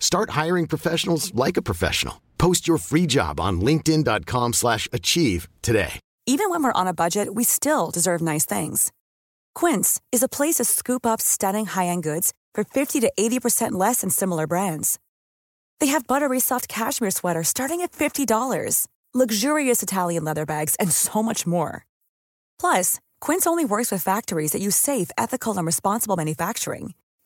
Start hiring professionals like a professional. Post your free job on linkedin.com/achieve slash achieve today. Even when we're on a budget, we still deserve nice things. Quince is a place to scoop up stunning high-end goods for 50 to 80% less than similar brands. They have buttery soft cashmere sweaters starting at $50, luxurious Italian leather bags, and so much more. Plus, Quince only works with factories that use safe, ethical, and responsible manufacturing.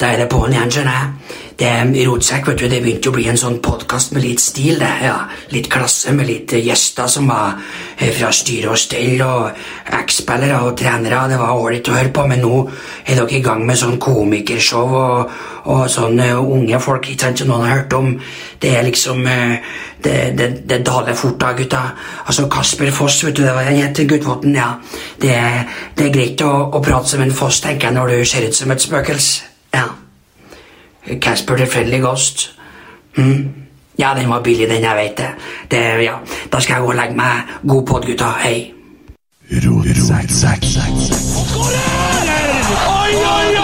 da er det på'n igjen, skjønner jeg. Det er Rotsekk, vet du, det begynte å bli en sånn podkast med litt stil, det. ja. Litt klasse, med litt eh, gjester som var eh, fra styre og stell, og eks-spillere og trenere. Det var ålreit å høre på, men nå er dere i gang med sånn komikershow og, og sånn eh, unge folk ikke sant, som noen har hørt om. Det er liksom Det, det, det daler fort da, gutta. Altså, Kasper Foss, vet du, det var jeg het guttvotten, ja. Det, det er greit å, å prate som en foss, tenker jeg, når du ser ut som et spøkelse. Ja. Casper the Friendly Ghost. Mm. Ja, den var billig, den, jeg vet det. det. Ja, Da skal jeg gå og legge meg. God pod, gutta. Hei. Oi, oi, oi, oi,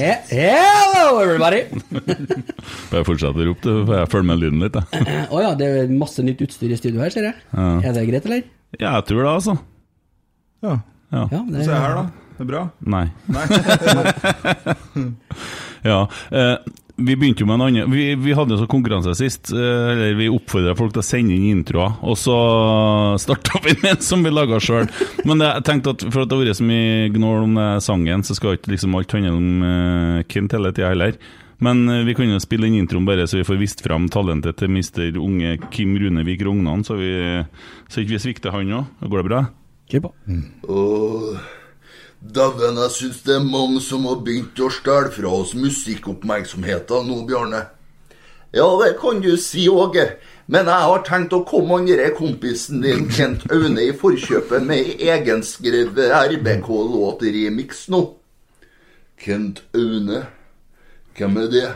Hello, everybody! Bare fortsett å rope, for jeg følger med lyden litt. Å oh, ja, det er masse nytt utstyr i studio her, ser jeg. Er det greit, eller? Ja, jeg tror det, altså. Ja. Ja. Ja, det Se her, da. Det er bra. Nei. ja. Eh, vi begynte jo med en annen Vi, vi hadde jo sånn konkurranse sist. Eh, eller Vi oppfordra folk til å sende inn introer, og så starta vi med en som vi laga sjøl. Men jeg tenkte at for at det har vært så mye gnål om den sangen, så skal ikke liksom alt handle om eh, Kent hele tida heller. Men eh, vi kan jo spille inn introen bare så vi får vist fram talentet til mister unge Kim Runevik Rognan, så, vi, så ikke vi svikter han òg. Går det bra? Kjør Mm. Åh, Dæven, jeg syns det er mange som har begynt å stjele fra oss musikkoppmerksomheten nå, Bjarne. Ja, det kan du si, Åge. Men jeg har tenkt å komme andre kompisen din, Kent Aune, i forkjøpet med egenskrevet RBK-låt-remix nå. Kent Aune? Hvem er det?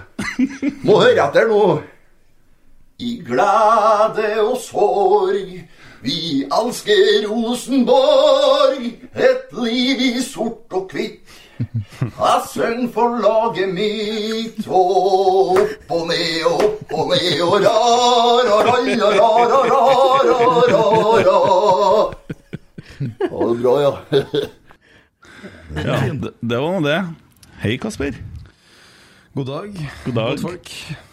Må høre etter nå. I glede og sorg, vi elsker Rosenborg, et liv i sort og hvitt. Jeg synger for laget mitt, og opp og ned og opp og ned og ra-ra-ra-ra-ra-ra-ra-ra. Ha det bra, ja. ja det, det var nå det. Hei, Kasper. God dag. God dag. folk.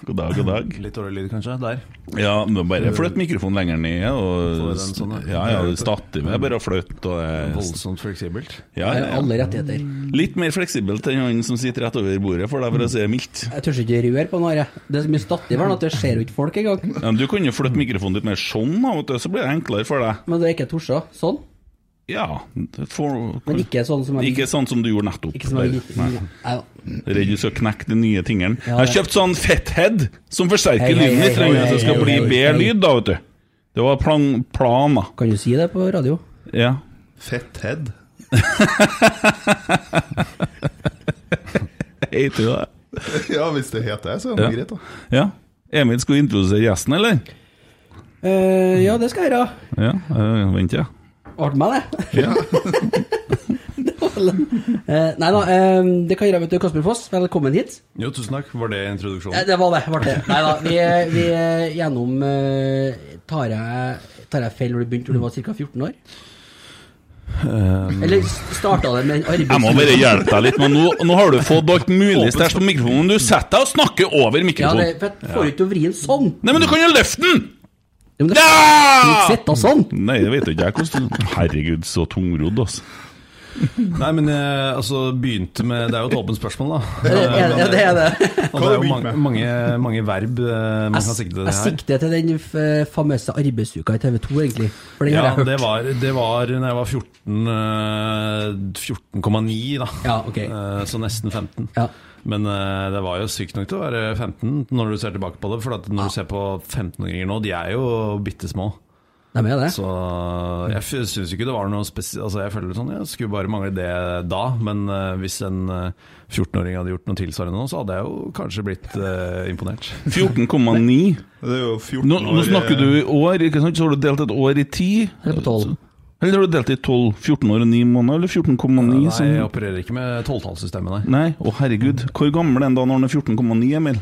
God dag, god dag. Litt dårlig lyd, kanskje. Der. Ja, men bare flytt mikrofonen lenger ned. Og, sånn, ja. ja, stativet er bare å flytte. Og er- Voldsomt fleksibelt. ja, ja, ja. Alle rettigheter. Litt mer fleksibelt enn han som sitter rett over bordet, for deg, for å si det mildt. Jeg tør ikke røre på noe. Det er så mye stativ her at det ser jo ikke folk engang. Ja, men du kan jo flytte mikrofonen litt mer sånn, så blir det enklere for deg. Men det er ikke torsa. Sånn. Ja, For, Men ikke sånn som jeg Ikke sånn som du gjorde nettopp. Ikke som jeg. Redd du skal knekke de nye tingene. Ja, jeg har kjøpt sånn fethead som forsterker Hei, hei, lyden litt, så det skal hei, bli hei, bedre hei. lyd, da, vet du. Det var plan, plan da. Kan du si det på radio? Ja. Fetthead. Heter det. ja, hvis det heter det, så er det Ja. greit, da. Ja. Emil, skal du introdusere gjesten, eller? Uh, ja, det skal jeg gjøre. Ja, venter vent, ja. Ble meg, det. Ja. Eh, nei da, eh, det kan gjøre, vet du. Kasper Foss, velkommen hit. Jo, tusen takk. Var det Eh, introduksjonen? det var det. Var det. Nei da, vi, vi er gjennom eh, tar, jeg, tar jeg feil når du begynte når du var ca. 14 år? Um, Eller starta det med en Jeg må bare hjelpe deg litt, men nå, nå har du fått alt mulig stæsj på mikrofonen. Du setter deg og snakker over Ja, det, mikrofonen. for jeg får ikke til å vri den sånn. Nei, men du kan jo løfte den! Ja, men det-! Ikke sitte sånn. Nei, det vet ikke jeg hvordan Herregud, så tungrodd, altså. Nei, men jeg altså, begynte med Det er jo et åpent spørsmål, da. Ja, det, det er det. Og det er jo mange, mange, mange verb eh, man kan sikte til det her. Jeg sikter til den famøse arbeidsuka i TV 2, egentlig. For den Ja, har jeg det var, det var når jeg var 14 eh, 14,9, da. Ja, ok. Eh, Så nesten 15. Ja. Men uh, det var jo sykt nok til å være 15 når du ser tilbake på det. For at når du ser på 15-åringer nå, de er jo bitte små. Det er det. Så jeg syns ikke det var noe spesielt Altså Jeg føler sånn, jeg skulle bare mangle det da. Men uh, hvis en uh, 14-åring hadde gjort noe tilsvarende nå, så hadde jeg jo kanskje blitt uh, imponert. 14,9. Det er jo 14 Nå, nå snakker du i år, ikke sant? Så har du delt et år i ti. Eller på 12. Eller har du delt i 12? 14 år og 9 måneder, eller 14,9? Nei, som- jeg opererer ikke med tolvtallssystemet, nei. Nei, å herregud. Hvor gammel er han da når han er 14,9, Emil?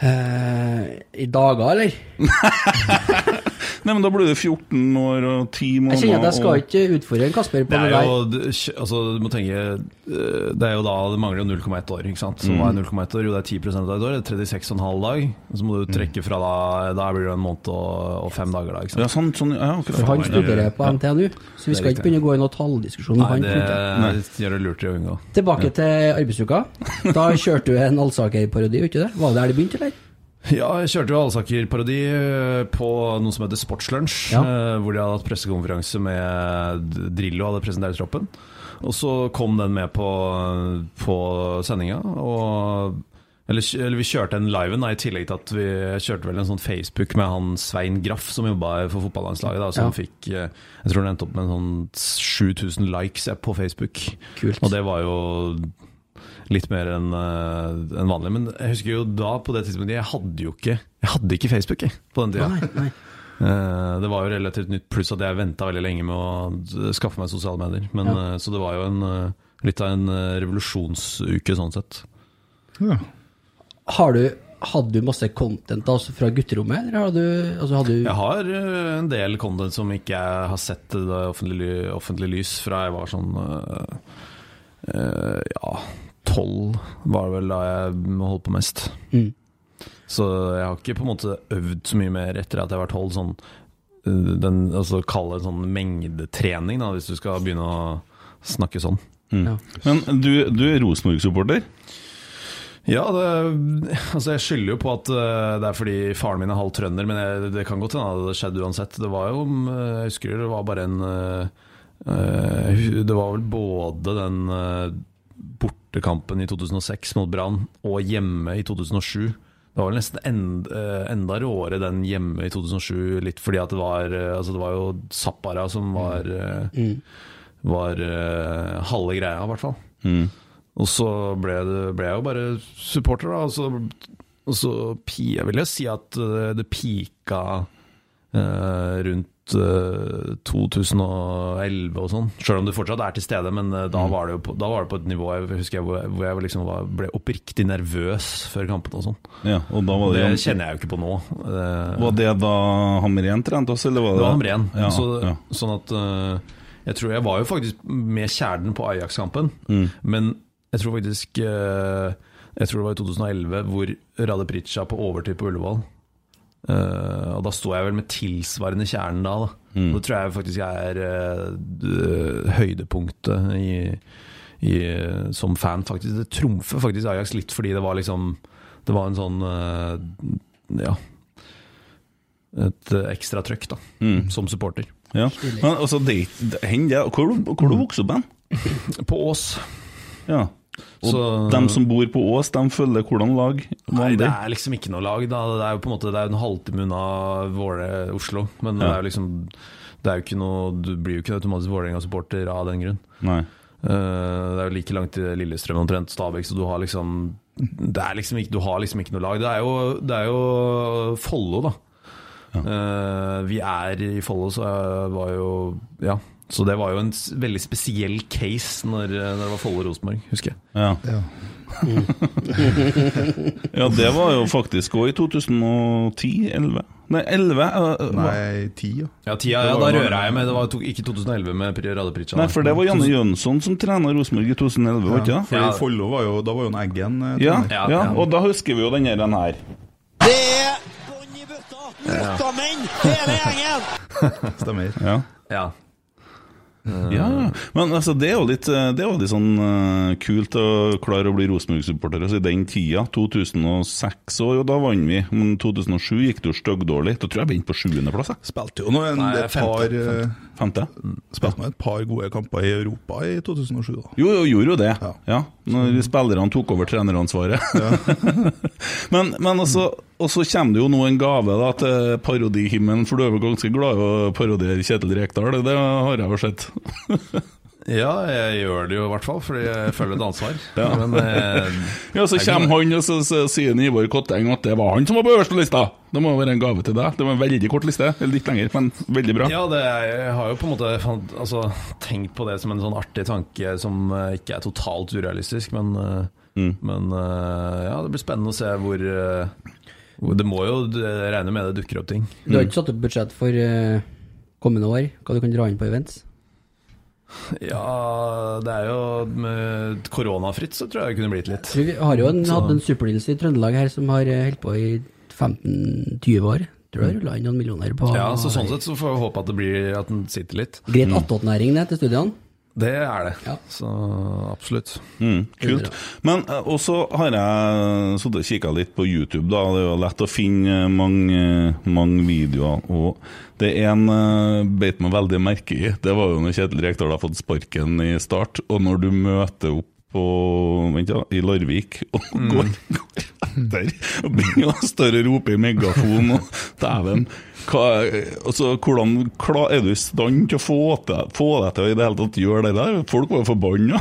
Eh, I dager, eller? Nei, men da blir det 14 år og 10 måneder. Jeg kjenner at jeg skal og- ikke utfordre en Kasper på Det det er der. jo, altså, du må tenke eh, Det er jo da det mangler jo 0,1 år. ikke sant? Så Mm. hva er 0,1 år? Jo, det er 10% av et år. Det er 36,5 dag. Så må Mm. du trekke fra da Da blir det en måned og, og fem dager, da. ikke sant? Ja, sånn, sånn, ja. For han studerer på ja. NTNU, så vi skal ikke begynne å gå i noen talldiskusjon. med Nei, han, det nei, det gjør det lurt i å unngå. Tilbake til arbeidsuka. Da kjørte du en Alsaker-parodi, gjorde du ikke det? Var det der det begynte, eller? Ja, jeg kjørte jo Alsaker-parodi eh, på noe som heter Sportslunsj, Ja. eh, hvor de hadde hatt pressekonferanse med Drillo hadde presentert troppen. Og så kom den med på, på sendinga, og eller, eller vi kjørte en liven, da, i tillegg til at vi kjørte vel en sånn Facebook med han Svein Graff, som jobba for fotballandslaget. Da, som Ja. fikk eh, Jeg tror han endte opp med sånn 7000 likes på Facebook. Kult. Og det var jo litt mer enn eh, enn vanlig. Men jeg husker jo da, på det tidspunktet, jeg hadde jo ikke Jeg hadde ikke Facebook jeg, på den tida. Nei, nei. Eh, Det var jo relativt nytt, pluss at jeg venta veldig lenge med å skaffe meg sosiale medier. Men, Ja. eh, Så det var jo en, litt av en revolusjonsuke sånn sett. Ja. Har du hadde du masse content altså fra gutterommet, eller har du, altså, hadde du Jeg har en del content som ikke jeg har sett i det offentlige, offentlige lys fra jeg var sånn eh, eh, Ja, tolv var det vel da jeg holdt på mest. Mm. Så jeg har ikke på en måte øvd så mye mer etter at jeg var tolv. Sånn, eh, den, altså Kall det sånn mengdetrening, da, hvis du skal begynne å snakke sånn. Ja. Men du, du er Rosenborg-supporter? Ja, det, altså jeg skylder jo på at eh, det er fordi faren min er halvt trønder, men jeg, det kan godt hende det skjedde uansett. Det var jo, eh, jeg husker det var bare en Det var vel både den bortekampen i 2006 mot Brann og hjemme i 2007. Det var vel nesten enda, eh, enda råere den hjemme i 2007, litt fordi at det var eh, Altså det var jo Zappara som var, mm. var uh, halve greia, i hvert fall. Mm. Og så ble, det, ble jeg jo bare supporter, da. Og så, og så jeg vil jo si at eh, det pika uh, rundt eh, 2011 og sånn. Sjøl om det fortsatt er til stede, men eh, da, var det på, da var det på et nivå jeg husker jeg, hvor jeg, liksom var, ble oppriktig nervøs før kampene og sånn. Ja, og da var Det det, kjenner jeg jo ikke på nå. Eh, Var det da Hamren trente oss, eller var det det var Hamren. Ja, så, ja. Sånn at eh, Jeg tror jeg var jo faktisk med kjernen på Ajax-kampen, Mm. men jeg tror faktisk eh, Jeg tror det var i 2011, hvor Rade Pritcha på overtid på Ullevål. Eh, og da sto jeg vel med tilsvarende kjernen da. da. Mm. Det tror jeg faktisk er uh, høydepunktet i, i, som fan, faktisk. Det trumfer faktisk Ajax litt, fordi det var liksom Det var en sånn uh, Ja. Et ekstra trøkk, da, Mm. som supporter. Ja. Men altså, det, det, hvor, hvor du vokste opp hen? På Ås. Ja. Og Så- dem som bor på Ås, de følger hvordan lag? Nei, det er liksom ikke noe lag. Da. Det er jo på en måte Det er en halvtime unna Våle Oslo. Men det er jo liksom Det er jo ikke noe Du blir jo ikke automatisk Vålerenga-supporter av den grunn. Nei. Eh, det er jo like langt til Lillestrøm omtrent, Stabæk, så du har liksom Det er liksom ikke, Du har liksom ikke noe lag. Det er jo, det er jo Follo, da. Eh, vi er i Follo, så jeg var jo Ja. Så det var jo en veldig spesiell case når, når det var Follo-Rosenborg, husker jeg. Ja. ja, det var jo faktisk òg i 2010-11. Nei, 11? uh, Nei, 10, ja. Ja, tida, ja, da rører jeg meg. Det var to, ikke 2011 med Pri- Rade Pritcha. Nei, for det var Janne Jønsson som trena Rosenborg i 2011, var ikke Ja, det? for Ja. Follo var jo Da var jo en Eggen eh, Ja, ja, Ja, ja. og da husker vi jo den her. Den her. Det er bånn i bøtta! Motamenn, hele gjengen! Stemmer. Ja. Ja. Ja, men altså, det er jo litt, det er jo litt sånn uh, kult å klare å bli Rosenborg-supporter. Altså, I den tida, 2006 år, og da vant vi. Men 2007 gikk det jo styggdårlig. Da tror jeg vi endte på sjuendeplass. Spilte jo nå en, Nei, et par femte. Femte? Spilte nå et par gode kamper i Europa i 2007, da. Jo, jo, gjorde jo det. Ja. Ja, Når spillerne tok over treneransvaret. men, men også, og så kommer det jo nå en gave da til parodihimmelen, for du er vel ganske glad i å parodiere Kjetil Rekdal? Det har jeg jo sett. ja, jeg gjør det jo i hvert fall, fordi jeg føler et ansvar. Ja. Men eh, Ja, Så kommer han, og så, så sier Ivar Kotteng at det var han som var på øverste lista! Det må være en gave til deg. Det var en veldig kort liste, eller litt lenger, men veldig bra. Ja, det er, jeg har jo på en måte altså, tenkt på det som en sånn artig tanke som eh, ikke er totalt urealistisk, men, eh, Mm. men eh, ja, det blir spennende å se hvor, Det må jo regne med det dukker opp ting. Du har ikke satt opp budsjett for kommende år? Hva du kan dra inn på events? Ja, det er jo med koronafritt, så tror jeg det kunne blitt litt. Vi har jo en, hatt en supernils i Trøndelag her som har eh, holdt på i 15-20 år. Tror jeg rulla inn noen millioner på Ja, så Sånn sett så får vi håpe at det blir At den sitter litt. Greit attåtnæring det til studiene. Det er det. Ja. Så absolutt. Mm, kult. Men eh, også har jeg sittet og kikka litt på YouTube. da Det er jo lett å finne mange, mange videoer. Og det er en uh, beit meg veldig merke i. Det var jo når Kjetil Rekdal har fått sparken i start, og når du møter opp på, vent da, i Larvik og går, går etter og begynner å større rope i megafon og dæven altså, hvordan klar, Er du i stand til å få, til, få deg til å i det hele tatt gjøre det der? Folk var jo forbanna.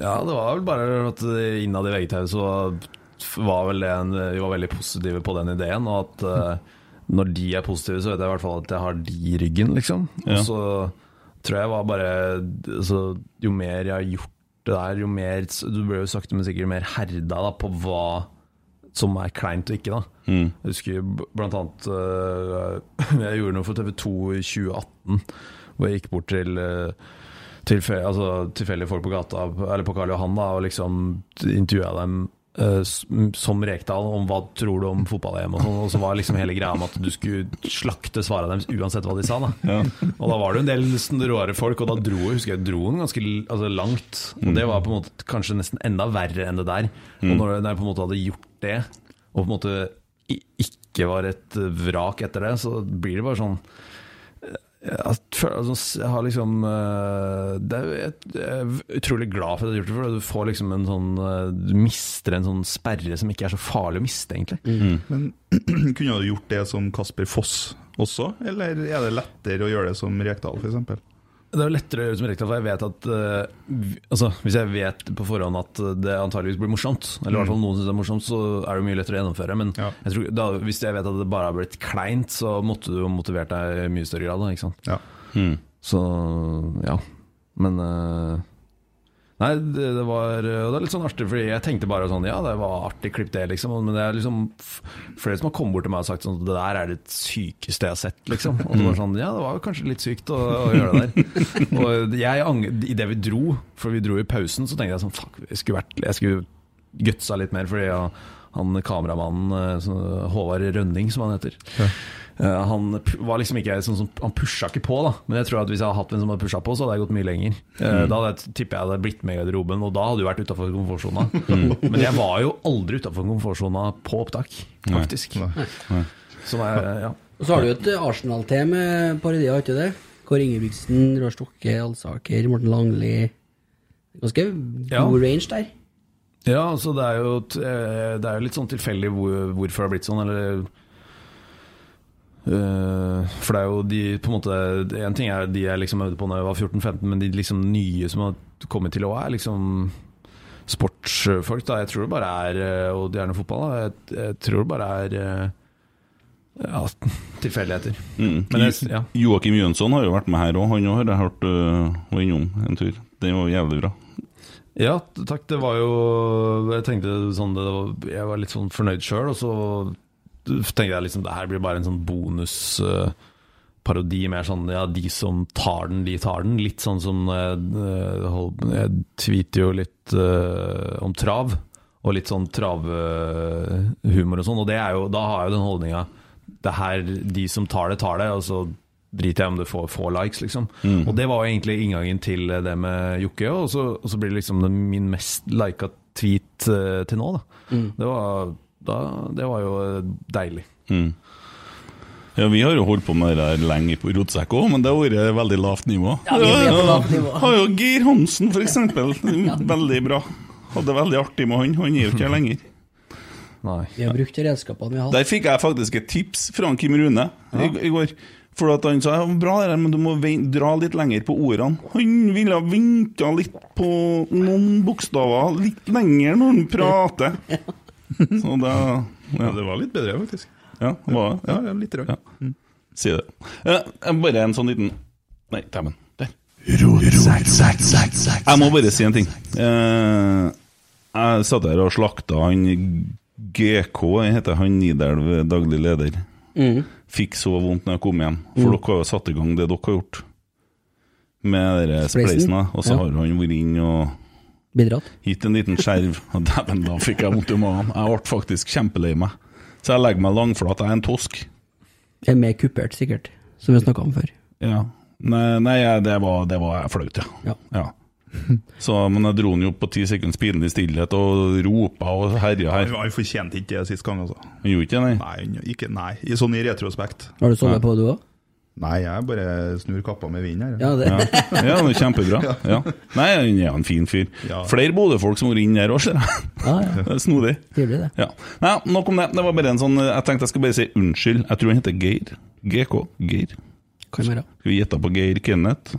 Ja, det var vel bare at innad i VGTV så var vel en, vi var veldig positive på den ideen. Og at uh, når de er positive, så vet jeg i hvert fall at jeg har de i ryggen, liksom. Og så tror jeg var bare altså, Jo mer jeg har gjort det der, jo mer Du ble jo sakte, men sikkert mer herda da, på hva som er kleint og ikke, da. Mm. Jeg husker blant annet uh, Jeg gjorde noe for TV 2 i 2018, hvor jeg gikk bort til uh, tilfe- altså, tilfeldige folk på gata, eller på Karl Johan, da, og liksom intervjua dem øh, som Rekdal om hva tror du om fotball-EM og sånn, og så var liksom hele greia om at du skulle slakte svarene deres uansett hva de sa, da. Og da var det en del råere folk, og da dro husker jeg dro den ganske altså, langt. Og det var på en måte kanskje nesten enda verre enn det der. Og når når jeg på en måte hadde gjort det, og på en måte ikke var et vrak etter det, så blir det bare sånn jeg, altså, jeg har liksom det er, jeg, er utrolig glad for at jeg har gjort det, for du får liksom en sånn øh, Du mister en sånn sperre som ikke er så farlig å miste, egentlig. Men kunne du gjort det som Kasper Foss også, eller er det lettere å gjøre det som Rekdal, f.eks.? Det er jo lettere å gjøre som for jeg vet at uh, altså, Hvis jeg vet på forhånd at det antageligvis blir morsomt, eller i hvert fall noen syns det er morsomt, så er det mye lettere å gjennomføre. Men Ja. jeg tror, da, hvis jeg vet at det bare har blitt kleint, så måtte du motivert deg i mye større grad. Da, ikke sant? Ja. Mm. Så ja. Men øh, Nei, det, det var det er litt sånn artig, fordi jeg tenkte bare sånn Ja, det var artig klipp, det, liksom. Men det er liksom flere som har kommet bort til meg og sagt sånn Det der er det sykeste jeg har sett, liksom. Og det var sånn Ja, det var kanskje litt sykt å, å gjøre det der. Og jeg Idet vi dro, for vi dro i pausen, så tenkte jeg sånn Fuck, jeg skulle vært Jeg skulle gutsa litt mer, fordi ja, han kameramannen, eh, Håvard Rønning, som han heter Ja. Han pu- var liksom ikke sånn som Han pusha ikke på, da. Men jeg tror at hvis jeg hadde hatt en som hadde pusha på, så hadde jeg gått mye lenger. Eh, Mm. Da hadde jeg, tipper jeg hadde blitt med i garderoben, og da hadde du vært utafor komfortsona. Men jeg var jo aldri utafor komfortsona på opptak, faktisk. Nei. Som er, ja. Og så har du jo et eh, Arsenal-te med parodier, har ikke du det? Kåre Ingebrigtsen, Roar Stokke, Alsaker, Morten Langli Ganske god Ja. range der. Ja, altså det er jo, eh, det er jo litt sånn tilfeldig hvor, hvorfor det har blitt sånn, eller Uh, For det er jo de på en måte En ting er de jeg liksom øvde på da jeg var 14-15, men de liksom nye som har kommet til å er liksom sportsfolk. da Jeg tror det bare er eh, Og gjerne fotball. da Jeg, jeg tror det bare er ja, tilfeldigheter. Mm. Ja. Joakim Jønsson har jo vært med her òg, han har jeg hørt uh, var innom en tur. Den var jævlig bra. Ja, takk. Det var jo Jeg tenkte sånn var, Jeg var litt sånn fornøyd sjøl, og så tenkte jeg liksom det her blir bare en sånn bonusparodi. mer sånn ja, de som tar den, de tar den. Litt sånn som uh, jeg, eh, tweeter jo litt uh, om trav, og litt sånn travhumor og sånn, og jo, da har jeg jo den holdninga det her, de som tar det, tar det, og så driter jeg om du får få likes, liksom. Mm. Og det var egentlig inngangen til det med Jokke, og så, og så blir det liksom den, min mest lika tweet uh, til nå, da. Mm. Det, var, da det var jo eh, deilig. Mm. Ja, Vi har jo holdt på med det der lenge på Rotsekk òg, men det har vært veldig lavt nivå. Ja, vi er på lavt nivå. Har jo Geir Hansen, for eksempel. Veldig bra. Hadde det veldig artig med han. Han er jo ikke her lenger. Nei. Vi har brukt redskapene vi har hatt. Der fikk jeg faktisk et tips fra Kim Rune i, i går. For at han sa ja, bra det der, men du må dra litt lenger på ordene. Han ville ha venta litt på noen bokstaver litt lenger når han prater. Så da Ja, det var litt bedre, faktisk. Ja, var det? Ja, ja, litt rart. Ja. Si det. Eh, bare en sånn liten Nei, dæven. Der. Jeg må bare si en ting. Eh, jeg satt her og slakta han GK, heter han Nidelv, daglig leder. Mhm. Fikk så vondt når jeg kom hjem, for Mm. dere har jo satt i gang det dere har gjort. Med dere Spleisen. og så Ja. har han vært inn og Bidratt. gitt en liten skjerv. Og Dæven, da fikk jeg vondt i magen. Jeg ble faktisk kjempelei meg. Så jeg legger meg langflat. Jeg er en tosk. Er mer kupert, sikkert. Som vi snakka om før. Ja. Nei, nei det, var, det var flaut, ja. ja. Så, men jeg dro den jo på ti sekunds pinlig stillhet og ropa og herja her. Han, fortjente ikke det sist gang, altså. Han gjorde ikke det, nei? Nei, ikke, nei. I sånn i retrospekt. Har du sovet på, du òg? Nei, jeg bare snur kappa med vinden her. Ja, det- Ja, ja det er kjempebra. Ja. Nei, han er en fin fyr. Ja. Flere Bodø-folk som har vært inne her òg, ser jeg. Ja, ja. Det snodig. Trivelig, det. Ja. Nei, nok om det. Det var bare en sånn Jeg tenkte jeg skulle bare si unnskyld. Jeg tror han heter Geir. GK. Geir. Kan være. Skal vi gjette på Geir Kenneth?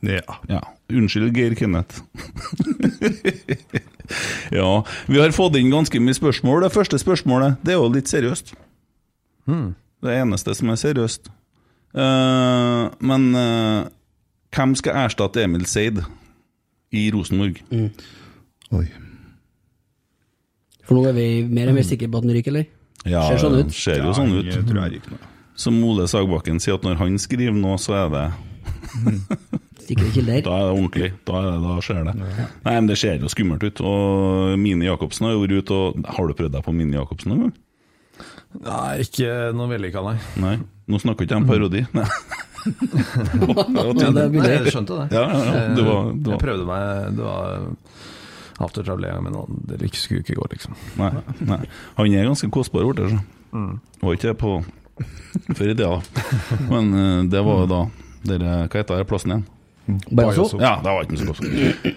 Ja. Ja. Unnskyld, Geir Kenneth. ja. Vi har fått inn ganske mye spørsmål. Det første spørsmålet det er jo litt seriøst. Det eneste som er seriøst. Uh, men uh, hvem skal erstatte Emil Seid i Rosenborg? Oi. For nå er vi mer og mer sikre på at den ryker, eller? Ja, Ser sånn ut. Ser jo sånn ut. Jeg. Som Ole Sagbakken sier, at når han skriver noe, så er det Sikre kilder. Da er det ordentlig. Da, er det, da skjer det. Nei, men Det ser jo skummelt ut. Og Mini Jacobsen har jo vært ute og Har du prøvd deg på Mini Jacobsen noen gang? Nei, ikke noe vellykka, nei. Nei. Nå snakker ikke jeg om parodi. Nei. Ja, det, nei, jeg skjønte det. Ja, ja, ja. Det var, det Jeg prøvde meg Det var aftertravel en gang, men det ikke- skulle ikke gå, liksom. Nei, nei. Han er ganske kostbar borte, så. Mm. Var ikke det på før i tida, da. Men eh, det var jo da dere, Hva heter det plassen igjen? Bajasso? Ja, det var ikke så godt.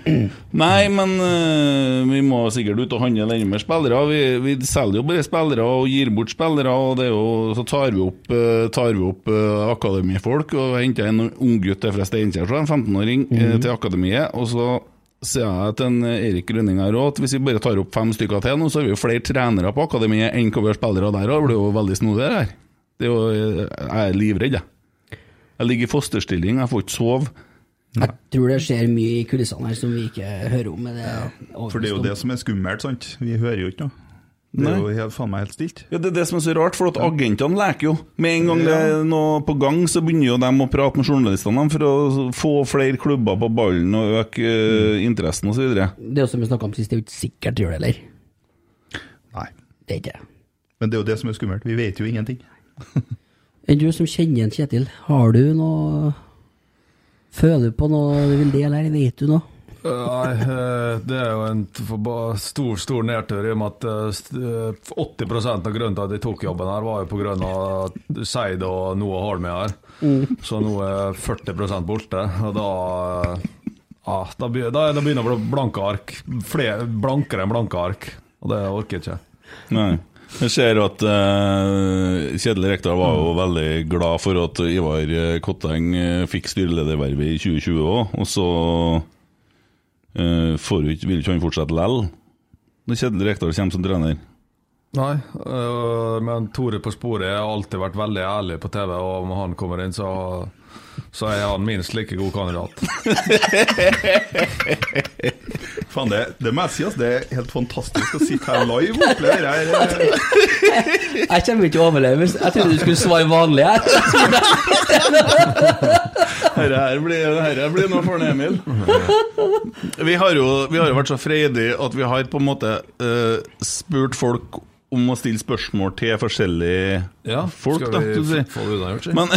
Nei, men uh, vi må sikkert ut og handle enda mer spillere. Vi, vi selger jo bare spillere og gir bort spillere, og det jo, så tar vi opp, eh, tar vi opp uh, akademifolk og henter en unggutt fra Steinkjer, en 15-åring, eh, til akademiet. Og så sier jeg til en Erik Rønning her òg, at hvis vi bare tar opp fem stykker til nå, så har vi jo flere trenere på akademiet enn hva vi har spillere der, òg. det blir jo veldig snodig det her. Det er jo, jeg er livredd, jeg. Jeg ligger i fosterstilling, jeg får ikke sove. Jeg tror det skjer mye i kulissene her som vi ikke hører om. Det For det er jo det som er skummelt, sant. Vi hører jo ikke noe. Det er jo helt, faen meg helt stilt. Ja, Det er det som er så rart, for at agentene leker jo. Med en gang det er noe på gang, så begynner jo de å prate med journalistene for å få flere klubber på ballen og øke eh, interessen osv. Det er jo som vi snakka om sist, det er jo ikke sikkert det gjør det heller. Nei. Det er ikke det. Men det er jo det som er skummelt. Vi vet jo ingenting. Enn du som kjenner en Kjetil, har du noe Føler du på noe du vil dele her? Vet du noe? Nei, eh, det er jo en stor stor nedtur i og med at eh, st- eh, 80% av grunnen til at jeg tok jobben her, var jo av Seid og Noah Holmøy her. Mm. Så nå er 40 borte, og da eh, ja, da begynner det å bli blanke ark. Flere, blankere enn blanke ark. Og det orker jeg ikke. Nei. Jeg ser at uh, Kjedel Rekdal var jo veldig glad for at Ivar eh, Kotteng eh, fikk styreledervervet i 2020 òg, og så uh, får vil ikke han fortsette lell når Kjedel Rekdal kommer som trener. Nei, øh, men Tore på sporet har alltid vært veldig ærlig på TV, og om han kommer inn, så, så er han minst like god kandidat. Faen, det, det må jeg si, altså, det er helt fantastisk å sitte her live og oppleve det her. eh. Jeg kommer ikke til å overleve. Jeg trodde du skulle svare vanlig her. Herre her blir, herre blir noe for Emil. Vi har jo vi har jo vært så freidige at vi har på en måte uh, spurt folk om å stille spørsmål til forskjellige Ja, folk. skal vi si. få det unnagjort, si? Men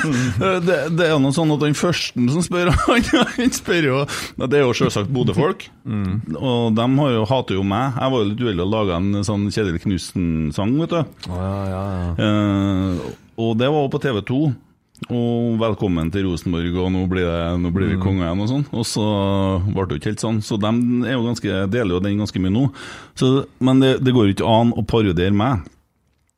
det, det er noe sånn at den første som spør, han, spør jo Det er jo selvsagt Bodø-folk. Mm. Og de har jo, hater jo meg. Jeg var jo litt uheldig og laga en sånn Kjedel Knutsen-sang, vet du. ja, ja, ja. Eh, og det var på TV 2. Og 'velkommen til Rosenborg', og 'nå blir, det, nå blir vi Mm. igjen', og sånn. Og så ble det jo ikke helt sånn. Så de er jo ganske, deler jo den ganske mye nå. Så, men det, det går jo ikke an å parodiere meg.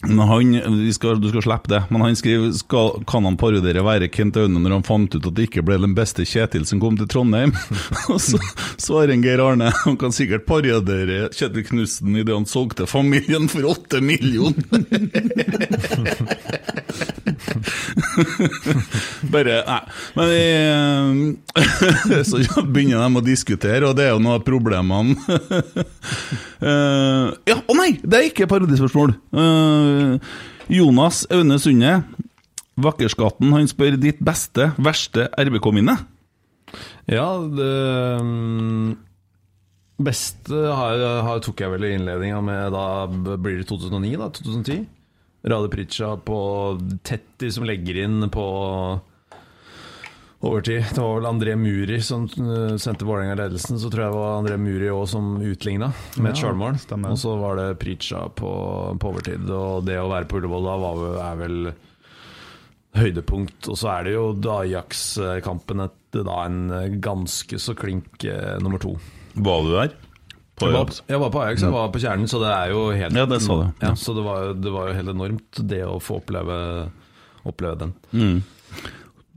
Men han, vi skal, du skal slippe det, men han skriver skal, Kan han parodiere være Kent Aune når han fant ut at det ikke ble den beste Kjetil som kom til Trondheim? Og så svarer en Geir Arne han kan sikkert parodiere Kjetil Knutsen idet han solgte familien for åtte millioner. Bare Nei. Men vi, eh, så begynner de å diskutere, og det er jo noe av problemene. Eh, ja, å nei! Det er ikke parodispørsmål. Eh, Jonas Aune Sunde, Vakkerskatten, han spør ditt beste, verste RBK-minne. Ja, det mm, beste har, har, tok jeg vel i innledninga med da blir det 2009, da? 2010? Rade Pritcha på Tetti som legger inn på overtid. Det var vel André Muri som eh, sendte Vålerenga ledelsen. Så tror jeg det var André Muri òg som utligna med et sjølmål. Ja, Og så var det Pritcha på, på overtid. Og det å være på Ullevål da var, vel- er vel høydepunkt. Og så er det jo Ajax-kampen da en ganske så klink eh, nummer to. Var du der? På jeg, var, jeg var på Ajax, jeg var på Kjernen, så det er jo helt Ja, det sa du. Ja, så det var, det var jo helt enormt, det å få oppleve, oppleve den. Mm.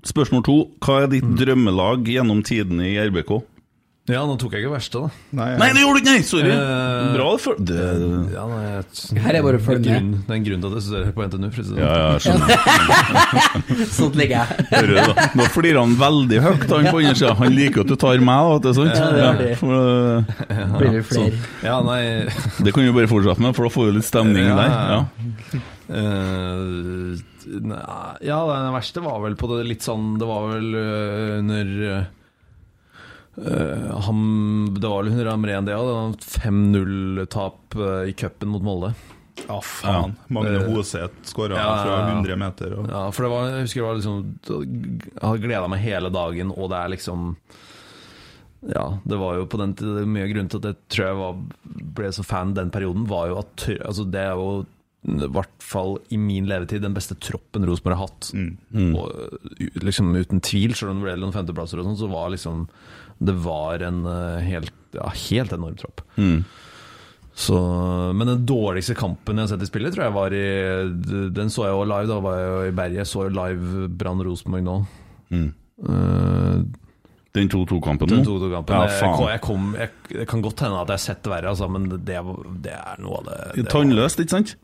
Spørsmål to. Hva er ditt drømmelag gjennom tidene i RBK? Ja, nå tok jeg ikke verste, da. Nei, Nei, det gjorde du ikke! Nei, sorry! Eh, Bra for det. Ja, nei, jeg- Her er bare å følge det med. Det er en grunn til at jeg studerer på NTNU. for det Ja, sånn. ja, jeg skjønner. Sånn ligger jeg. Hører da? Nå flirer han veldig høyt, han på undersida. Han liker at du tar meg, vet du, sant? Ja, det det. for, uh, Blir det flere? Ja, nei det kan vi bare fortsette med, for da får vi litt stemning Ja, der. ja, Ja. Eh, nei, Ja, det verste var vel på det litt sånn Det var vel uh, under eh, han, Det var vel under Amren det òg. 5-0-tap eh, i cupen mot Molde. Ja, faen. Magne Eh, Hoseth skåra ja, fra ja, ja. 100 meter. Og... Ja, for det var, jeg husker det var liksom Jeg hadde gleda meg hele dagen, og det er liksom Ja, det var jo på den tiden Mye av grunnen til at jeg tror jeg var, ble så fan den perioden, var jo at altså det er jo i hvert fall i min levetid den beste troppen Rosenborg har hatt. Mm. Og, uh, liksom Uten tvil, selv om det ble noen femteplasser og sånn, så var liksom Det var en uh, helt, ja, helt enorm tropp. Mm. Så, men den dårligste kampen jeg har sett i spillet, tror jeg var i Den så jeg jo live. Da var jeg jo i Berget. Jeg så jo live Brann Rosenborg nå. Mm. Eh, Den 2-2-kampen nå? 2-2-kampen. Ja, faen. kom- jeg, kom- jeg, det kan godt hende at jeg har sett det verre, altså, men det, det er noe av det, det Tannløst, ikke sant?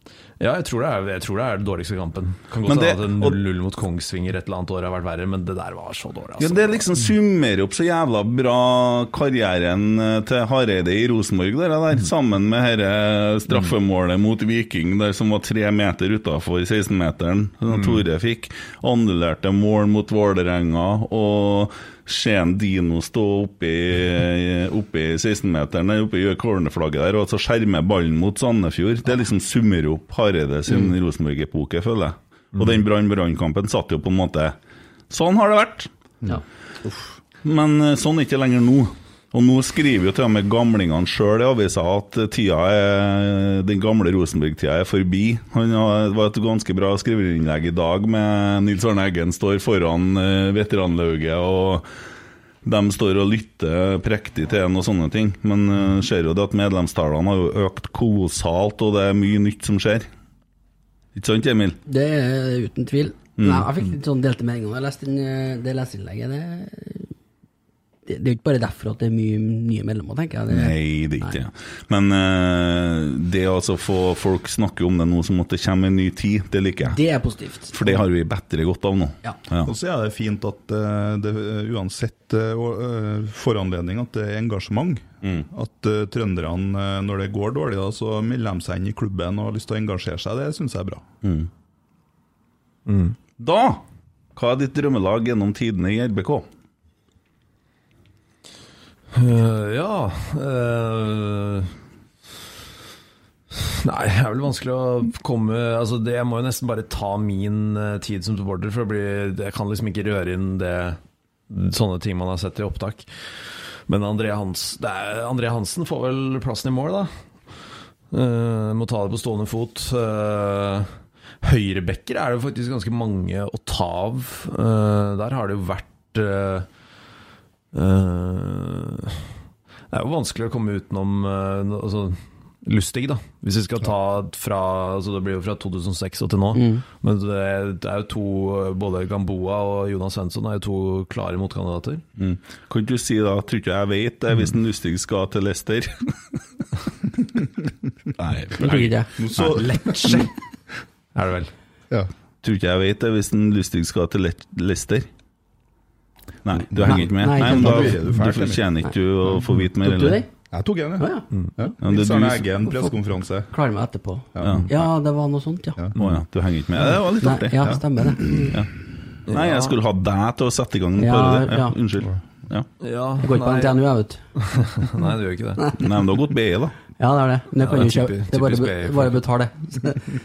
Ja, jeg tror, det er, jeg tror det er den dårligste kampen. Kan godt hende at en 0-0 mot Kongsvinger et eller annet år har vært verre, men det der var så dårlig. Ja, Altså. Det liksom summerer opp så jævla bra karrieren eh, til Hareide i Rosenborg, der, der, sammen med dette straffemålet mot Viking, der som var tre meter utafor 16-meteren, som Tore fikk. Annullerte mål mot Vålerenga, og Skien Dino stå oppi, oppi 16-meteren der oppe i cornerflagget der, og så skjermer ballen mot Sandefjord. Det liksom summer opp Hareide sin Mm. Rosenborg-epoke, føler jeg. Og den Brann-Brann-kampen satt jo på en måte Sånn har det vært. Ja. Men eh, sånn er det ikke lenger nå. Og nå skriver jo til og med gamlingene sjøl i avisa at er, den gamle Rosenborg-tida er forbi. Han har, det var et ganske bra skriverinnlegg i dag med Nils Arne Eggen står foran eh, veteranlauget, og de står og lytter prektig til en og sånne ting. Men eh, ser jo det at medlemstallene har økt kolossalt, og det er mye nytt som skjer. Ikke sant, Emil? Det er uten tvil. Mm. Nei, jeg fikk litt sånn delte meninger da jeg leste den, eh, det. Det, er jo ikke bare derfor at det er mye nye medlemmer, tenker jeg. Det, Nei, det er ikke det. Men uh, det å altså få folk snakke om det nå som at det kommer en ny tid, det liker jeg. Det er positivt. For det har vi bedre godt av nå. Ja. Og så er det fint at uh, det eh, uansett uh, foranledning at det er engasjement. Mm. At uh, trønderne, når det går dårlig, da, så melder de seg inn i klubben og har lyst til å engasjere seg. Det syns jeg er bra. Da, hva er ditt drømmelag gjennom tidene i RBK? Eh, ja uh, Nei, det er vel vanskelig å komme Altså det Jeg må jo nesten bare ta min eh, tid som supporter, for bli, jeg kan liksom ikke røre inn det sånne ting man har sett i opptak. Men André, Hans, er, André Hansen får vel plassen i mål, da. Uh, må ta det på stående fot. Uh, Høyrebekker er det faktisk ganske mange å ta av. Uh, der har det jo vært eh, Eh, det er jo vanskelig å komme utenom uh, altså, Lustig, da. Hvis vi skal ta fra altså Det blir jo fra 2006 og til nå. Mm. Men det, det er jo to eh, Både Gamboa og Jonas Svensson er jo to klare motkandidater. Mm. Kan ikke du si da, tror ikke jeg vet det, hvis en Lustig skal til Leicester? Nei, Det blir det. så- Lecce er det vel. Ja. Tror ikke jeg vet det, hvis en Lustig skal til Le Leicester. Nei, du henger ikke med? Nei, Nei, men da du fortjener ikke du å få vite mer, Tok du eller? den? Jeg tok en, Å ja. det Nils Arne du- Eggen, pressekonferanse. Klarer meg etterpå. Ja. Ja, det var noe sånt, ja. Å ja, du henger ikke med? Det var litt artig. ja, stemmer det. Ja. Nei, jeg skulle ha deg til å sette i gang Ja, bare. Ja, ja. unnskyld. Ja. Ja, Jeg går ikke på NTNU, jeg, vet du. nei, det gjør ikke det. Nei, men du har gått BI, da. Ja, det er det. Men det Ja, kan det er typisk, ikke Det er bare, å bare betale.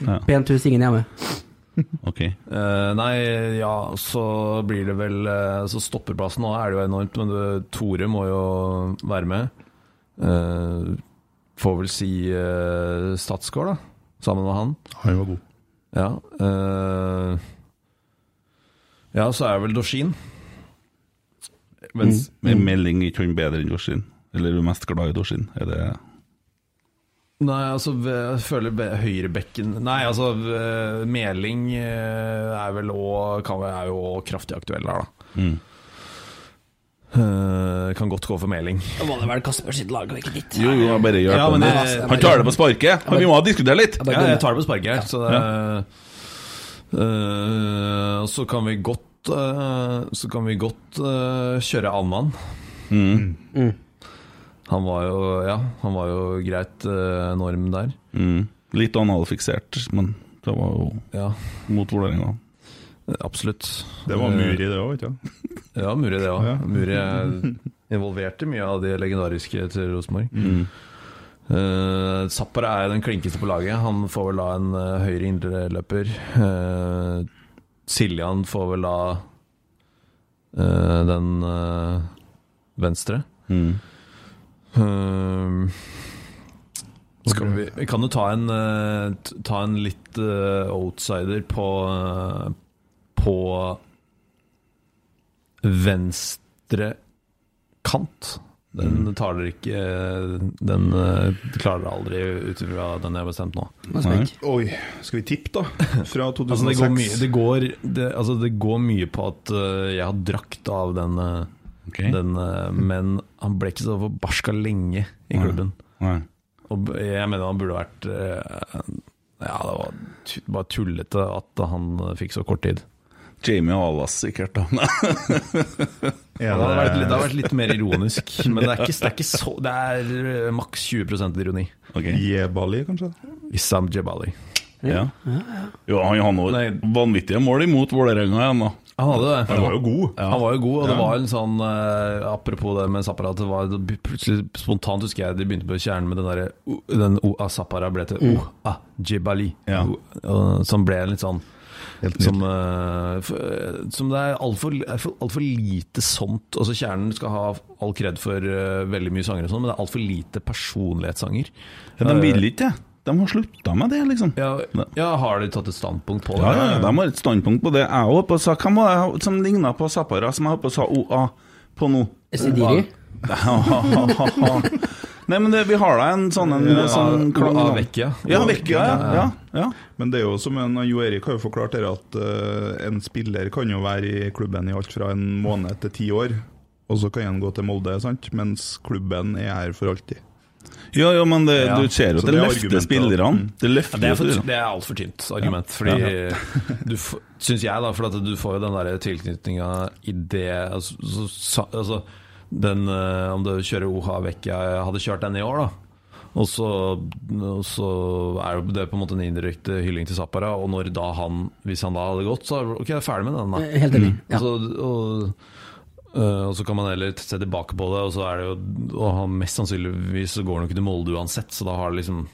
Ja. Pent hus, ingen hjemme. Ok. Uh, nei, ja, så blir det vel uh, Så stopperplassen nå er det jo enormt, men det, Tore må jo være med. Uh, får vel si uh, Statsgård, da, sammen med han. Han var god. Ja, ja så er det vel Dorsin. Mens, Med melding ikke han bedre enn Dorsin? Eller er du mest glad i Dorsin? Er det Nei, altså jeg føler be- høyrebekken Nei, altså Meling eh, er vel òg er jo kraftig aktuell her, da. Mm. Uh, kan godt gå for Meling. Da må det vel Kasper sitt lag, og ikke ditt. Jo, jo, bare gjør Ja, det. Han tar det på sparket! Vi må diskutere litt! Jeg Ja, jeg tar det på sparket her. Så det, uh, så kan vi godt uh, Så kan vi godt kjøre Annan. Mm. Mm. Han var jo Ja, han var jo greit eh, norm der. Mm. Litt analfiksert, men det var jo Ja, mot Vålerenga. absolutt. Det var Eh, Muri, det òg, vet du. Ja, Muri det òg. Ja. Muri er involvert i mye av de legendariske til Rosenborg. Mm. Uh, Zappara er den klinkeste på laget. Han får vel da en eh, høyre indreløper. Uh, Siljan får vel da eh, den eh, venstre. Mm. Skal vi, vi kan jo ta en, eh, ta en litt eh, outsider på På venstre kant. Den taler ikke Den klarer klarer aldri ut ifra den jeg har bestemt nå. Oi, skal vi tippe, da? Fra 2006. Altså, det, går mye, det, går, det, altså, det går mye på at jeg har drakt av den, eh, Ok. den eh, Men han ble ikke så forbarska lenge i klubben. Nei. Og jeg mener han burde vært eh, Ja, det var bare tullete at han eh, fikk så kort tid. Jamie Alas, sikkert. da Det har, vært, det har vært litt mer ironisk, men det er ikke, det er ikke så Det er maks 20% ironi. Okay. Jebali, kanskje? Issam Jebali. Ja. Jo, han har noen vanvittige mål imot Vålerenga igjen, da. Han hadde det. Han var jo god. Han var jo god, og det var en sånn uh, Apropos det med Zappara, det var plutselig spontant husker jeg de begynte på kjernen med den derre uh, Den O-a Zappara ble til Mm. O-a Jibali. Ja. Som ble litt sånn som, eh, f- som det er altfor alt for lite sånt Altså Kjernen skal ha all kred for eh, veldig mye sanger, og sånt, men det er altfor lite personlighetssanger. Ja, de vil ikke det. De har slutta med det, liksom. Ja, ja, Har de tatt et standpunkt på det? Ja, ja, de har et standpunkt på det. Jeg var på og sa Hvem var det som ligna på Zappara, som jeg holdt oppe og sa OA på nå? Sidiri? Nei, men det, vi har da en sånn, en, Ja, sånn klang OA Vecchia. Ja, Vecchia, ja. ja, ja. Men det er jo som en, Jo Erik har jo forklart her at uh, en spiller kan jo være i klubben i alt fra en måned til ti år, og så kan han gå til Molde, sant? mens klubben er her for alltid. Ja, ja, men det, Ja. du ser jo at det det er løfter spillerne. mm. Det Ja, løfter det, er er altfor tynt argument. Fordi du f- Syns jeg, da, for at du får jo den der tilknytninga i det altså, så, altså, den, eh, Om du kjører OH vekk Jeg hadde kjørt den i år, da. Og så, og så er det på en måte en indirekte hylling til Zappara. Og når da han, hvis han da hadde gått, så er ok, jeg er ferdig med den, da. Eh, Helt enig. Ja. Og, så, og, øh, og så kan man heller se tilbake på det, og så er det jo Og han mest sannsynligvis så går han jo ikke til Molde uansett, så da har det liksom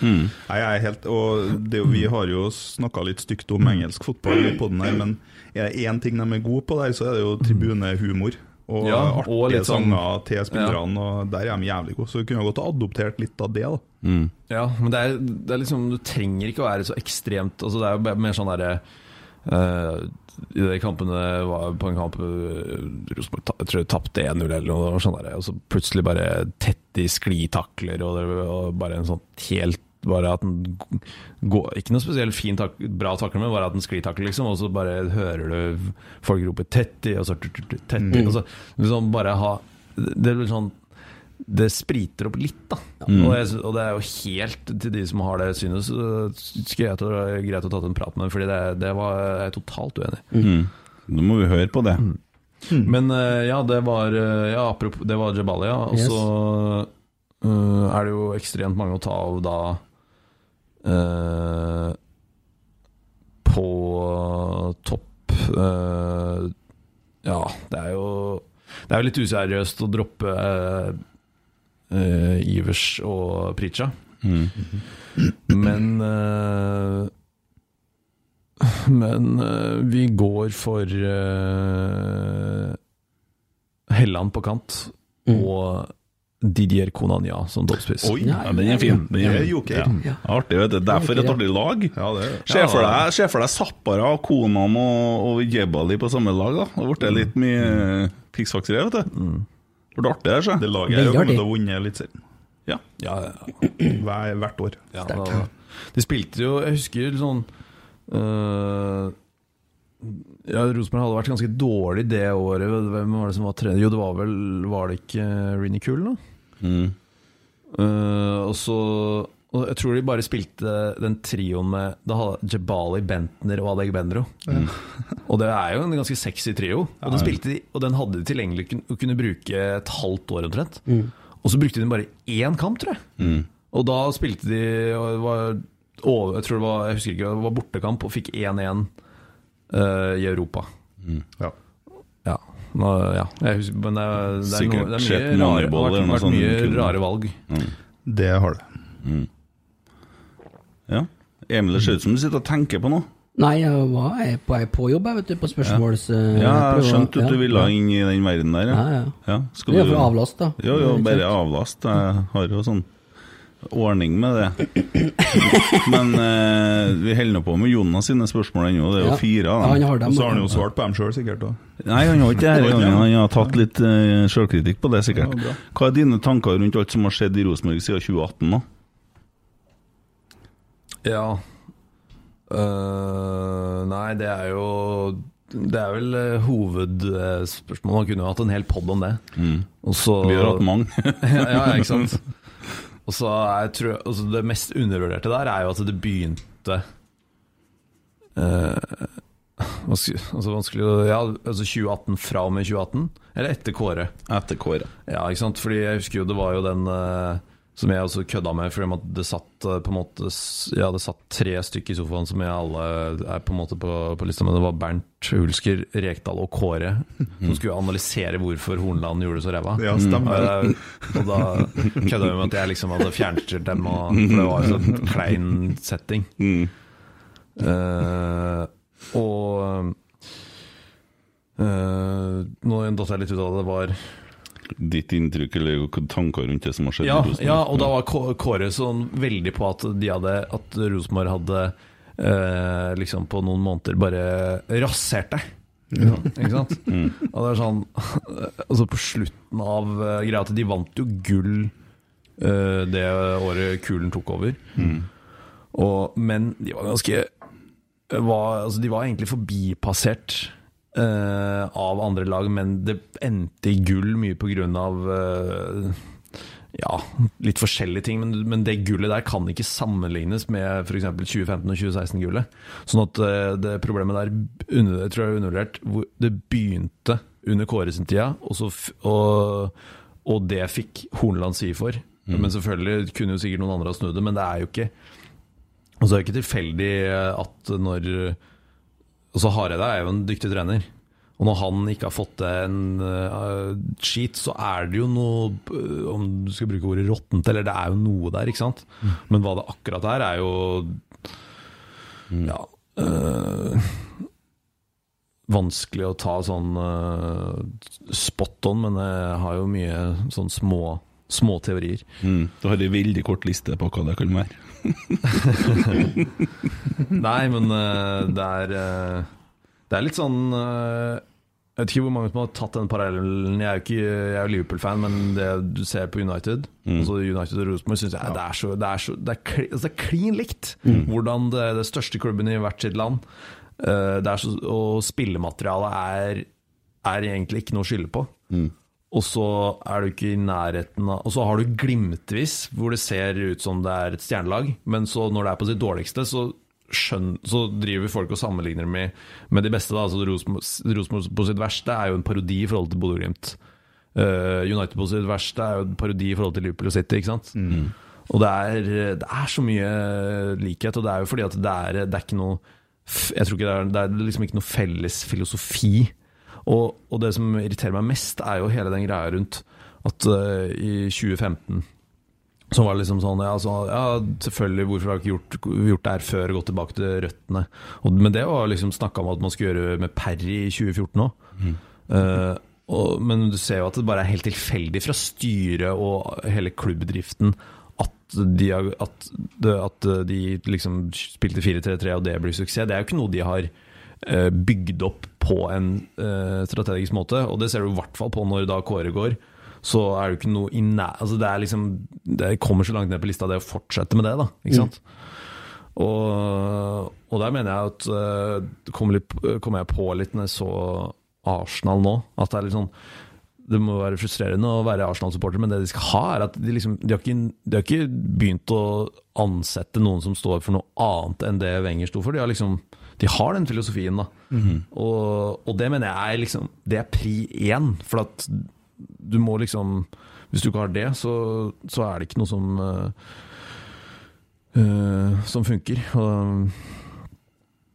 Mm. Nei, jeg er helt, og det, Vi har jo snakka litt stygt om engelsk fotball i den her, men er det én ting de er gode på der, så er det jo tribunehumor. Og Ja, artige og litt sånn- sanger til spillerne, og der er de jævlig gode. Så vi kunne godt ha adoptert litt av det. da Mm. Ja, men det er, det er liksom Du trenger ikke å være så ekstremt Altså Det er jo mer sånn derre eh, I de kampene var på en kamp uh, Rosenborg tror jeg tapte 1-0 eller noe sånt der, og så plutselig bare tett i sklitakler og, og bare en sånn helt bare at den går Ikke noe spesielt fin tak, bra takler, men bare at den sklitakler, liksom. Og så bare hører du folk rope 'Tetti', og så 'Tetti'. Mm. Og så liksom bare ha Det vel sånn det spriter opp litt, da. Mm. Og, jeg, og det er jo helt til de som har det synet, så skulle jeg det er greit å ta en prat med dem, Fordi det, det var jeg er totalt uenig i. Mm. Nå må vi høre på det. Men eh, ja, det var eh, Ja, apropos Det var Jabalia. Og Og Yes. så eh, er det jo ekstremt mange å ta av da uh, På topp uh, Ja, det er jo Det er jo litt useriøst å droppe eh, eh, Ivers og Pritja. Mm. Men uh, Men uh, vi går for eh, Helland på kant Mm. og Didier Konania som toppspiss. Oi, Ja, den er fin. Den Det er joker. Ja. Artig, vet du. Derfor et artig lag. Ja, er Se for deg, for deg Zappara, Konan og, og Jebali på samme lag. da Det ble litt mye fiksfakseri, vet du. Det ble artig, det. Det laget her Veldig har kommet artig. til å vinne Eliteserien Ja. Ja, ja, hver- hvert år. ja, da- de spilte jo Jeg husker sånn eh, Ja, Rosenborg hadde vært ganske dårlig det året. Hvem var det som var trener? Jo, det var vel Var det ikke Rini Kuhl, da? Mm. Uh, og så og Jeg tror de bare spilte den trioen med Da hadde Jebali, Bentner og Adegbenro. og det er jo en ganske sexy trio. Og den, spilte de, og den hadde de tilgjengelig kun- å kunne bruke et halvt år omtrent. Og så brukte de bare én kamp, tror jeg. Mm. Og da spilte de og det var, og Jeg tror det var Jeg husker ikke, det var bortekamp og fikk 1-1 uh, i Europa. Ja. Ja. Nå, ja. Jeg husker, men det, er- det er, noe, det er mye, rare, det har vært, vært mye rare valg. Det har det. Ja. Emil, det ser ut som du sitter og tenker på noe. Nei, jeg var jeg er på, jeg er på jobb, jeg, vet du, på spørsmåls... Ja, Ja, jeg skjønte at du ville ja. inn i den verden der. Ja, ja. Ja, skal Det er for avlast, da. Jo, jo, bare avlast. Jeg har jo sånn ordning med det. Men eh, vi holder nå på med Jonas sine spørsmål ennå. Det er jo fire av dem. Og så har han jo svart på dem sjøl, sikkert. Da. Nei, han har ikke det denne gangen. Han har tatt litt uh, sjølkritikk på det, sikkert. Hva er dine tanker rundt alt som har skjedd i Rosenborg siden 2018? da? Ja Uh, Nei, det er jo Det er vel uh, hovedspørsmålet. Man kunne jo hatt en hel pod om det. Mm. Også, Vi har hatt mange. ja, ja, ikke sant. Og så altså Det mest undervurderte der er jo at det begynte eh, altså vanskelig Ja, altså 2018 fra og med 2018? Eller etter Kåre? Etter Kåre. Ja, ikke sant? Fordi jeg husker jo det var jo den eh, Som jeg også kødda med, for det satt eh, på en måte Ja, det satt tre stykker i sofaen som jeg alle er på en måte på, på lista, med. det var Bernt Hulsker, Rekdal og Kåre som skulle analysere hvorfor Hornland gjorde det så ræva. Ja, stemmer. Og, jeg- og da kødda vi med at jeg liksom hadde fjernstyrt dem, og, for det var jo sånn klein setting. Eh, og uh, Nå datt jeg litt ut av det var Ditt inntrykk eller tanker rundt det som har skjedd ja, i Rosenborg? ja, og da var Kåre sånn veldig på at de hadde At Rosenborg hadde eh, liksom på noen måneder bare rasert deg. Ikke sant? Og det er sånn Altså på slutten av eh, greia at de vant jo gull eh, det året Kulen tok over. Og, men de var ganske var, altså De var egentlig forbipassert eh, av andre lag, men det endte i gull mye på grunn av eh, ja, litt forskjellige ting, men, men det gullet der kan ikke sammenlignes med f.eks. 2015- og 2016-gullet. Sånn at eh, det problemet der under, jeg tror jeg er undervurdert. Det begynte under Kåre sin tida, og, så og, og det fikk Horneland si for. Men selvfølgelig kunne jo sikkert noen andre ha snudd det, men det er jo ikke og så er det ikke tilfeldig at når Altså Hareide er jo en dyktig trener. Og når han ikke har fått til en uh, skit, så er det jo noe uh, Om du skal bruke ordet råttent, eller det er jo noe der, ikke sant? Men hva det akkurat er, er jo Ja uh, Vanskelig å ta sånn spot on, men jeg har jo mye sånn små, små teorier. Mm. Du har en veldig kort liste på hva det kan være. Nei, men uh, det er uh, Det er litt sånn uh, Jeg vet ikke hvor mange som har tatt den parallellen. Jeg er jo ikke jeg er Liverpool-fan, men det du ser på United Altså United og Rosenborg, syns jeg det er så Det er, så, det er, kli- altså det er klin likt. Hvordan det, det største klubben i hvert sitt land det så, Og spillematerialet er, er egentlig ikke noe å skylde på. Og så er du ikke i nærheten av Og så har du glimtvis hvor det ser ut som det er et stjernelag, men så når det er på sitt dårligste, så, skjønn, så driver folk og sammenligner med, med de beste. Da. Altså Rosenborg på sitt verste er jo en parodi i forhold til Bodø-Glimt. Uh, United på sitt verste er jo en parodi i forhold til Liverpool og City. Ikke sant? Og det er, det er så mye likhet, og det er jo fordi at det er, det er ikke noe Jeg tror ikke det er, det er liksom ikke noe felles filosofi. Og, og det som irriterer meg mest, er jo hele den greia rundt at uh, i 2015 så var det liksom sånn Ja, så, ja selvfølgelig, hvorfor har vi ikke gjort, gjort det her før, gått tilbake til røttene? Og, men det var liksom snakka om at man skulle gjøre med Perry i 2014 òg. og, men du ser jo at det bare er helt tilfeldig fra styret og hele klubbdriften at de, at, at de liksom spilte 4-3-3 og det blir suksess. Det er jo ikke noe de har bygd opp på en eh, strategisk måte, og det ser du i hvert fall på når da Kåre går. Så er det ikke noe i næ... Altså det er liksom Det kommer så langt ned på lista, det å fortsette med det, da. Ikke sant? Og, og der mener jeg at eh, det kommer, litt, kom, jeg på litt når jeg så Arsenal nå. At det er litt sånn Det må være frustrerende å være Arsenal-supporter, men det de skal ha, er at de, liksom, de, har ikke, de har ikke begynt å ansette noen som står for noe annet enn det Wenger sto for. De har liksom de har den filosofien, da. og, og det mener jeg er liksom Det er pri én. For at du må liksom Hvis du ikke har det, så, så er det ikke noe som uh, uh, Som funker. Og,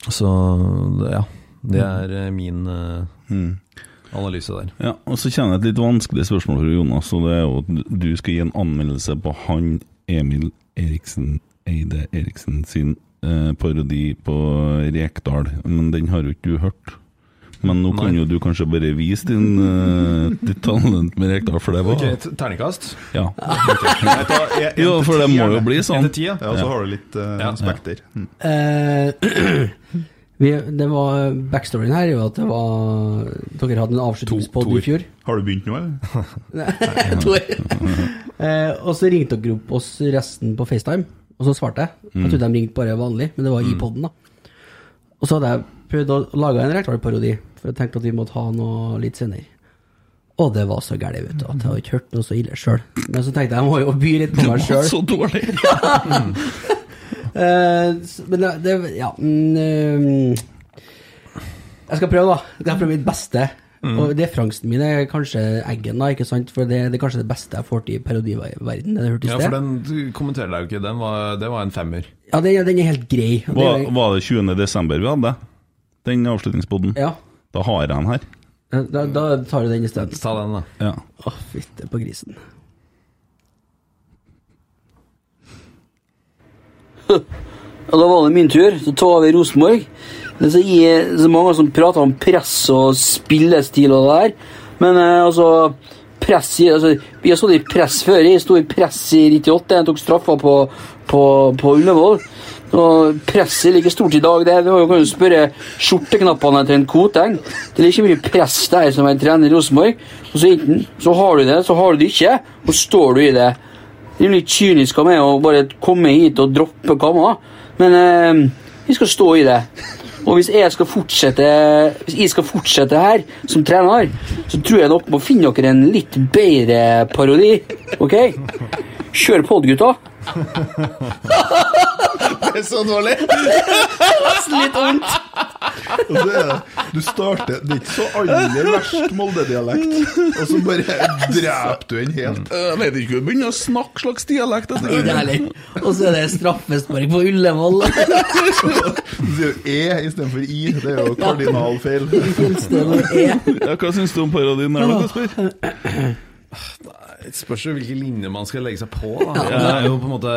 så ja. Det er uh, min mm. analyse der. Ja, og Så kjenner jeg et litt vanskelig spørsmål fra Jonas, og det er jo at du skal gi en anmeldelse på han Emil Eriksen Eide Eriksen sin eh, parodi på Rekdal, men den har jo ikke du hørt. Men nå kan Nei. jo du kanskje bare vise din, uh, ditt talent med Rekdal, for det var Ok, t- terningkast? Ja. En Jo, for det må jo bli sånn. Ja. og så har du litt uh, spekter. Mm. Eh, vi, det var Backstoryen her er jo at det var Dere hadde en avslutningspod i fjor. Har du begynt nå, eller? Nei, to år. Eh, og så ringte dere opp oss resten på FaceTime, og så svarte jeg. Jeg trodde de ringte bare vanlig, men det var i poden, da. Og så hadde jeg prøvd å lage en Rekdal-parodi, for jeg tenkte at vi måtte ha noe litt senere. Og det var så gærent, vet du, at jeg hadde ikke hørt noe så ille sjøl. Men så tenkte jeg jeg må jo by litt på meg sjøl. Så dårlig! Eh, men det, det Ja. Mm, eh, jeg skal prøve, da. Jeg skal prøve mitt beste. Og referansen min er kanskje Eggen, da, ikke sant? For det, det er kanskje det beste jeg får til i parodiverden. Ja, for den du kommenterer deg jo ikke. Den var, det var en femmer. Ja, den, den er helt grei. Det Var, er- var det 20. desember vi hadde den avslutningsboden? Ja. Da har jeg den her. Da, da tar du den isteden. Ta den, da. Ja. Å, fytte på grisen. Ja, da var det min tur. Så tar vi Rosenborg. Det er så, mange som prater om press og spillestil og det der. Men eh, altså press i, altså, Vi har stått i press før. Jeg sto i press i 98. Jeg tok straffa på, på, på Ullevål. Og Presset er like stort i dag. Det, vi har kan jo spørre skjorteknappene til en Koteng. Det er like mye press der som en trener i Rosenborg. Og så enten så har du det, så har du det ikke. Og står du i det. Det er litt kynisk av meg å bare komme hit og droppe kamma, men eh, vi skal stå i det. Og hvis jeg skal fortsette Hvis jeg skal fortsette her som trener, så tror jeg dere må finne dere en litt bedre parodi. Ok? Kjør på, gutta. Det er så dårlig! Litt vondt. Er det, du starter Det er ikke så aller verst Molde-dialekt, og så bare dreper du en helt. Jeg vet ikke hvor du begynner å snakke slags dialekt. altså. Ikke heller. Og så er det straffespark på Ullevål. Du sier jo E istedenfor I. Det er jo kardinalfeil. Ja, hva syns du om parodien der, da, Kasper? Det spørs jo hvilke linjer man skal legge seg på. Da. Ja. Det er jo på en måte,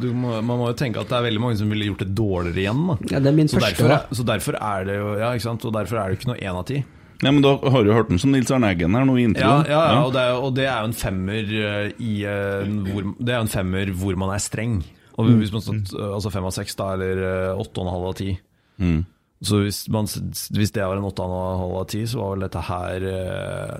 du må, man må jo tenke at det er veldig mange som ville gjort det dårligere igjen. Da. Ja, det er min så, første, derfor, er- så derfor er det jo Ja, ikke sant? Og derfor er det ikke noe én av ti. Ja, men Da har du hørt den som Nils Arne Eggen her nå i Ja, introen? ja, ja og, det er, og det er jo en femmer eh, i eh, hvor, Det er jo en femmer hvor man er streng. Og Mm. hvis man stått, eh, altså fem av seks, da, eller åtte og en halv av ti. Mm. Så hvis, man, hvis det var en åtte og en halv av ti, så var vel dette her eh,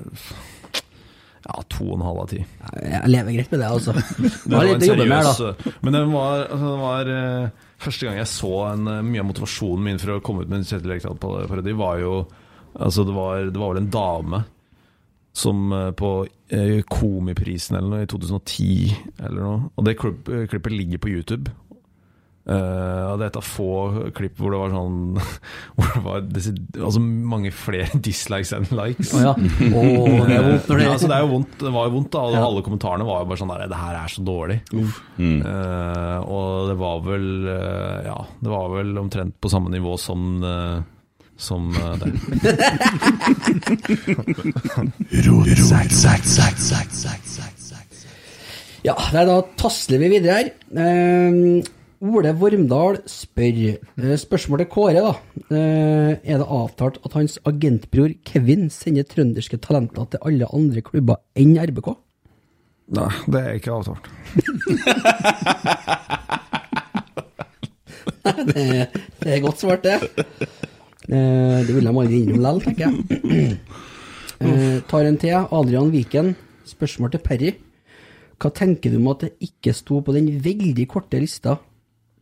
Ja, to og en halv av ti. Jeg lever greit med det, altså. Det var litt å jobbe med her, da. seriøs, Men det var, altså, det var uh, Første gang jeg så en, uh, mye av motivasjonen min for å komme ut med en Kjetil Rekdal-parodi, var jo Altså, det var, det var vel en dame som uh, på eh, Komiprisen eller noe i 2010 eller noe Og det klipp, eh, klippet ligger på YouTube. Eh, og det er et av få klipp hvor det var sånn Hvor det var altså mange flere dislikes enn likes. Oh, ja. oh, det er vondt når det- ja, altså, det er jo vondt, det var jo vondt, da. Og Ja. alle kommentarene var jo bare sånn der Det her er så dårlig. Mm. Uh, og det var vel uh, Ja, det var vel omtrent på samme nivå som uh, som eh, det. Ja, nei, da tasler vi videre her. Eh, Ole Vormdal spør spørsmålet Spørsmål til Kåre, da. Eh, er det avtalt at hans agentbror Kevin sender trønderske talenter til alle andre klubber enn RBK? Nei, det er ikke avtalt. det, det er godt svart, det. Eh, det vil de aldri innrømme likevel, tenker jeg. Eh, tar en til. Adrian Viken. Spørsmål til Perry. Hva tenker du om at det ikke sto på den veldig korte lista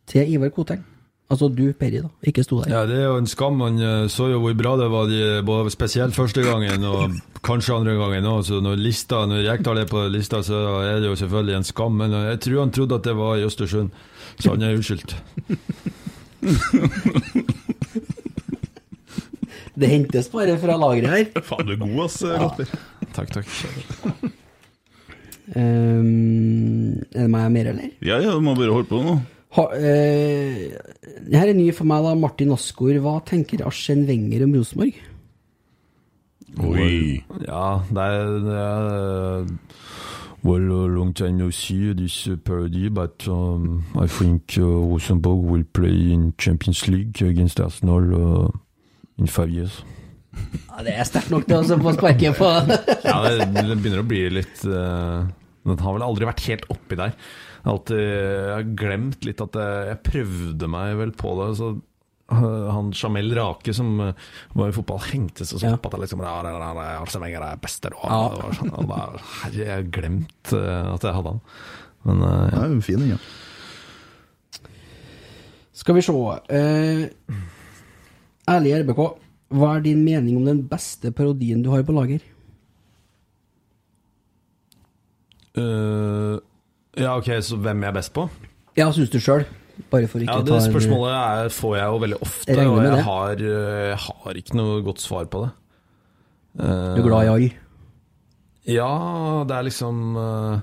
til Ivar Koteng? Altså du, Perry, da. Ikke sto der. Ja, det er jo en skam. Man eh, så jo hvor bra det var, de- både spesielt første gangen og kanskje andre gangen òg. Så når lista, når Rekdal er på lista, så er det jo selvfølgelig en skam. Men eh, jeg tror han trodde at det var i Østersund, så han er unnskyldt. Det hentes bare fra lageret her. Faen, du er god, ass, Kasper. Takk, takk. Um, er det meg mer, eller? Ja, ja, du må bare holde på nå. Ha, eh, det her er ny for meg, da. Martin Asgaard. Hva tenker Arsen Wenger om Rosenborg? Oi. Ja, det er, det er uh, Well, a long time no see this uh, parody, but um, I think uh, Rosenborg will play in Champions League against Arsenal uh, in five years. Ja, det er sterkt nok til å få sparke på. Ja, det, det begynner å bli litt uh, Den har vel aldri vært helt oppi der. Har, alltid, jeg har glemt litt at jeg, jeg prøvde meg vel på det. Så uh, han Jamel Rake som uh, var i fotball, hengte seg så opp at jeg liksom ja, ja, ja, ja, Arsene Wenger er beste der, og, Ja. det sånn, og da, jeg har glemt uh, at jeg hadde han. Men ja. Det er jo fin, ja. Skal vi se. Eh, ærlig RBK, hva er din mening om den beste parodien du har på lager? Uh, ja, ok, så hvem jeg er best på? Ja, syns du sjøl? Bare for ikke Ja, Det ta spørsmålet er, får jeg jo veldig ofte, Jeg og jeg har, jeg har ikke noe godt svar på det. Du er glad i alle? Ja, det er liksom eh,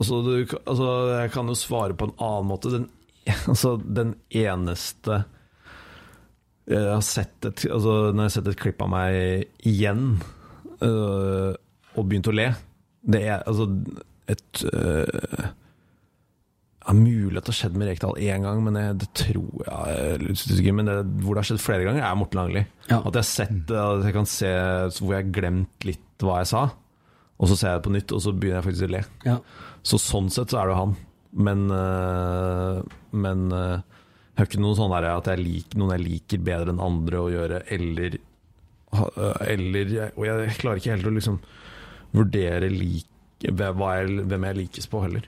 altså, du, altså, jeg kan jo svare på en annen måte. Den, altså, den eneste jeg har sett et, altså, Når jeg har sett et klipp av meg igjen øh, og begynt å le Det er altså et øh, ja, Mulig at det har skjedd med Rekdal én gang, men jeg, det tror jeg, er Men det, hvor det har skjedd flere ganger, er Morten Langli. Ja. At jeg har sett At jeg kan se hvor jeg har glemt litt hva jeg sa, og så ser jeg det på nytt, og så begynner jeg faktisk å le. Ja. Så sånn sett så er det jo han. Men, øh, men øh, jeg har ikke noe sånn der at jeg liker, noen jeg liker bedre enn andre å gjøre, eller, øh, eller Og jeg klarer ikke helt å liksom vurdere like, hvem jeg likes på, heller.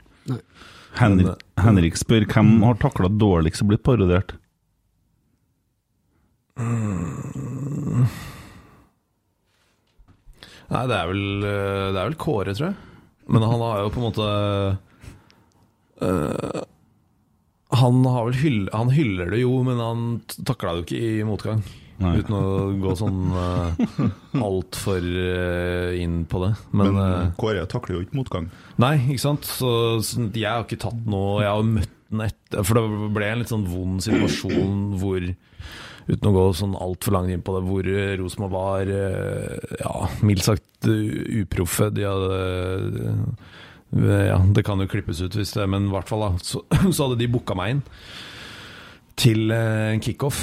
Henrik, eh, Henrik spør hvem har takla dårligst og blitt parodiert? Mm. Nei, det er vel øh, Det er vel Kåre, tror jeg. Men han har jo på en måte øh, Han hyll, Han hyller det jo, men han takla det jo ikke i motgang. Nei. Uten å gå sånn uh, altfor uh, inn på det. Men, Men øh, Kåre takler jo ikke motgang. Nei, ikke sant. Så, så jeg har ikke tatt noe Jeg har møtt den etter For det ble en litt sånn vond situasjon hvor Uten å gå sånn altfor langt inn på det, hvor eh, Rosenborg var eh, ja, mildt sagt eh, uproffe. De hadde eh, Ja, det kan jo klippes ut hvis det Men i hvert fall, da. Så, så hadde de booka meg inn til eh, en kickoff.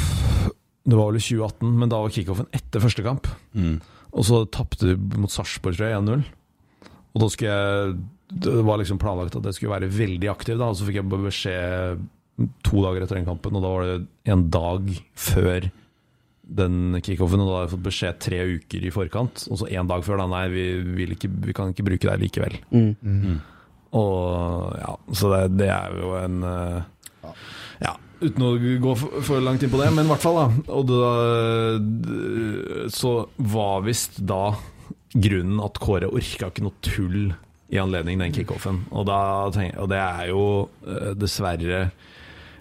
Det var vel i 2018, men da var kickoffen etter første kamp. Mm. Og så tapte de mot Sarpsborg, tror jeg, 1-0. Og da skulle jeg Det var liksom planlagt at jeg skulle være veldig aktiv, da. Og så fikk jeg beskjed to dager etter den kampen, og da var det en dag før den kickoffen. Og da hadde jeg fått beskjed tre uker i forkant, og så én dag før. da Nei, vi, vil ikke, vi kan ikke bruke deg likevel. Mm. Og ja, så det, det er jo en eh, Ja, uten å gå for, langt inn på det, men i hvert fall, da. Og da så var visst da grunnen at Kåre orka ikke noe tull i anledning den kickoffen. Og, da og det er jo eh, dessverre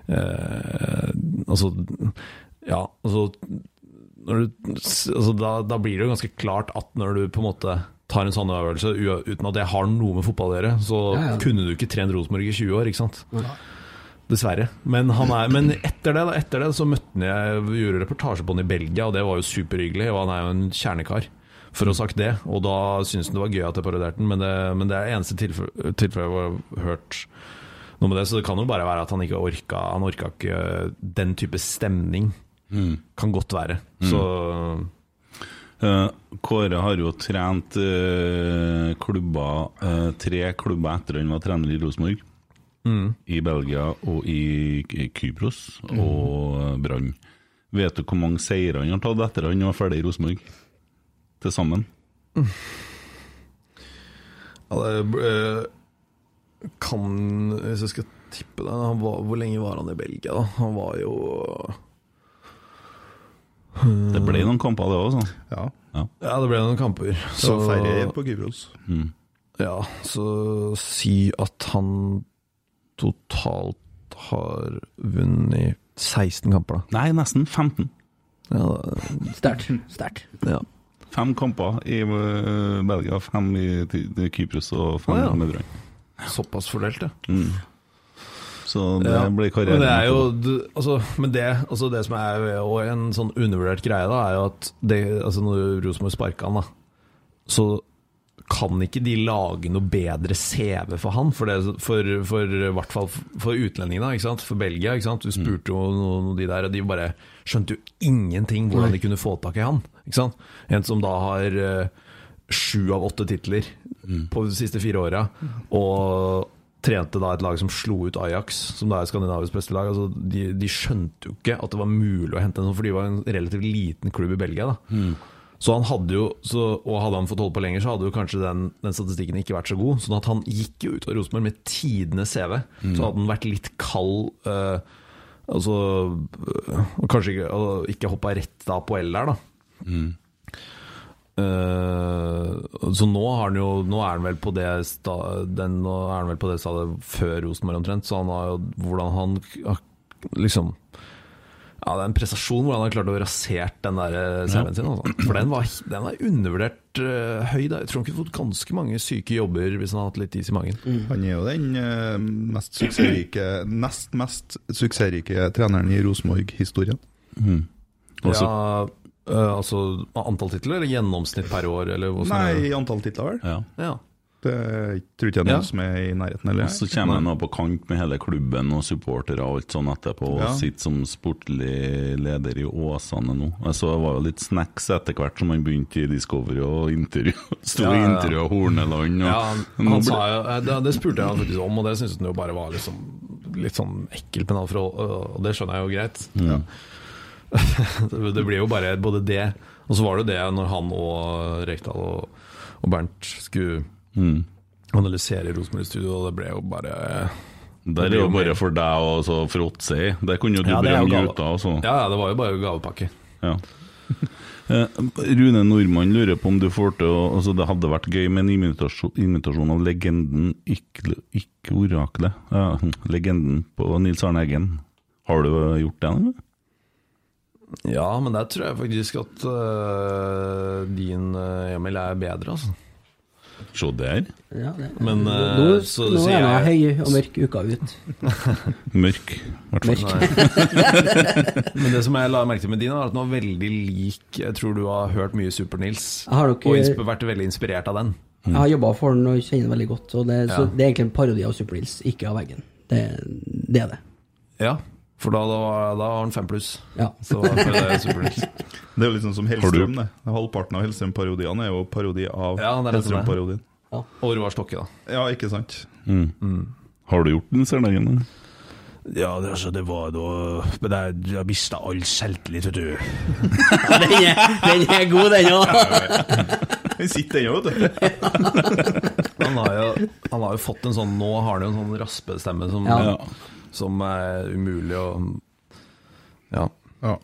eh, Altså Ja, altså du, altså da, da blir det jo ganske klart at når du på en måte tar en sånn øvelse uten at det har noe med fotball å gjøre, så Ja, ja. kunne du ikke trent Rosenborg i 20 år, ikke sant? Dessverre. Men, han er, men etter det da, etter det så møtte han jeg gjorde reportasje på han i Belgia, og det var jo superhyggelig. Og han er jo en kjernekar, for å ha sagt det. Og da syntes han det var gøy at jeg parodierte han, men det, men det er eneste tilfellet tilfelle jeg har hørt noe med det. Så det kan jo bare være at han ikke orka Han orka ikke den type stemning. Kan godt være. Så Eh, Kåre har jo trent eh, klubber, eh, tre klubber etter han var trener i Rosenborg. Mm. I Belgia og i Kypros og eh, Brann. Vet du hvor mange seire han har tatt etter han var ferdig i Rosenborg? Til sammen? Ja, det eh, kan Hvis jeg skal tippe det han var, Hvor lenge var han i Belgia, da? Han var jo Det ble noen kamper, det òg. Ja. Ja. Ja, det ble noen kamper. Det var færre på Kypros. Mm. Ja, så si at han totalt har vunnet 16 kamper, da. Nei, nesten 15. Ja, Sterkt. Sterkt. ja. Fem kamper i eh, Belgia, fem i Kypros og fem ah, ja. med Brann. Såpass fordelt, ja. Mm. Så det Ja, blir karrieren. Men det er jo altså, Men det, altså det som er jo en sånn undervurdert greie, da, er jo at det, altså når Rosenborg sparka han, da, så kan ikke de lage noe bedre CV for han, for, det, for, for i hvert fall for utlendingene, ikke sant? for Belgia. Ikke sant? Du spurte jo noen av de der, og de bare skjønte jo ingenting hvordan de kunne få tak i han. Ikke sant? En som da har eh, sju av åtte titler på de siste fire åra, og trente da et lag som slo ut Ajax, som da er Skandinavisk beste lag. Altså, de, de skjønte jo ikke at det var mulig å hente en sånn, for de var en relativt liten klubb i Belgia. da så han hadde jo, så, Og hadde han fått holde på lenger, så hadde jo kanskje den, den statistikken ikke vært så god. Sånn at han gikk jo ut av Rosenborg med tidenes CV. Så hadde han vært litt kald eh, Altså øh, Kanskje ikke, og ikke hoppa rett da på L der, da. Eh, så nå, har han jo, nå er han vel på det sta, den, Nå er han vel på det stadiet før Rosenborg omtrent. Så han har jo hvordan han liksom Ja, det er en prestasjon hvor han har klart å rasert den der eh, CV-en sin. Også. For den var, den var undervurdert uh, høy. Da. Jeg tror han kunne fått ganske mange syke jobber hvis han hadde hatt litt is i magen. Han er jo den uh, mest suksessrike, nest mest suksessrike treneren i Rosenborg-historien. Også- ja, uh, altså antall titler, eller gjennomsnitt per år? Eller hvordan er Nei, antall titler, vel. Ja. Ja. Det tror ikke jeg noen Ja. som er i nærheten, eller? Så kommer han på kant med hele klubben og supportere og alt sånn etterpå, og Ja. sitter som sportlig leder i Åsane nå. Jeg så det var jo litt snacks etter hvert som han begynte i Discovery og intervju. Sto Ja, i intervju av Horneland. Og, Ja, han, han ble- sa jo, eh, det, det spurte jeg han faktisk om, og det syntes han jo bare var liksom litt sånn ekkelt. Men for, og det skjønner jeg jo greit. Ja. det det blir jo bare både det, og så var det jo det når han og Rekdal og, og Bernt skulle Mm. analysere Rosenborg i studio, og det ble jo bare Der er jo bare for deg og så for Otse. Der kunne jo du Ja, det ut så. Ja, ja, det var jo bare gavepakke. Ja. Eh, Rune Nordmann lurer på om du får til å altså Det hadde vært gøy med en invitasjon, invitasjon av legenden Ikke, ikke oraklet. Ja, legenden på Nils Arne Eggen. Har du gjort det? Eller? Ja, men der tror jeg faktisk at uh, din uh, Emil er bedre, altså. Se der. Ja, det, Men, nå, eh, så nå er jeg- høy og mørk uka ut. Mørk. i hvert fall. Men det som jeg la merke til med din, er at den var veldig lik Jeg tror du har hørt mye Super-Nils, dere- og insp vært veldig inspirert av den. Jeg har jobba for den og kjenner den veldig godt. Og det, så det er egentlig en parodi av Super-Nils, ikke av veggen. Det, det er det. Ja, for da, da, da har han fem pluss. Ja. Så for det er Super-Nils. Det er jo litt sånn som Hellstrøm, det. Halvparten av Hellstrøm-parodiene er jo parodi av Ja, det er rett og. Hellstrøm-parodien. Roar Stokke, da. Ja, ikke sant? Mm. Har du gjort den serien? Ja, det, altså, det var da Men jeg, jeg mista all selvtillit, vet du. den, er, den er god, den òg. Den sitter ennå, vet du. Han har, jo, han har jo fått en sånn Nå har han jo en sånn raspestemme som, Ja. Som er umulig å Ja. Ja.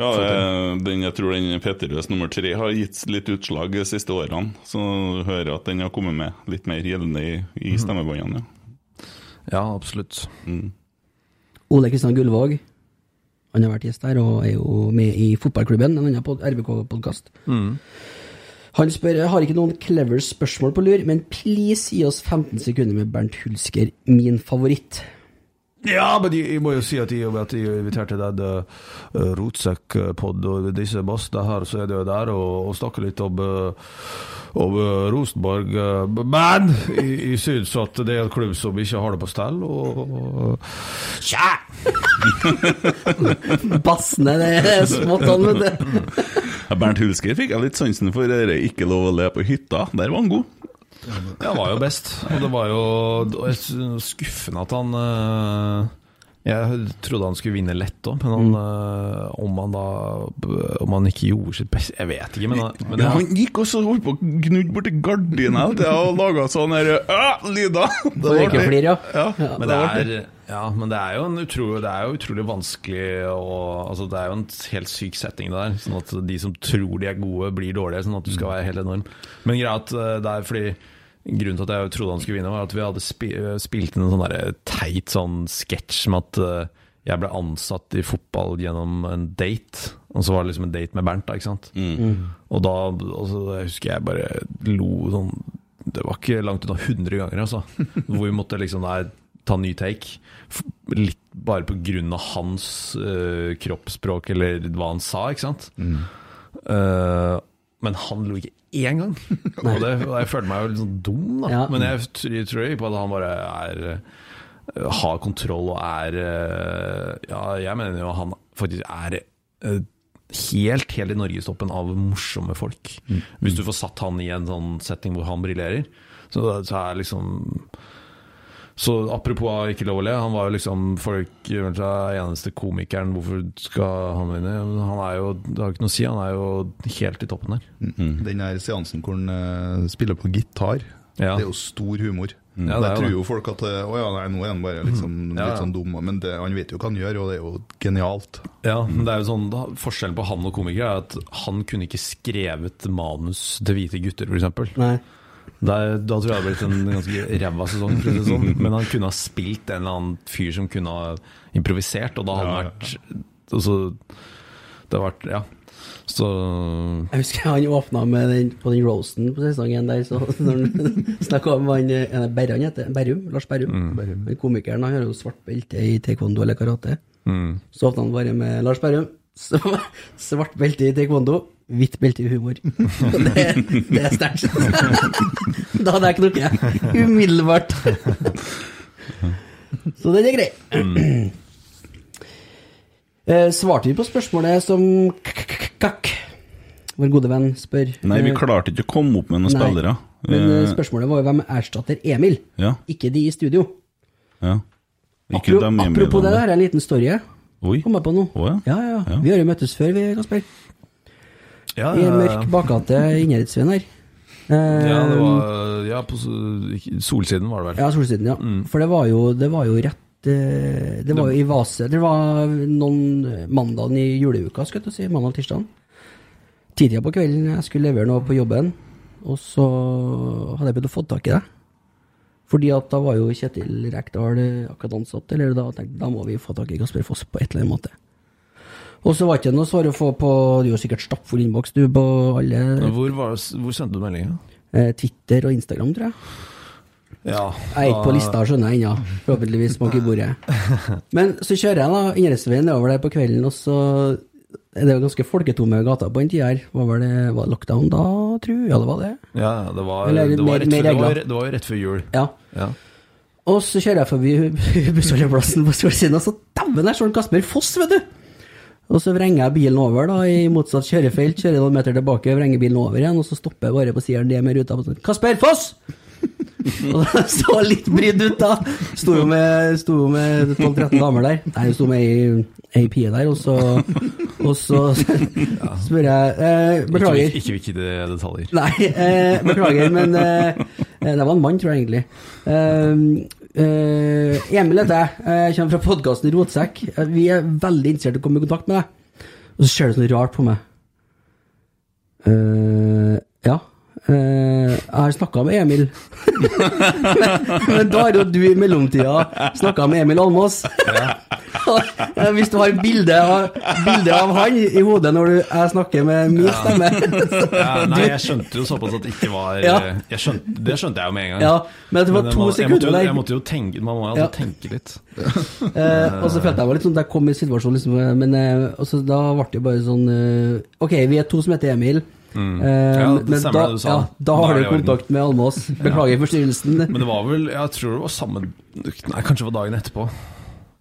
Ja, eh, den, jeg tror den Peterøes nummer tre har gitt litt utslag de siste årene. Så du hører at den har kommet med litt mer gjeldende i, i stemmebåndene. ja, absolutt. Mm. Ole Kristian Gullvåg. Han har vært gjest her og er jo med i fotballklubben, en annen RBK-podkast. Mm. Han spør jeg har ikke noen clever spørsmål på lur, men please gi oss 15 sekunder med Bernt Hulsker, min favoritt. Ja, men jeg, må jo si at jeg, at jeg inviterte den uh, Rotsekk-pod, og disse massene her, så er det jo der og, og snakke litt om, uh, om uh, Rosenborg. Uh, men jeg, jeg syns at det er en klubb som ikke har det på stell, og, og Tja! Bassene, det er smått han, vet du. Bernt Hulsker fikk jeg litt sansen for. det Ikke lov å le på hytta. Der var han god. Ja, han var jo best. Og det var jo skuffende at han øh, Jeg trodde han skulle vinne lett òg, men han, øh, om han da Om han ikke gjorde sitt beste Jeg vet ikke, men, han- men ja, han gikk også holdt på å gnudde borti gardina og laga sånn her øh, lyder. Det var artig. ja. Ja. Men det er, ja, men det er jo en utrolig, det er jo utrolig vanskelig å altså Det er jo en helt syk setting det der. Sånn at de som tror de er gode, blir dårlige. Sånn at du skal være helt enorm. Men greia at eh, det er fordi Grunnen til at jeg trodde han skulle vinne, var at vi hadde spilt inn en sånn der teit sånn sketsj med at eh, jeg ble ansatt i fotball gjennom en date. Og så var det liksom en date med Bernt, da, ikke sant. Og da altså, jeg husker jeg bare lo sånn Det var ikke langt unna 100 ganger, altså. Hvor vi måtte liksom der ta ny take. Litt bare på grunn av hans uh, kroppsspråk eller hva han sa, ikke sant. Eh, men han lo ikke én gang. og, det, jeg følte meg jo litt sånn dum, da. Ja. Men jeg, tror jeg tror på at han bare er eh, har kontroll og er eh, Ja, jeg mener jo han faktisk er eh, helt, helt i norgestoppen av morsomme folk. Hvis du får satt han i en sånn setting hvor han briljerer, så, så er liksom så apropos ikke lov å le, han var jo liksom folk eneste komikeren, hvorfor skal han vinne? Han er jo, det har ikke noe å si, han er jo helt i toppen der. Den der seansen hvor han uh, spiller på gitar, Ja. det er jo stor humor. Ja, det er Der tror jo folk at eh, Å ja, nei, nå er han bare liksom, Ja, ja. litt sånn dum, men det, han vet jo hva han gjør, og det er jo genialt. Ja, men det er jo sånn, da, Forskjellen på han og komikere er at han kunne ikke skrevet manus til hvite gutter, f.eks. Der, da tror jeg det hadde blitt en ganske ræva sesong. Sånn. Men han kunne ha spilt en eller annen fyr som kunne ha improvisert, og da hadde han vært altså, Det har vært Ja. Så Jeg husker han åpna med den, på den roasten på sesongen der, så når han snakka om han eh, er det heter? Berrum? Lars Berrum. Mm. Berrum. komikeren han har jo svart belte i taekwondo eller karate. Mm. Så åpna han bare med Lars Berrum. Svart belte i taekwondo, hvitt belte i humor. Det, det er sterkt. Da hadde jeg knukket. Umiddelbart. Så den er grei. Eh, Svarte vi på spørsmålet som kakk? Vår gode venn spør. Nei, vi klarte ikke å komme opp med noen spillere. Men eh, Eh, spørsmålet var jo hvem erstatter Emil, Ja. ikke de i studio. ja. Ikke Apro apropos det, der er en liten story. Oi. Kom jeg på nå. Oh, ja. Ja, ja, Ja. Vi har jo møttes før, vi, Kasper. Ja, I en mørk bakgate Innherredsveien her. Eh, Ja, det var Ja, på Solsiden var det vel. Ja, Solsiden, ja. Mm. For det var jo, det var jo rett det, Det var jo i Vase Det var noen mandagen i juleuka, skal jeg si. Mandag og tirsdag. Tidligere på kvelden jeg skulle levere noe på jobben, og så hadde jeg begynt å få tak i deg. Fordi at da var jo Kjetil Rekdal eh, akkurat ansatt, eller da tenkte da må vi få tak i Kasper Foss på et eller annet måte. Og så var det ikke noe svar å få på Du har sikkert stappfull innboks, du, på alle Hvor, var, hvor sendte du meldinga? eh, Twitter og Instagram, tror jeg. Ja. Jeg er ikke på lista, skjønner jeg ennå. Forhåpentligvis bak i bordet. Men så kjører jeg da Innherredsveien nedover der på kvelden, og så er det jo ganske folketomme gater på den tida her. Var vel det var lockdown da, tru? Ja, det var det. Ja, det var, Eller det var, mer- før, det, var, det var rett før jul. Ja. Ja. Og så kjører jeg forbi bussholdeplassen på Solsiden, og så dæven, der står Kasper Foss, vet du! Og så vrenger jeg bilen over da, i motsatt kjørefelt, kjører noen meter tilbake, vrenger bilen over igjen, og så stopper jeg bare på siden det med ruta på sånn Kasper Foss! Og da så litt brydd ut, da. Sto jo med, sto med 12-13 damer der. Nei, sto med ei, ei pie der, og så, og så spør jeg eh, Beklager. Ikke, viktige detaljer. Nei, eh, beklager, men eh, eh, det var en mann, tror jeg egentlig. Eh, eh, Emil heter jeg. Jeg kommer fra podkasten Rotsekk. Vi er veldig interessert i å komme i kontakt med deg. Og så ser du sånn rart på meg. Eh, ja. Eh, jeg har snakka med Emil. men, men da har jo du i mellomtida snakka med Emil Almås. Eh, Hvis du har bilde av, bilde av han i hodet når du, jeg snakker med min stemme Ja, nei, jeg skjønte jo såpass at det ikke var Ja. jeg skjønte, Det skjønte jeg jo med en gang. Ja, men det var to jeg sekunder der. jeg måtte jo tenke Man må jo altså tenke litt. uh, og så følte jeg meg litt sånn jeg kom i situasjonen, liksom, men uh, da ble det bare sånn eh, Ok, vi er to som heter Emil. Mm. Eh, Ja, det men stemmer da, det du sa. ja, da Da har du kontakt med Almås. Beklager forstyrrelsen. Men det var vel Jeg tror det var samme Nei, kanskje det var dagen etterpå.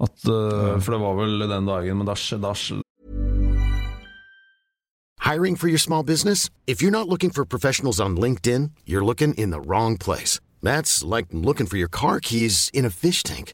At, uh, For det var vel den dagen, men da skjedde da Hiring for your small business? If you're not looking for professionals on LinkedIn, you're looking in the wrong place. That's like looking for your car keys in a fish tank.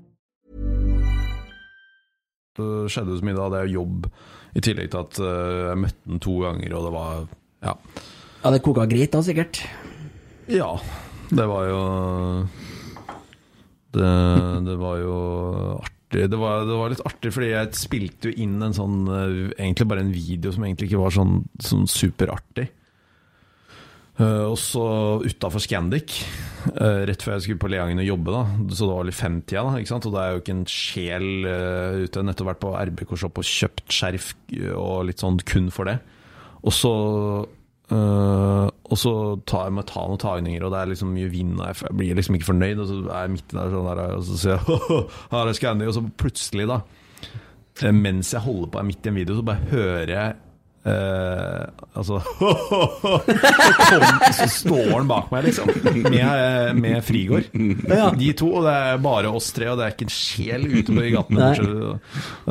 Det skjedde så mye da, det er jobb, i tillegg til at eh, jeg møtte den to ganger, og det var Ja. Ja, det koka greit da, sikkert. Ja, det var jo Det, det var jo artig. Det var, det var litt artig, fordi jeg spilte jo inn en sånn eh, Egentlig bare en video som egentlig ikke var sånn, sånn superartig. Eh, og så utafor Scandic, uh, rett før jeg skulle på Leangen og jobbe, da. så det var litt femtida, da, ikke sant? og det er jo ikke en sjel uh, ute. Nettopp vært på RBK-shop og kjøpt skjerf og litt sånn kun for det. Og så og så tar jeg med ta noen tagninger, og det er liksom mye vind, og jeg blir liksom ikke fornøyd. Og så er jeg midt der, sånn der og så sier jeg her er Scandic, og så plutselig, da, mens jeg holder på midt i en video, så bare hører jeg Eh, altså så, står han bak meg, liksom, med, med Frigård. De to, og det er bare oss tre, og det er ikke en sjel ute på gatene. Nei.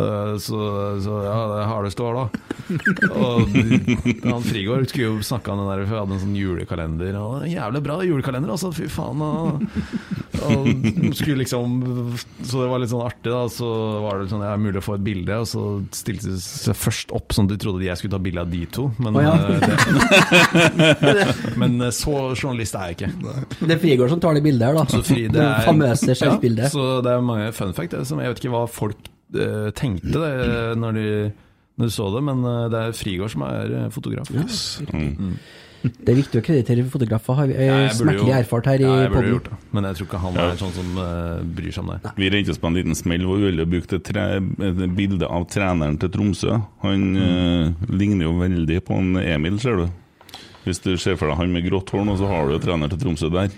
eh, så, så ja, det er harde stål, da. Og han Frigård skulle jo snakke om den der, for vi hadde en sånn julekalender. Og jævlig bra julekalender, altså, fy faen. Og, og skulle liksom Så det var litt sånn artig, da. Så var det sånn, ja, mulig å få et bilde, og så stilte de seg først opp sånn at de trodde jeg skulle ta bilde av de to. Men, oh, ja. eh, men eh, så journalist er jeg ikke. Det er Frigård som tar det bildet her, da. Så fri, det er, famøse skjerfbildet. Ja, så det er mange fun fact. som Jeg vet ikke hva folk uh, tenkte det, når, de, når de så det, men det er Frigård som er fotograf. Mm. Det er viktig å kreditere fotografer, har vi Ja, eh, smertelig erfart her i ja, jeg burde gjort det. Men jeg tror ikke han er sånn som uh, bryr seg om det. Vi rente oss på en liten smell hvor vi ville brukt et, et bilde av treneren til Tromsø. Han uh, ligner jo veldig på en Emil, ser du. Hvis du ser for deg han med grått hår nå, så har du jo trener til Tromsø der.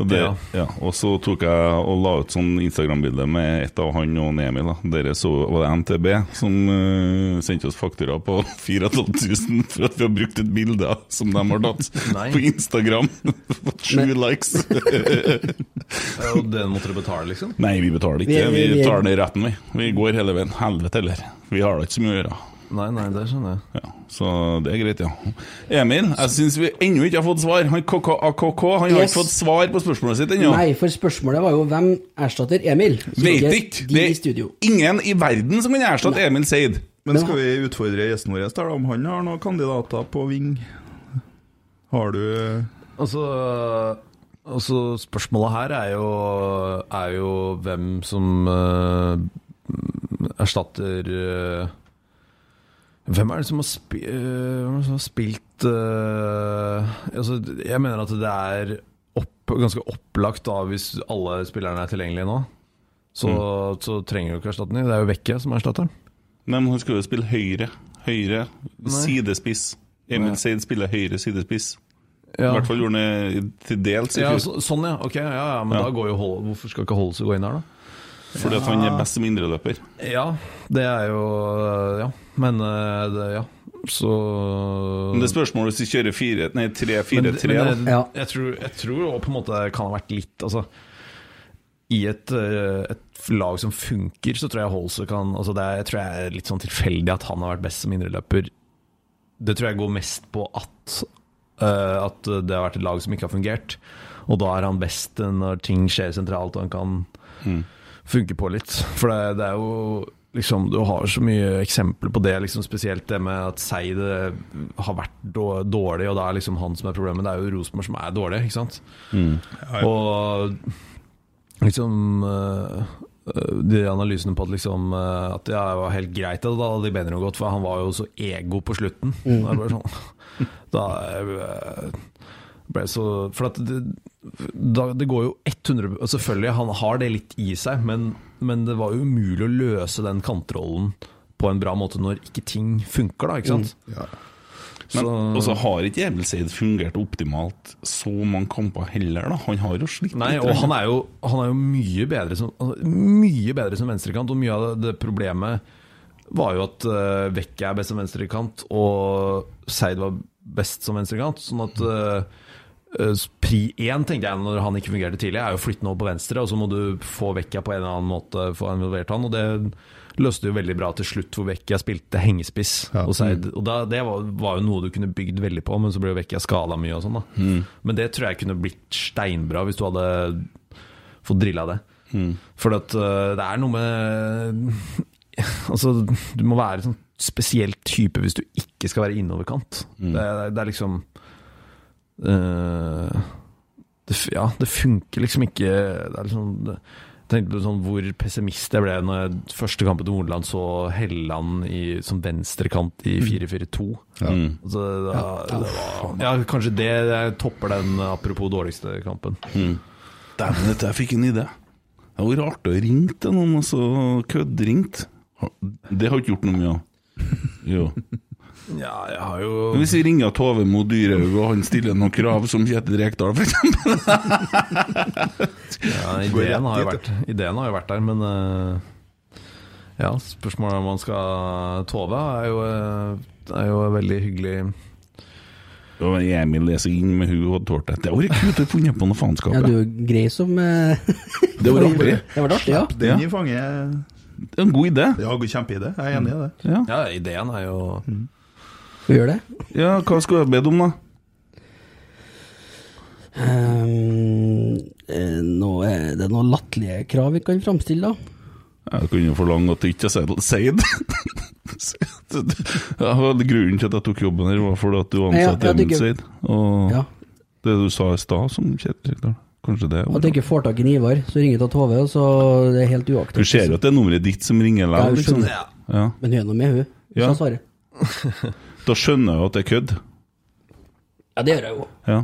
Og, det, Ja. ja. og så tok jeg og la ut sånn Instagram-bilde med et av han og Emil. Da. Dere så var det NTB som uh, sendte oss faktura på 4500 for at vi har brukt et bilde som de har tatt på Instagram. Fått sju likes. Ja, og den måtte du betale, liksom? Nei, vi betaler ikke. Vi- Vi, vi- vi- tar det i retten, vi. Vi går hele veien. Helvete heller. Vi har da ikke så mye å gjøre. Nei, nei, det skjønner jeg. Ja, så det er greit, ja. Emil, jeg syns vi ennå ikke har fått svar. Han KKAKK han har Yes. ikke fått svar på spørsmålet sitt ennå. Nei, for spørsmålet var jo hvem erstatter Emil? Vet ikke. Det er ingen i verden som kan erstatte Emil Seid. Men skal vi utfordre gjesten vår da, om han har noen kandidater på Ving? Har du Altså, altså Spørsmålet her er jo, er jo hvem som uh, erstatter eh, Hvem er det som har, spi, er det som har spilt eh, altså, Jeg mener at det er opp, ganske opplagt da hvis alle spillerne er tilgjengelige nå. Så, så trenger du ikke erstatning. Det er jo Vekke som erstatter erstatteren. Nei, men hun skal jo spille høyre. Høyre Nei. sidespiss. Emil. Seid spiller høyre sidespiss. Ja. I hvert fall gjorde han det til dels Ja, så, sånn, ja. Ok, ja, ja men da går jo Hvorfor skal ikke Holse gå inn her, da? Fordi at han er best som indreløper. Ja, det er jo Ja, men eh, det, ja. Så Men det er spørsmålet hvis vi kjører fire, nei, Men- 3-4-3, men da. det- Jeg, tror, jeg tror på en måte det kan ha vært litt Altså I et, eh, et lag som funker, så tror jeg Holse kan altså det er, Jeg tror jeg er litt sånn tilfeldig at han har vært best som indreløper. Det tror jeg går mest på at uh, At det har vært et lag som ikke har fungert. Og da er han best når ting skjer sentralt og han kan funke på litt. For det, det er jo liksom, Du har så mye eksempler på det, liksom, spesielt det med at Seid eh, har vært dårlig, og da er liksom han som er problemet. Det er jo Rosenborg som er dårlig, ikke sant? Mm. Og liksom eh, eh, de analysene på at liksom At det var helt greit at bedre Benro gått, for han var jo så ego på slutten. Mm. Det er sånn Da ble så For at det, da, det går jo 100 Selvfølgelig, han har det litt i seg, men, men det var jo umulig å løse den kantrollen på en bra måte når ikke ting funker, da, ikke sant? Men Så- også har ikke Emil fungert optimalt så mange kamper heller, da. Han har jo slitt Nei, litt, og han er jo, han er jo mye bedre som altså, Mye bedre som venstrekant, og mye av det, det problemet var jo at uh, Vekke er best som venstrekant, og Seid var best som venstrekant. Sånn at uh, pri én, tenkte jeg når han ikke fungerte tidlig, er jo flytte over på venstre, og så må du få Vekka på en eller annen måte få involvert han, og det løste jo veldig bra til slutt, hvor Vekka spilte hengespiss. Og, Seid, og da, det var, var jo noe du kunne bygd veldig på, men så ble jo Vekka skada mye og sånn, da. Mm. Men det tror jeg kunne blitt steinbra hvis du hadde fått drilla det. Mm. For at øh, det er noe med Altså, du må være sånn spesiell type hvis du ikke skal være innoverkant. Mm. Det, det, det er liksom øh, det, Ja, det funker liksom ikke Det er liksom det, tenkte på sånn hvor pessimist jeg ble når jeg første kampen til Nordland så Helland i, som venstrekant i 4-4-2. Ja. Mm. Altså, da, ja, kanskje det jeg topper den, apropos dårligste kampen. Mm. Dæven, jeg fikk en idé. Det var rart å ringe til noen, og så køddringt. Det har ikke gjort noe mye av. Jo. Ja, jeg har jo Hvis vi ringer Tove Mo Dyrhaug, og han stiller noen krav som Kjetil Rekdal, f.eks. Ja, ideen har, vært, ideen har jo vært der, men eh, Ja, spørsmålet om man skal Tove er jo, eh, er jo veldig hyggelig Og Emil leser inn med hun og tålt det. Hadde vært kult å funnet på noe faenskap. Ja, du er grei som eh, Det var artig. Det var artig, ja. Den i fanget Det er en god idé. Ja, god kjempeidé. Jeg er enig i det. Ja. Ja, ideen er jo Vi gjør det. Ja, hva skal jeg be om, da? Um, nå er det noen latterlige krav vi kan framstille, da. Jeg kunne forlange at du ikke sier Seid. grunnen til at jeg tok jobben her, var fordi at du ansatte ja, det Emil Seid. Og Ja. det du sa i stad, som Kjetil Kanskje det At jeg ikke får tak i Ivar, så ringer jeg til Tove, så det er helt Du ser jo at det er nummeret ditt som ringer Ja, Liksom. Ja. Men hun er nå med, hun. Hun skal svare. Da skjønner jeg jo at det er kødd. Ja, det gjør jeg jo. Ja.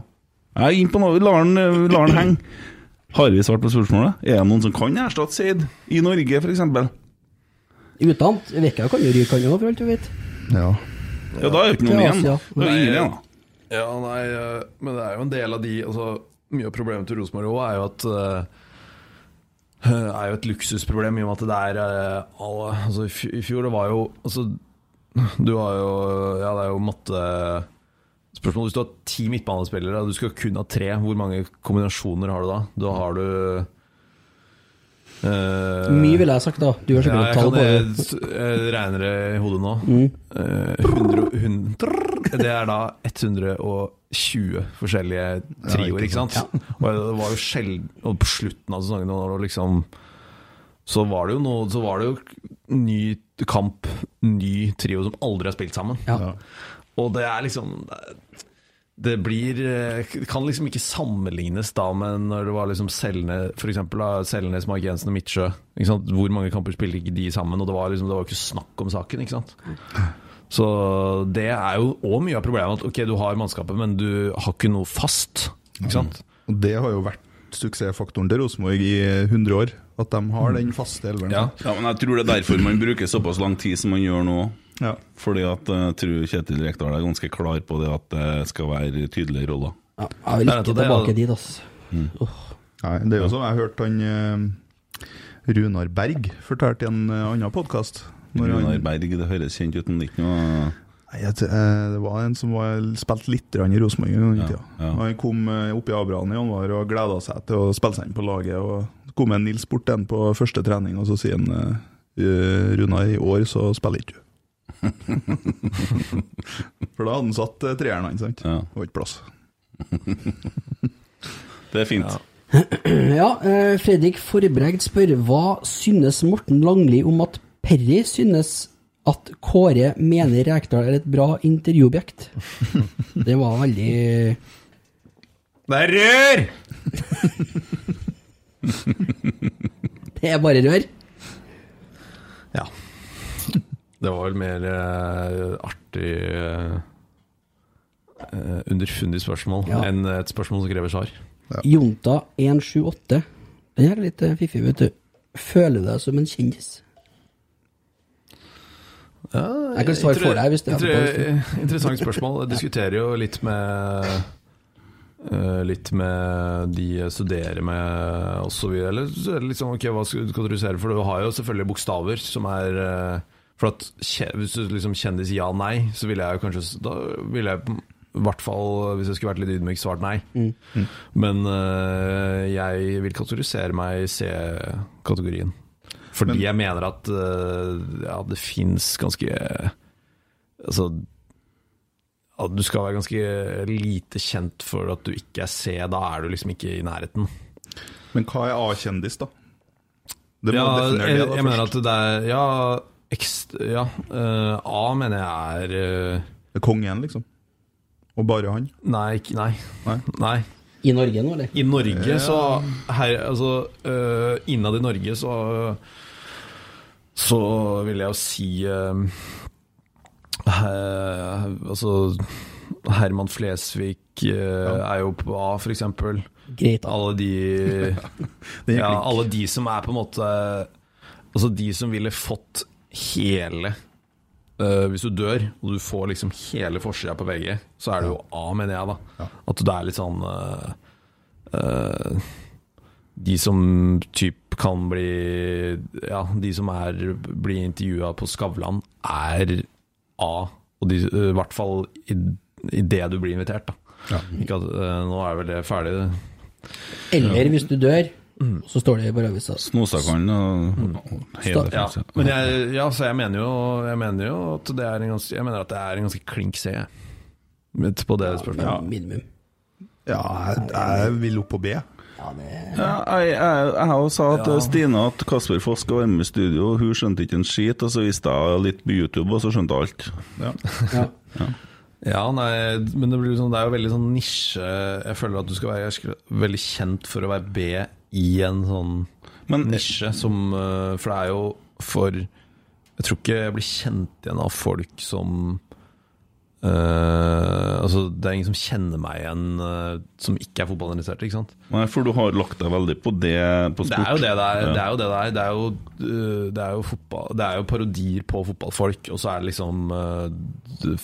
Jeg er inne på noe. La den, henge. Har vi svart på spørsmålet? Er det noen som kan erstatte Seid? I Norge, f.eks.? Utant. Vekka kan jo ryke, han òg, for alt du vet. Ja. Ja, da er det ikke noe Til igjen. Det er ingen igjen, da. Ja, nei, eh, men det er jo en del av de altså, Mye av problemet til Rosenborg òg er jo at uh, er jo et luksusproblem i og med at det er uh, alle, altså, I fjor det var jo altså, Du har jo Ja, det er jo matte Spørsmål Hvis du har ti midtbanespillere og du skal kun ha tre, hvor mange kombinasjoner har du da? Da har du uh, Mye ville jeg sagt, da. Du har ja, sikkert jeg tall på det. jeg, regner det i hodet nå. Mm. Uh, 100, 100, det er da 120 forskjellige trioer, ikke ikke sant? Og det var jo sjelden Og på slutten av sesongen liksom så var det jo noe Så var det jo ny kamp, ny trio som aldri har spilt sammen. Ja. Og det er liksom det blir det kan liksom ikke sammenlignes da med når det var liksom Selne, for eksempel da, Selnes, Mark Jensen og Midtsjø. Ikke sant? Hvor mange kamper spilte ikke de sammen? Og det var liksom, det var jo ikke snakk om saken, ikke sant. Så det er jo òg mye av problemet. At ok, du har mannskapet, men du har ikke noe fast. Ikke sant? Og det har jo vært suksessfaktoren til Rosenborg i 100 år. At de har den faste elveren. Ja. Ja, men jeg tror det er derfor man bruker såpass lang tid som man gjør nå. Ja. Fordi at eh, jeg tror Kjetil Rekdal er ganske klar på det at det skal være tydelige roller. Ja, jeg vil ikke tilbake ja. dit, ass. Nei, det er jo som jeg hørte han eh, Runar Berg fortalte i en eh, annen podkast. Runar Berg, det høres kjent ut, men det er ikke noe Nei, eh, Det var en som var, spilte litt i Rosenborg en gang i tida. ja. ja. Han kom eh, opp i Abrahamn i januar og gleda seg til å spille seg inn på laget. Og Så kom en Nils bort til på første trening, og så sier han eh, Runar, i år så spiller ikke du. For da hadde han satt treeren hans, sant? Ja. Det var ikke plass. Det er fint. Ja, ja, Fredrik Forbregd spør hva synes Morten Langli om at Perry synes at Kåre mener Rekdal er et bra intervjuobjekt? Det var veldig Det er rør! Det er bare rør. Ja. Det var vel mer uh, artig uh, underfundig spørsmål Ja. enn et spørsmål som krever svar. Jonta178. Den er litt eh, fiffig, vet du. Føler du deg som en kjendis? Jeg kan svare for deg hvis det er Interessant spørsmål. Jeg diskuterer jo litt med eh, Litt med de jeg studerer med osv. Eller sånn, ok, hva skal du kategorisere? For du har jo selvfølgelig bokstaver som er eh, For at hvis du liksom kjendis ja, nei, så ville jeg jo kanskje Da ville jeg i hvert fall, hvis jeg skulle vært litt ydmyk, svart nei. Mm. Men eh, jeg vil kategorisere meg i C-kategorien. Fordi Men- jeg mener at eh, ja, det fins ganske Altså at Du skal være ganske lite kjent for at du ikke er C. Da er du liksom ikke i nærheten. Men hva er A-kjendis, da? Det må ja, definere jeg, det, da, jeg mener at det er Ja, ekst, ja uh, A mener jeg er uh, Det er kongen, liksom? Og bare han? Nei, ikke, nei. Nei. nei. I Norge nå, eller? I Norge, Ja. så her, altså, uh, Innad i Norge, så Så vil jeg jo si eh, he, Altså Herman Flesvig øh, er jo på A, for eksempel. Greit, Alle de Ja, alle de som er på en måte Altså de som ville fått hele øh, Hvis du dør, og du får liksom hele forsida på VG, så er det jo A, mener jeg, da. At det er litt sånn øh, øh, De som typ kan bli Ja, de som er blir intervjua på Skavlan, er A. Og de, øh, i hvert fall i, i det du blir invitert, da. Ikke at, øh, nå er vel det ferdig. Eller hvis du dør, så står det bare avisa. Snosa kan og hele ja, men jeg, ja, så jeg mener jo, jeg mener jo at det er en ganske, jeg mener at det er en ganske klink C på det spørsmålet. Minimum. Ja, jeg, jeg vil opp på B. Ja, jeg, jeg, jeg har jo sa til Ja. Stine at Kasper Foss skal være med i studio, og hun skjønte ikke en skit. Og så viste jeg litt på YouTube, og så skjønte jeg alt. Ja. Ja, nei, men det, sånn, det er jo veldig sånn nisje Jeg føler at du skal være skal, veldig kjent for å være B i en sånn nisje som øh, For det er jo for Jeg tror ikke jeg blir kjent igjen av folk som øh, Altså, det er ingen som kjenner meg igjen uh, som ikke er fotballinteressert, ikke sant? Nei, for du har lagt deg veldig på det på Det er jo det det er. Ja. Det er jo det det er. Det er jo, uh, det er jo, fotball, det er jo parodier på fotballfolk, og så er det liksom øh,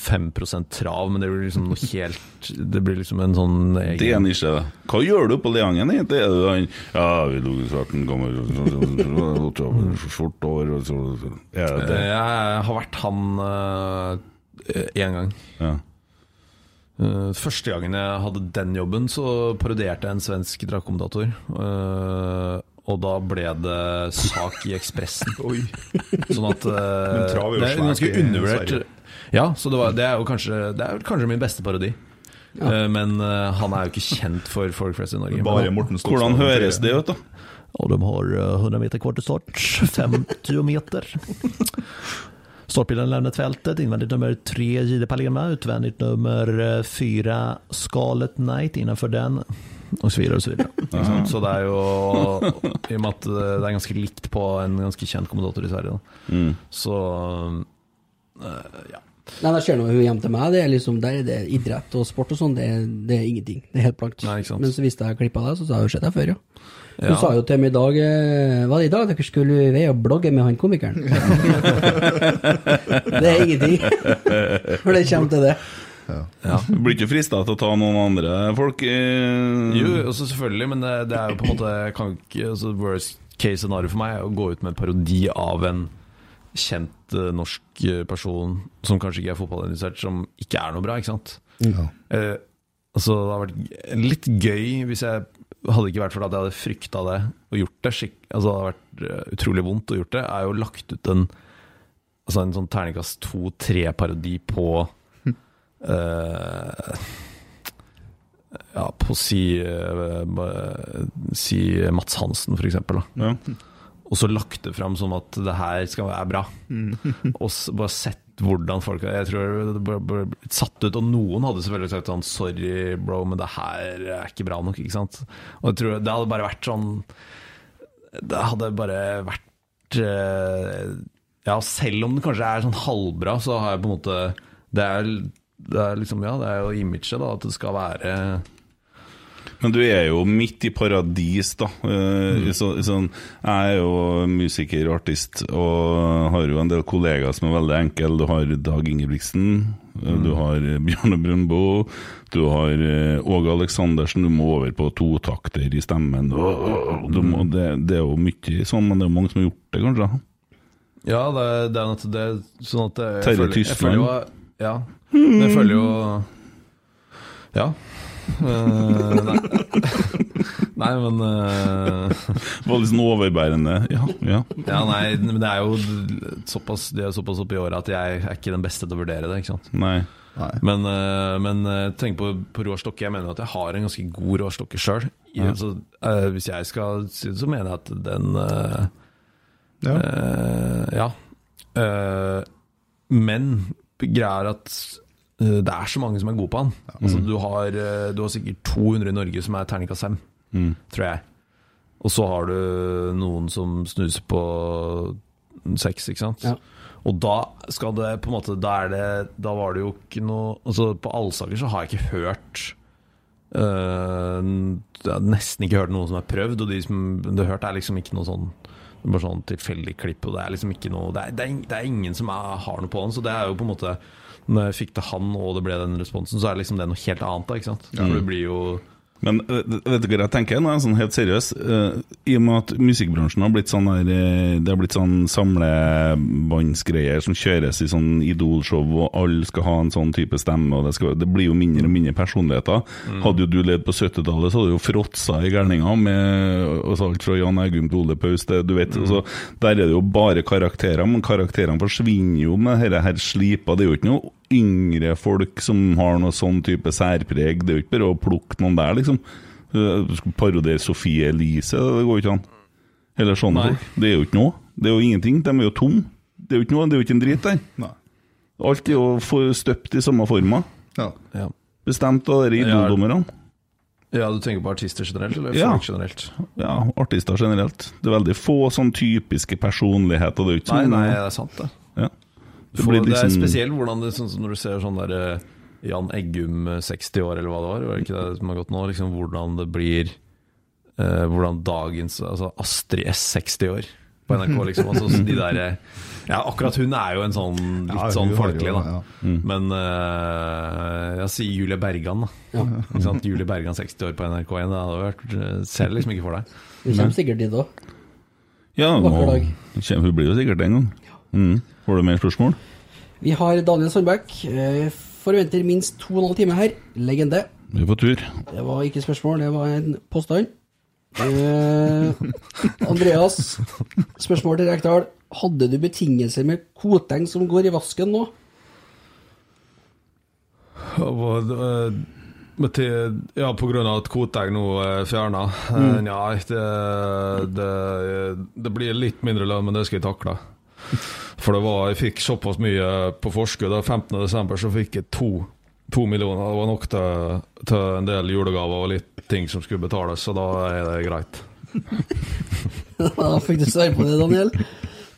5% trav, men det blir liksom noe helt Det blir liksom en sånn egen Det er en nisje. Hva gjør du på Leangen, egentlig? Er du han Ja, vi lå i starten, gammel Skjort år og så Er? Jeg har vært han én gang. Ja. Eh, første gangen jeg hadde den jobben, så parodierte jeg en svensk drakommentator. eh, og da ble det sak i Ekspressen. Sånn at eh, Det er ganske undervurdert. Ja, så det, var, det er jo kanskje Det er kanskje min beste parodi. Ja. men eh, han er jo ikke kjent for folk flest i Norge. Bare Morten Stokstad. Hvordan høres det ut, da? Og de har eh, 100 meter kvar til start. 50 meter. Startbilen lämnat fältet. Invändigt nummer tre Gide Palema. Utvändigt nummer eh, fyra Scarlet Knight innanför den. Och så vidare och så vidare. Ikke? Så det er jo I og med at det er ganske likt på en ganske kjent kommentator i Sverige. Mm. så eh, ja. Nei, det ser noe hjem til meg. Det er liksom, der er det idrett og sport og sånn. Det, det er ingenting. Det er helt blankt. Nei. Men så visste jeg klippa deg, så sa jeg jo sett deg før, ja. Du Ja. sa jo til meg i dag eh, Var det i dag dere skulle være og blogge med han komikeren? det er ingenting. For det kommer til det. Ja. Du blir ikke frista til å ta noen andre folk? Eh... Jo, også selvfølgelig, men det, det er jo på en måte kan ikke, altså Worst case scenario for meg er å gå ut med en parodi av en kjent uh, norsk eh, person som kanskje ikke er fotballinteressert, som ikke er noe bra, ikke sant? Ja. Eh, altså, det hadde vært litt gøy hvis jeg hadde ikke vært for at jeg hadde frykta det og gjort det. Altså, det hadde vært eh, utrolig vondt å gjort det. Er jo lagt ut en Altså en sånn terningkast to-tre-parodi på uh, Ja, på si uh, Si Mats Hansen, for eksempel. Da. Og så lagt det fram som at det her skal være bra. Og bare sett hvordan folk Jeg tror det ble, satt ut, og noen hadde selvfølgelig sagt sånn Sorry, bro, men det her er ikke bra nok, ikke sant? Og jeg tror det hadde bare vært sånn Det hadde bare vært eh, Ja, selv om det kanskje er sånn halvbra, så har jeg på en måte Det er, det er liksom Ja, det er jo imaget, da, at det skal være Men du er jo midt i paradis, da. Eh, Mm. så, sånn, jeg er jo musiker og artist, og har jo en del kollegaer som er veldig enkle. Du har Dag Ingebrigtsen, eh, Mm. du har Bjarne Brøndbo, du har eh, Åge Aleksandersen. Du må over på totakter i stemmen. Du må, det, det er jo mye sånn, men det er mange som har gjort det, kanskje? Ja, det, det er noe til det Sånn at jeg, Terje Tysland. jeg føler jo Ja. Jeg føler jo Ja. Eh, nei. nei, men uh, Var litt sånn overbærende. Ja, ja. Ja, nei, men det er jo såpass, det er såpass opp i året at jeg er ikke den beste til å vurdere det. ikke sant? Nei. Men, uh, men tenk på, på Roar Stokke. Jeg mener at jeg har en ganske god Roar Stokke sjøl. Ja. hvis jeg skal si det, så mener jeg at den Ja. eh, ja. Eh, men greia er at Det er så mange som er gode på han. Altså, du, har, eh, du har sikkert 200 i Norge som er terningkast 5, Mm. tror jeg. Og så har du noen som snuser på seks, ikke sant. Ja. Og da skal det på en måte Da, er det, da var det jo ikke noe Altså På Allsaker så har jeg ikke hørt eh, Jeg har nesten ikke hørt noen som har prøvd, og de som du har hørt, er liksom ikke noe sånn det er bare sånn tilfeldig klipp, og det er liksom ikke noe Det er, det er, det er ingen som er, har noe på den, så det er jo på en måte Når jeg fikk til han, og det ble den responsen, så er det liksom det noe helt annet, da, ikke sant? For det blir jo Men øh, vet du hva jeg tenker? Nå er jeg sånn helt seriøs. Eh, I og med at musikkbransjen har blitt sånn der eh, Det har blitt sånn samlebåndsgreier som kjøres i sånn idolshow, og alle skal ha en sånn type stemme, og det, skal, det blir jo mindre og mindre personligheter. Hadde jo du levd på 70-tallet, så hadde du jo fråtsa i gærninga med alt fra Jan Eggum til Ole Paus. Det, du vet, altså, der er det jo bare karakterer, men karakterene forsvinner jo med dette her slipa. Det er jo ikke noe yngre folk som har noe sånn type særpreg. Det er jo ikke bare å plukke noen der, liksom. Du skal Parodiere Sofie Elise, det går jo ikke an. Eller sånne Nei. folk. Det er jo ikke noe. Det er jo ingenting. De er jo tomme. Det er jo ikke noe, det er jo ikke en drit der. Nei. Alt er jo støpt i samme forma. Ja. Ja. Bestemt av dere idoldommerne. ja, du tenker på artister generelt, eller Ja. folk generelt? Ja, artister generelt. Det er veldig få sånn typiske personligheter. Det er jo ikke Nei, sånn nei, det er sant, det. Ja. Det For liksom... det er liksom spesielt hvordan det sånn som når du ser sånn der eh, Jan Eggum eh, 60 år, eller hva det var, var det ikke det som har gått nå? Liksom Hvordan det blir eh, Hvordan dagens Altså Astrid S 60 år på NRK, liksom. Altså, de der, eh, ja, akkurat hun er jo en sånn litt Ja, sånn folkelig, da. ja. Men eh, jeg sier Julie Bergan, da. Ikke sant? Julie Bergan 60 år på NRK1, det hadde vært eh, Ser det liksom ikke for deg. Du kommer sikkert dit òg. Ja, nå, hun blir jo sikkert det en gang. Mm. Har du mer spørsmål? Vi har Daniel Sandbæk. Eh, Forventer minst to og en halv time her. Legende. Vi er på tur. Det var ikke spørsmål, det var en påstand. Eh, Andreas, spørsmål til Rekdal. Hadde du betingelser med Koteng som går i vasken nå? Ja, på grunn av at Koteng nå er fjerna. Mm. Ja, det, det, det blir litt mindre lønn, men det skal jeg takle. For det var, jeg fikk såpass mye på forskudd. Den 15.12. så fikk jeg to, to millioner. Det var nok til, til en del julegaver og litt ting som skulle betales, så da er det greit. Da fikk du svar på det, Daniel.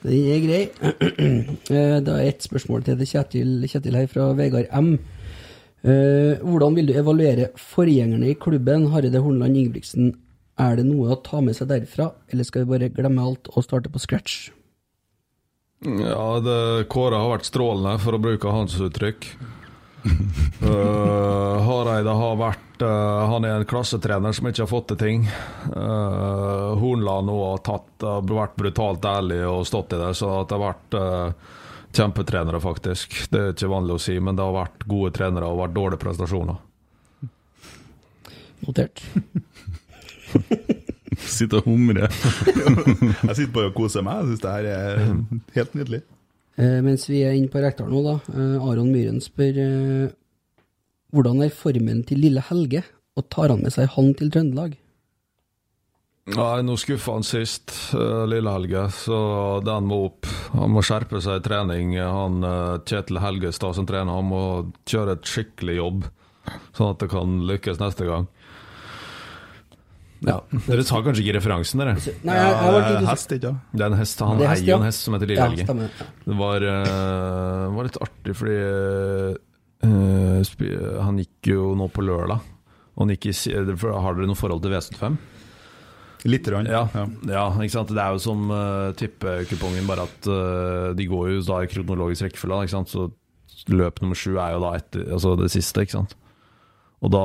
Det er grei. Da Det er ett spørsmål til Kjetil, Kjetil her fra Vegard M. Eh, hvordan vil du evaluere forgjengerne i klubben, Hareide Hornland Ingebrigtsen? Er det noe å ta med seg derfra, eller skal vi bare glemme alt og starte på scratch? Ja, det, Kåre har vært strålende, for å bruke hans uttrykk. Uh, Hareide har vært uh, Han er en klassetrener som ikke har fått til ting. Uh, Hornland har tatt, uh, vært brutalt ærlig og stått i det, så at det har vært uh, kjempetrenere, faktisk. Det er ikke vanlig å si, men det har vært gode trenere og vært dårlige prestasjoner. Notert. Sitte og humre. Jeg sitter bare og koser meg. Jeg syns det her er helt nydelig. Eh, mens vi er inne på Rekdal nå, da. Eh, Aron Myhren spør eh, hvordan er formen til lille Helge, og tar han med seg han til Trøndelag? Nei, nå skuffa han sist, uh, lille Helge, så den må opp. Han må skjerpe seg i trening. Han eh, Kjetil Helgestad som trener, han må kjøre et skikkelig jobb, sånn at det kan lykkes neste gang. Ja, Dere tar kanskje ikke referansen, dere? Nei, jeg, jeg var litt Hest, ikke? Det er en hest, Han Det er eier jo en hest som heter Lille Helge. Ja. Det var, uh, var litt artig, fordi uh, han gikk jo nå på lørdag. Og han gikk i, har dere noe forhold til V75? Litt. Rann. Ja, ja, ikke sant? Det er jo som uh, tippekupongen, bare at uh, de går jo da i kronologisk rekkefølge. Ikke sant? Så løp nummer sju er jo da etter, altså det siste, ikke sant. Og da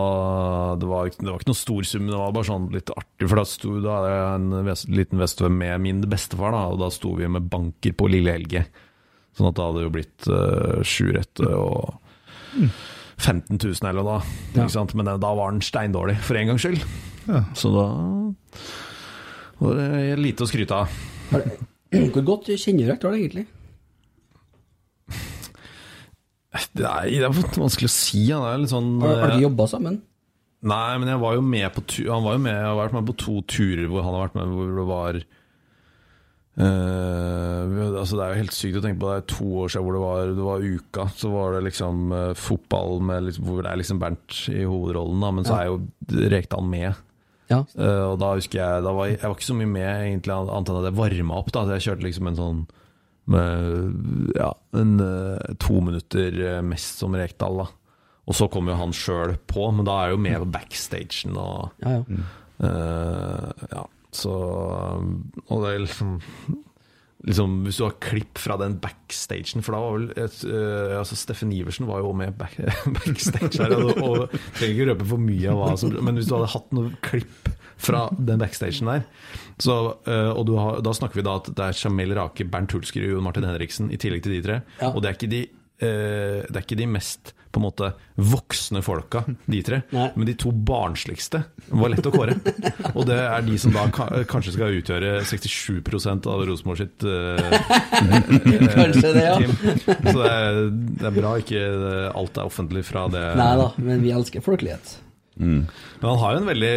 det var, det var ikke noe stor sum, det var bare sånn litt artig. For da sto da er jeg en vest, liten vestvø med min bestefar, da, og da sto vi med banker på Lille Helge. Sånn at det hadde jo blitt uh, sju rette og 15 000 eller noe da. Ja. Men da var den steindårlig, for en gangs skyld. Ja. Så da var det lite å skryte av. Hvor godt kjenner du Rekdal egentlig? Er, det er vanskelig å si. Han er litt sånn Har, har eh, dere jobba sammen? Nei, men jeg var jo med på tu Han var jo med, jeg har vært med på to turer hvor han har vært med, hvor det var Uh, altså Det er jo helt sykt å tenke på det er to år siden hvor det var, det var uka. Så var det liksom uh, fotball med liksom, hvor det er liksom Bernt i hovedrollen, da, men så Ja. er jo Rekdal med. Ja. Uh, og da husker jeg da var, Jeg var ikke så mye med, egentlig annet enn at jeg varma opp. da Jeg kjørte liksom en sånn med ja, en, eh, to minutter eh, mest som Rekdal. da Og så kom jo han sjøl på, men da er jeg jo med på backstagen og Ja, ja. Uh, ja, så Og det er liksom Liksom, Hvis du har klipp fra den backstagen For da var vel et, uh, altså Steffen Iversen var jo med back, backstage her. Og, og trenger ikke røpe for mye av hva som Men hvis du hadde hatt noe klipp fra den backstagen der så, uh, Og du har, da snakker vi da at det er Jamel Rake, Bernt Hulsker og Martin Henriksen i tillegg til de tre. Ja. Og det er ikke de uh, Det er ikke de mest på en måte voksne folka, de tre. Men de to barnsligste var lett å kåre. Og det er de som da kanskje skal utgjøre 67 av Rosenborg sitt eh, Kanskje det, ja. team. Så det er, det er bra ikke alt er offentlig fra det. Nei da, men vi elsker folkelighet. Men han har jo en veldig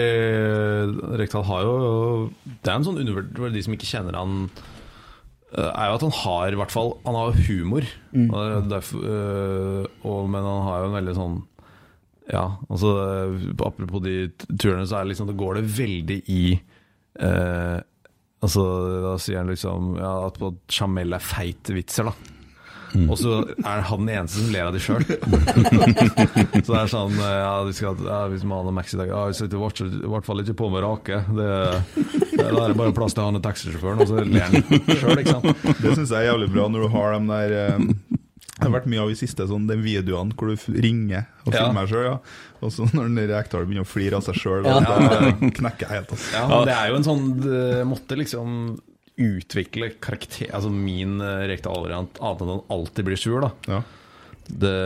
Rekdal har jo Det er en sånn undervurdert de som ikke kjenner han eh, er jo at han har i hvert fall Han har humor. Mm. Og er derfor, eh, og, men han har jo en veldig sånn Ja, altså eh, Apropos de turene, så er det liksom, det går det veldig i eh, Altså, Da sier han liksom ja, at Jamel er feit vitser, da. Og så er han den eneste som ler av de sjøl. så det er sånn eh, ja, de skal, ja, Hvis man har maxi ja, vi sitter i hvert fall- i ikke på med rake. Det, det, da er det bare plass til han og taxisjåføren, og så ler han sjøl, ikke sant. Det syns jeg er jævlig bra når du har dem der um Det har vært mye av i siste sånn, de videoene hvor du ringer og filmer deg sjøl, ja. Og så når den Rekdal begynner å flire av seg sjøl, Ja. da knekker jeg helt. Altså. Ja, det er jo en sånn måtte liksom utvikle karakter Altså min uh, Rekdal-variant, annet enn at han alltid blir sur, da. Det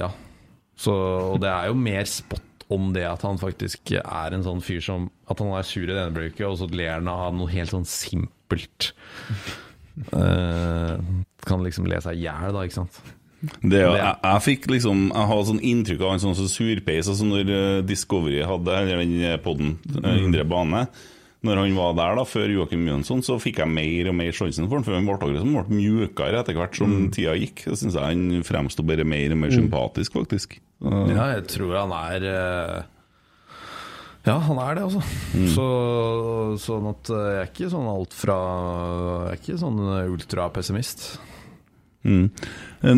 Ja. Så, og det er jo mer spot om det at han faktisk er en sånn fyr som At han er sur i det ene øyeblikket, og så ler han av noe helt sånn simpelt. uh, kan liksom le seg i hjel, da, ikke sant. Det, jeg, jeg fikk liksom Jeg har sånn inntrykk av en sånn surpeis, altså når eh, Discovery hadde Eller den poden, Mm. Indre bane. Når han var der, da før Joakim Jønsson, så fikk jeg mer og mer sjansen for han. For han ble akkurat ble mjukere etter hvert som Mm. tida gikk. Jeg syns han fremsto bare mer og mer sympatisk, faktisk. Uh. Ja, jeg tror han er eh, Ja, han er det, altså. Så, sånn at eh, jeg er ikke sånn alt fra Jeg er ikke sånn ultrapessimist. Mm.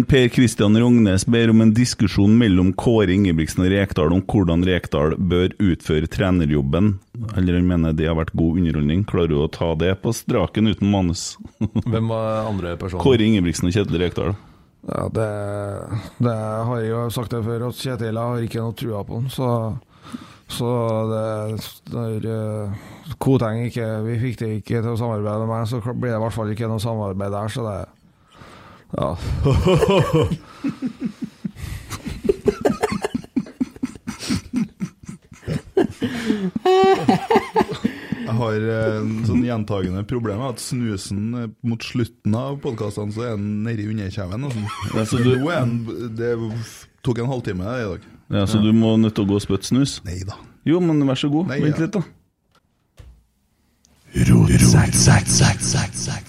Per Kristian Rognes ber om en diskusjon mellom Kåre Ingebrigtsen og Rekdal om hvordan Rekdal bør utføre trenerjobben. Eller han mener det har vært god underholdning. Klarer du å ta det på straken uten manus? Hvem var andre personer? Kåre Ingebrigtsen og Kjetil Rekdal. Ja, det, det har jeg jo sagt det før, at Kjetil har ikke noe trua på han, så så det når uh, Koteng ikke Vi fikk det ikke til å samarbeide med meg, så blir det i hvert fall ikke noe samarbeid der, så det Ja. Jeg har eh, en sånn gjentagende problem med at snusen eh, mot slutten av podkastene så er den nedi underkjeven. og sånn. Ja, så du- Det tok en halvtime i dag. Ja, Så du må nødt til å gå og spytte snus? Nei da. Jo, men vær så god. Nei, Vent ja. litt, da.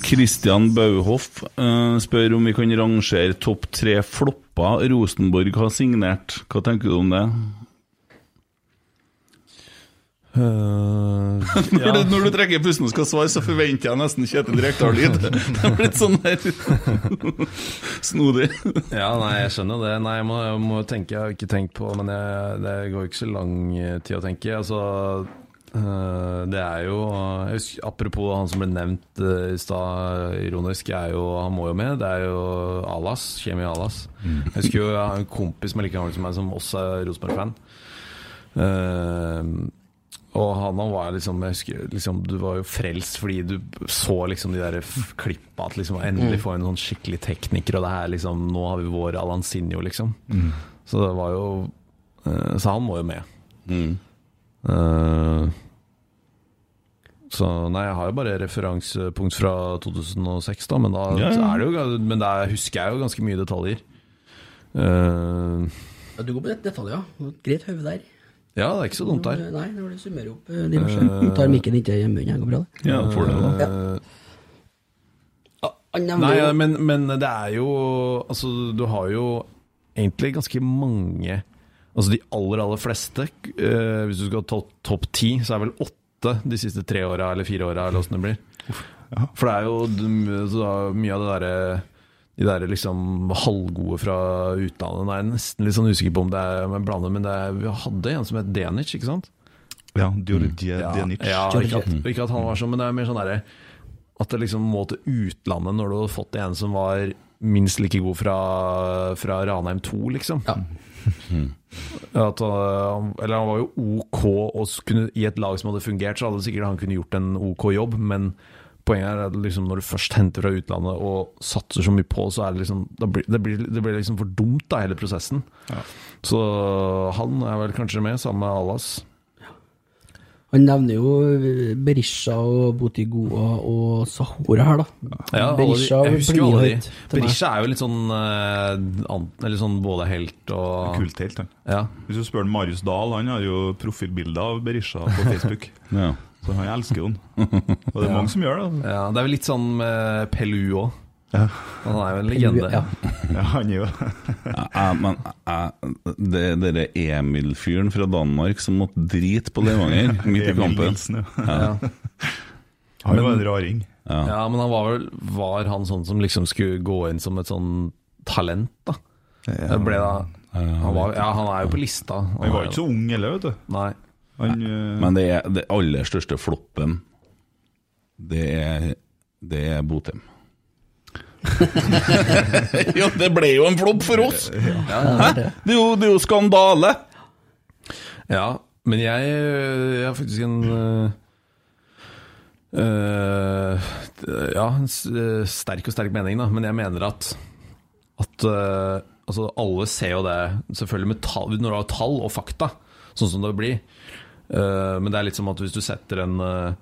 Christian Bauhoff uh, spør om vi kan rangere topp tre flopper Rosenborg har signert. Hva tenker du om det? når, du, når du trekker pusten og skal svare, så forventer jeg nesten Kjetil Rekdal-lyd. Det er blitt sånn der snodig. Ja, nei, jeg skjønner det. Nei, jeg må, jeg må tenke, jeg har ikke tenkt på Men jeg, det går ikke så lang eh, tid å tenke. Altså, det er jo husker, Apropos han som ble nevnt eh, i stad, ironisk, er jo, han må jo med. Det er jo Alas, Kjemi Alas. Jeg husker jo jeg har en kompis som er like gammel som meg, som også er Rosenborg-fan. Eh, og han, han var liksom, jeg husker, liksom Du var jo frelst fordi du så liksom de der klippa at liksom endelig får få en sånn skikkelig tekniker, og det her liksom Nå har vi vår Alansinho, liksom. Mm. Så det var jo eh, Så han må jo med. Mm. Eh, så nei, jeg har jo bare referansepunkt fra 2006, da, men da Ja, ja. er det jo Men der husker jeg jo ganske mye detaljer. Uh, Ja, du går på det- detaljer, ja. Greit høve der. ja, det er ikke så dumt der. Nei, når du summerer opp eh, diverse. Du tar mikken inntil munnen, det går bra, det. Ja, får det da. Ja. Nei, ja, men, men det er jo Altså, du har jo egentlig ganske mange Altså de aller, aller fleste Uh, Hvis du skal ha topp top ti, så er vel åtte de siste tre åra eller fire åra, eller åssen det blir. For det er jo mye av det derre de der liksom halvgode fra utlandet. Nå er jeg nesten litt sånn usikker på om det er om blander, men det er, vi hadde en som het Denic, ikke sant? Ja, Djordje Ja, Denic. Ja, ikke at, ikke at han var sånn, men det er mer sånn derre At det liksom må til utlandet når du hadde fått en som var minst like god fra, fra Ranheim 2, liksom. At, eller han var jo OK, og kunne, i et lag som hadde fungert, så hadde sikkert han kunne gjort en OK jobb, men poenget er at liksom når du først henter fra utlandet og satser så mye på, så er det liksom da blir, det, blir, det blir liksom for dumt, da, hele prosessen. Så han er vel kanskje med, sammen med Alas. Han nevner jo Berisha og Botigoa og Sahora her, da. Ja, Berisha jeg husker jo aldri alle de. Berisha er jo litt sånn, eh, eller sånn både helt og Kulthelt, han. Ja. Hvis du spør Marius Dahl, han har jo profilbilder av Berisha på Facebook. Ja. Så han elsker jo den Og det er Ja. mange som gjør det. Ja, det er vel litt sånn med Pelu òg. Ja. Han er jo en legende. Ja. Ja, han er jo Ja, men det Dere Emil-fyren fra Danmark som måtte drite på Levanger midt i kampen. Han var en raring. Ja. Ja, men han var vel Var han sånn som liksom skulle gå inn som et sånn talent, da? Det ble da han, var, ja, han er jo på lista. Han var ikke så ung heller, vet du. Nei. Han, eh, Men det, er, det aller største floppen, det er, det er Botheim. ja, det ble jo en flopp for oss! Hæ? Det er jo, det er jo skandale! Ja, men jeg, jeg har faktisk en øh, Ja, en øh, sterk og sterk mening, da. Men jeg mener at at øh, altså alle ser jo det, selvfølgelig med tall, når du har tall og fakta, sånn som det blir. Uh, men det er litt som at hvis du setter en øh,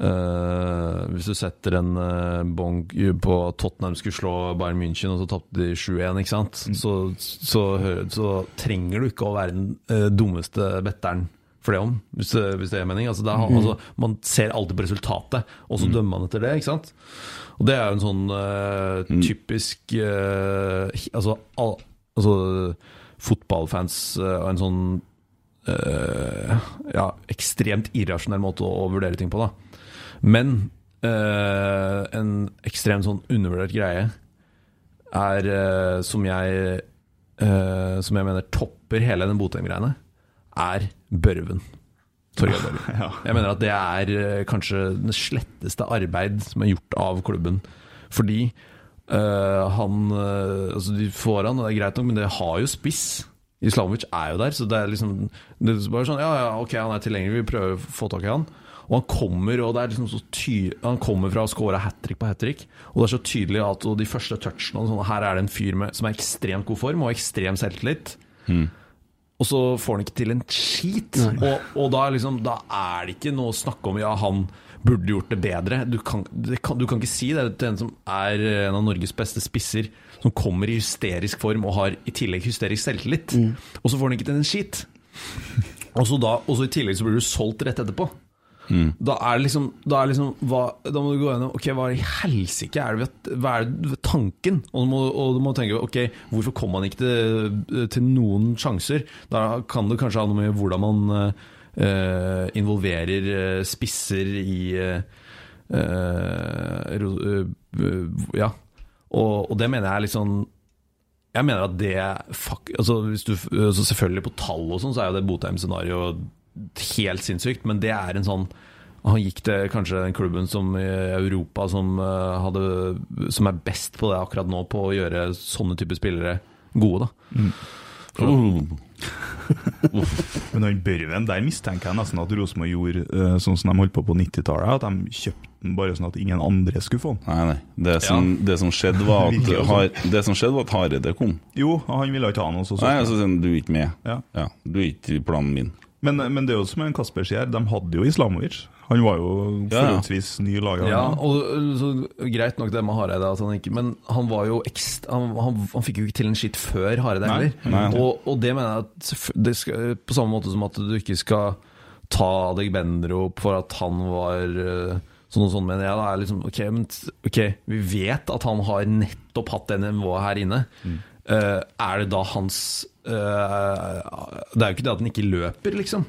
øh, Hvis du setter en uh, bong på Tottenham skulle slå Bayern München, og så tapte de 7-1, ikke sant? Så, så, hø- så trenger du ikke å være den uh, dummeste betteren for det om, hvis hvis det er mening. Altså, det er, Mhm. altså, man ser alltid på resultatet, og så dømmer man etter det, ikke sant? Og det er jo en sånn øh, typisk altså, al, altså fotballfans og en sånn ja, ekstremt irrasjonell måte å, å vurdere ting på, da. Men uh, en ekstremt sånn undervurdert greie er uh, som jeg uh, Som jeg mener topper hele den Botheim-greiene, er Børven. Torgeir Børven. Ja. Jeg mener at det er kanskje det sletteste arbeid som er gjort av klubben. Fordi han Altså, de får han, og det er greit nok, men det har jo spiss. Islamovic er jo der, så det er liksom Det er bare sånn Ja, ja, ok, han er tilgjengelig, vi prøver å få tak i han. Og han kommer og det er liksom så ty Han kommer fra å score hat trick på hat trick, og det er så tydelig at og de første touchene og sånn, Her er det en fyr med, som er ekstremt god form og ekstrem selvtillit. Og så får han ikke til en skit. Og, og da, er liksom, da er det ikke noe å snakke om ja, han burde gjort det bedre. Du kan, det kan, du kan ikke si det til en som er en av Norges beste spisser, som kommer i hysterisk form og har i tillegg hysterisk selvtillit. Og så får han ikke til en skit. Og så, da, og så i tillegg så blir du solgt rett etterpå. Da er det liksom, da er liksom hva, Da må du gå gjennom Ok, hva i helsike er det ved, hva er det tanken? Og du, må, og du må tenke Ok, hvorfor kom man ikke til, til noen sjanser? Da kan det kanskje ha noe med hvordan man uh, involverer uh, spisser i uh, Ja. Og, og det mener jeg er litt sånn jeg mener at det fuck, altså du, altså Selvfølgelig på tall og sånn, så er jo det Botheim-scenarioet helt sinnssykt, men det er en sånn Han gikk til kanskje den klubben som i Europa som, eh, hadde, som er best på det akkurat nå, på å gjøre sånne typer spillere gode, da. Men han Børven, der mistenker jeg nesten at Rosenborg gjorde eh, sånn som de holdt på på 90-tallet, at de kjøpte den bare sånn at ingen andre skulle få den. Nei, nei. Det som, det som skjedde, var at, sånn. har, det som skjedde var at Hareide kom. Jo, han ville ikke ha den. og så Nei, så sier han du er ikke med. Ja. Du er ikke i planen min. Men, men det er jo som en Kasper sier, de hadde jo Islamovic. Han var jo forholdsvis ny i laget. Ja, og så Greit nok det med Hareide, han ikke, men han var jo ekst, han, han, han fikk jo ikke til en skitt før Hareide heller. Og, og det mener jeg at det skal, På samme måte som at du ikke skal ta deg Benro for at han var Sånn og sånn mener jeg da er liksom ok, men, ok, vi vet at han har nettopp hatt det nivået her inne. Eh, er det da hans eh, Det er jo ikke det at han ikke løper, liksom.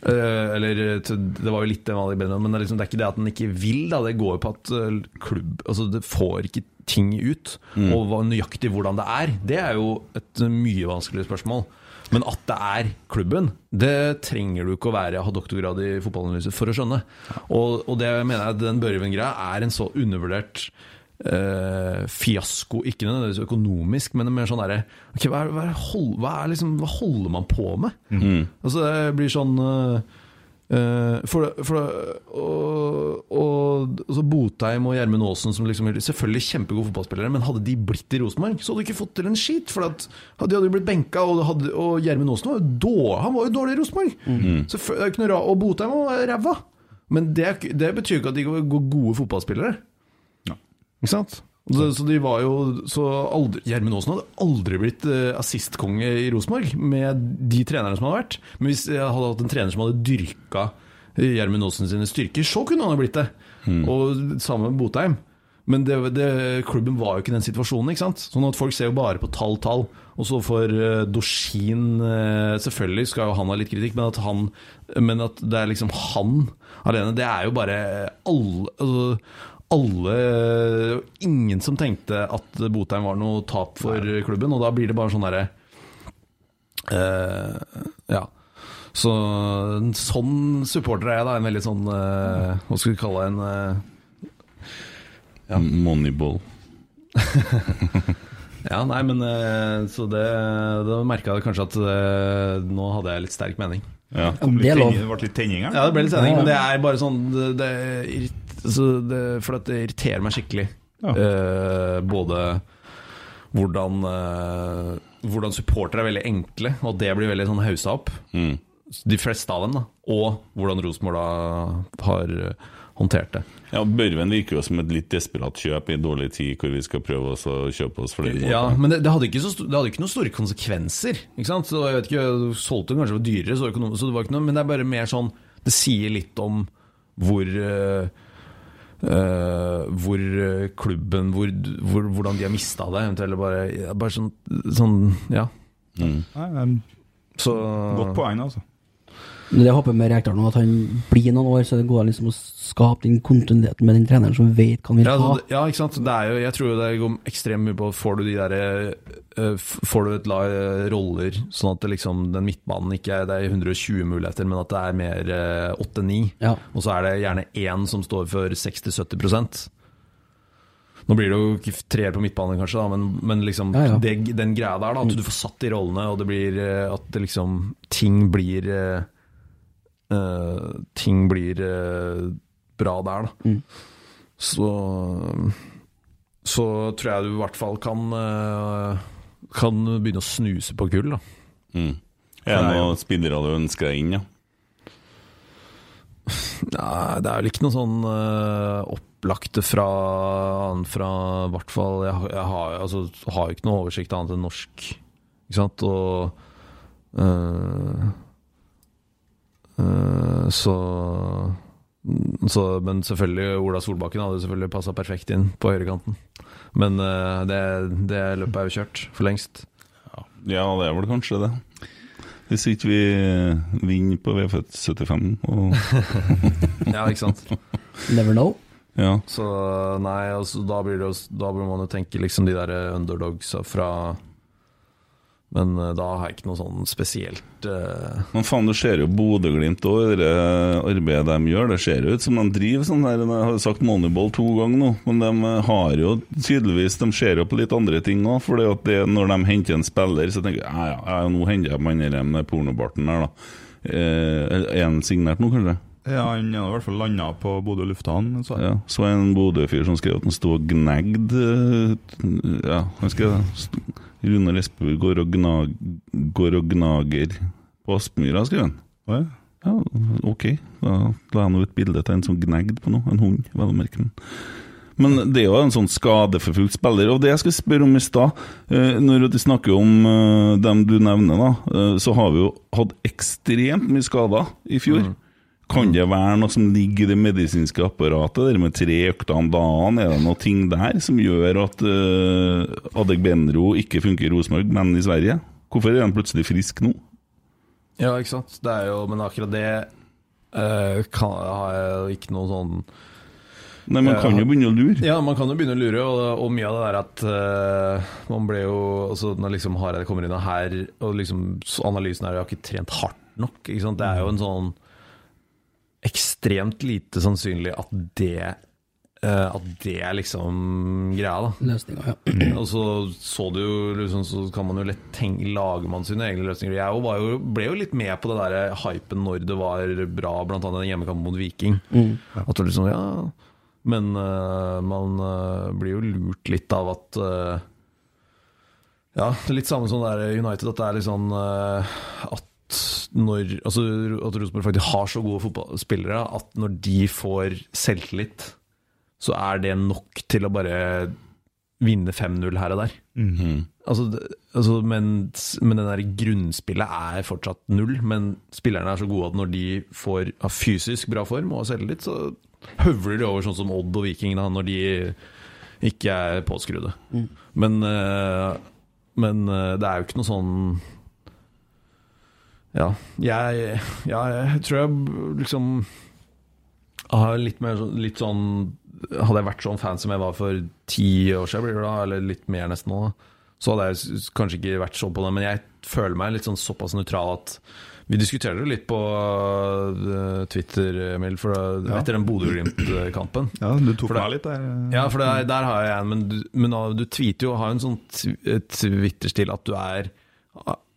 Eh, eller Det var jo litt det vanlige Benjamin, men det er, liksom, det er ikke det at han ikke vil. Da. Det går jo på at eh, klubb Altså, det får ikke ting ut. Mm. Og nøyaktig hvordan det er, det er jo et mye vanskeligere spørsmål. Men at det er klubben, det trenger du ikke å være ha doktorgrad i fotballanalyse for å skjønne. Og, og det mener jeg den Børven-greia er en så undervurdert eh, fiasko. Ikke nødvendigvis økonomisk, men mer sånn derre okay, hva, hva, hva, liksom, hva holder man på med? Mm. Altså det blir sånn eh, eh, For, for og, og, og så Botheim og Gjermund Aasen som liksom Selvfølgelig kjempegode fotballspillere, men hadde de blitt i Rosenborg, så hadde de ikke fått til en skit. For at, de hadde jo blitt benka, og, hadde, og Gjermund Aasen var jo dårlig, han var jo dårlig i Rosenborg. Mm. Så Og Botheim var ræva. Men det, det betyr ikke at de går gode fotballspillere. Ikke sant? Så, så de var jo så aldri, Gjermund Aasen hadde aldri blitt eh, assistkonge i Rosenborg med de trenerne som hadde vært. Men hvis jeg hadde hatt en trener som hadde dyrka Gjermund Aasen sine styrker, så kunne han ha blitt det. Og sammen med Botheim. Men det, det, klubben var jo ikke i den situasjonen. ikke sant? Sånn at Folk ser jo bare på tall, tall. Og så får uh, eh, Selvfølgelig skal jo han ha litt kritikk, men at, han, men at det er liksom han alene, det er jo bare alle altså, alle Ingen som tenkte at Botheim var noe tap for klubben, og da blir det bare sånn derre uh, Ja. Så en sånn supporter er jeg, da. En veldig sånn uh, Hva skal vi kalle en eh, Moneyball. Ja, nei, men Så det Da merka jeg kanskje at det, nå hadde jeg litt sterk mening. Ja, det ble litt tenning her. Ja, det ble litt tenning, men det er bare sånn det, det, det, For det irriterer meg skikkelig. Eh, både hvordan uh, Hvordan supportere er veldig enkle, og det blir veldig sånn haussa opp. De fleste av dem, da. Og hvordan Rosenborg da har eh, håndtert det. Ja, Børven virker jo som et litt desperat kjøp i dårlig tid, hvor vi skal prøve oss å kjøpe oss flere Ja, men det, det, hadde så, det hadde ikke noen store konsekvenser. Ikke sant? Så jeg vet ikke, du Solgte den kanskje for dyrere, så, så det var ikke noe, men det er bare mer sånn Det sier litt om hvor eh, eh, Hvor eh, klubben hvor, hvor, Hvordan de har mista det. Eventuelt bare, bare sånn, sånn Ja. Så Godt poeng, altså. Men det jeg håper med Rekdal nå, at han blir noen år, så det går liksom å skape den kontinuiteten med den treneren som vet hva han vil Ja, ha. altså, ja, ikke sant. Det jo, jeg tror det går ekstremt mye på Får du de der eh, Får du et lag eh, roller, sånn at det liksom, den midtbanen ikke er Det er 120 muligheter, men at det er mer eh, 8-9. Ja. Og så er det gjerne én som står for 60-70% Nå blir det jo ikke treer på midtbanen, kanskje, da, men, men liksom Ja, ja. Det, den greia der, da, at du får satt de rollene, og det blir eh, at det liksom Ting blir eh, eh, Ting blir eh, bra der, da. Mm. Så Så tror jeg du i hvert fall kan eh, Kan begynne å snuse på gull, da. Mm. Er det noen spillere du ønsker deg inn, ja? Nei, det er vel ikke noe sånn eh, opplagte fra Fra hvert fall Jeg, har- jeg har, altså, har ikke noe oversikt annet enn norsk, ikke sant? Og så, så Men selvfølgelig, Ola Solbakken hadde selvfølgelig passa perfekt inn på høyrekanten. Men uh, det, det løpet er jo kjørt for lengst. Ja, det er vel kanskje det. Hvis ikke vi vinner på V75 og Ja, ikke sant? Never know. Ja. Så nei, altså, da, blir det, da bør man jo tenke liksom de der underdogsa fra Men eh, da har jeg ikke noe sånn spesielt uh... Men faen, du ser jo Bodø-Glimt og det arbeidet de gjør. Det ser jo ut som de driver sånn der Jeg har sagt Moneyball to ganger nå, men de har jo tydeligvis De ser jo på litt andre ting òg. For det at det, når de henter en spiller, så tenker jeg ja, ja, nå henter jeg han der med pornobarten her, da. Eh, er han signert nå, kanskje? Ja, han er i hvert fall landa på Bodø lufthavn. Så. Ja, så er det en Bodø-fyr som skrev at han sto og gnagd eh, Ja, han skrev det. Runar Espejord går, gnag, går og gnager på Aspmyra, skrev han. Å, Ja, ok. Da la jeg nå ut bilde til en som gnagde på noe. En hund, vel å merke. Men det er jo en sånn skadeforfulgt spiller. Og det jeg skulle spørre om i stad, eh, når du snakker om eh, dem du nevner, da, eh, så har vi jo hatt ekstremt mye skader i fjor. Kan det være noe som ligger i det medisinske apparatet, der med tre økter om dagen? Er det noe ting der som gjør at uh, Adegbenro ikke funker i Rosenborg, men i Sverige? Hvorfor er han plutselig frisk nå? Ja, ikke sant. Det er jo, men akkurat det uh, kan, har jeg ikke noe sånn Nei, Man kan jo begynne å lure. Ja, man kan jo begynne å lure, og, og mye av det der at uh, man ble jo altså Når liksom Hareide kommer inn og her, og liksom analysen er jo jeg har ikke trent hardt nok. Det er jo en sånn ekstremt lite sannsynlig at det Uh, at det er liksom greia, da. Løsninga, ja. Og så så du jo liksom, Så kan man jo lett tenke Lager man sine egne løsninger. Jeg jo var jo, ble jo litt med på det der hypen når det var bra, annet den hjemmekampen mot Viking. Mm. At det liksom, ja Men uh, man uh, blir jo lurt litt av at Ja, litt samme som det er United, at det er litt sånn at når, altså, at Rosenborg faktisk har så gode fotballspillere at når de får selvtillit, så er det nok til å bare vinne 5-0 her og der. Mhm. altså, altså, men, men det der grunnspillet er fortsatt null. Men spillerne er så gode at når de får har fysisk bra form og har selvtillit, så høvler de over sånn som Odd og Viking da, når de ikke er påskrudde. Mm. Men, eh, men eh, det er jo ikke noe sånn Ja, jeg, jeg tror jeg liksom har litt mer sånn- litt sånn Hadde jeg vært sånn fan som jeg var for ti år siden, da, eller litt mer nesten nå, så hadde jeg kanskje ikke vært sånn på det. Men jeg føler meg litt sånn såpass nøytral at vi diskuterer det litt på eh, Twitter, Emil, for Ja. etter den Bodø-Glimt-kampen. Ja, du tok For det- meg litt der. Ja, for det er, der har jeg en, men du, men du tweeter jo, har en sånn Twitter-stil at du er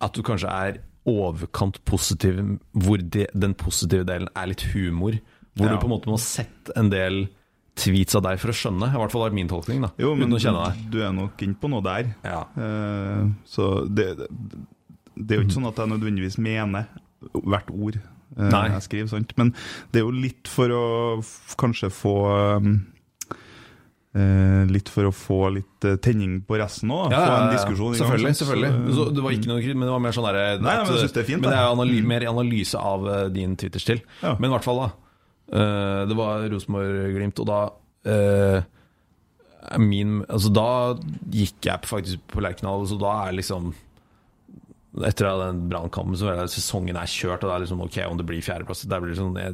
At du kanskje er overkant positiv, hvor de, den positive delen er litt humor. Hvor Ja. du på en måte må ha sett en del tweets av deg for å skjønne. I hvert fall var min tolkning, da. Jo, men du er nok inne på noe der. Ja. Uh, så det, det, er jo ikke sånn at jeg nødvendigvis mener hvert ord uh, jeg skriver, sant? men det er jo litt for å kanskje få um, eh, Litt for å få litt eh, tenning på resten òg, Ja, få en ja. diskusjon i gang. Selvfølgelig. selvfølgelig Så- Det var ikke noe men det var mer sånn derre Nei, men jeg synes det er fint, Men det er analy Mm. mer analyse av eh, din Twitter-stil. Ja. Men i hvert fall, da. Uh, det var Rosenborg-Glimt, og da er min Altså, da gikk jeg faktisk på Lerkendal, så da er liksom etter den brannkampen så er sesongen er kjørt, og det er liksom ok om det blir fjerdeplass. Det, sånn, det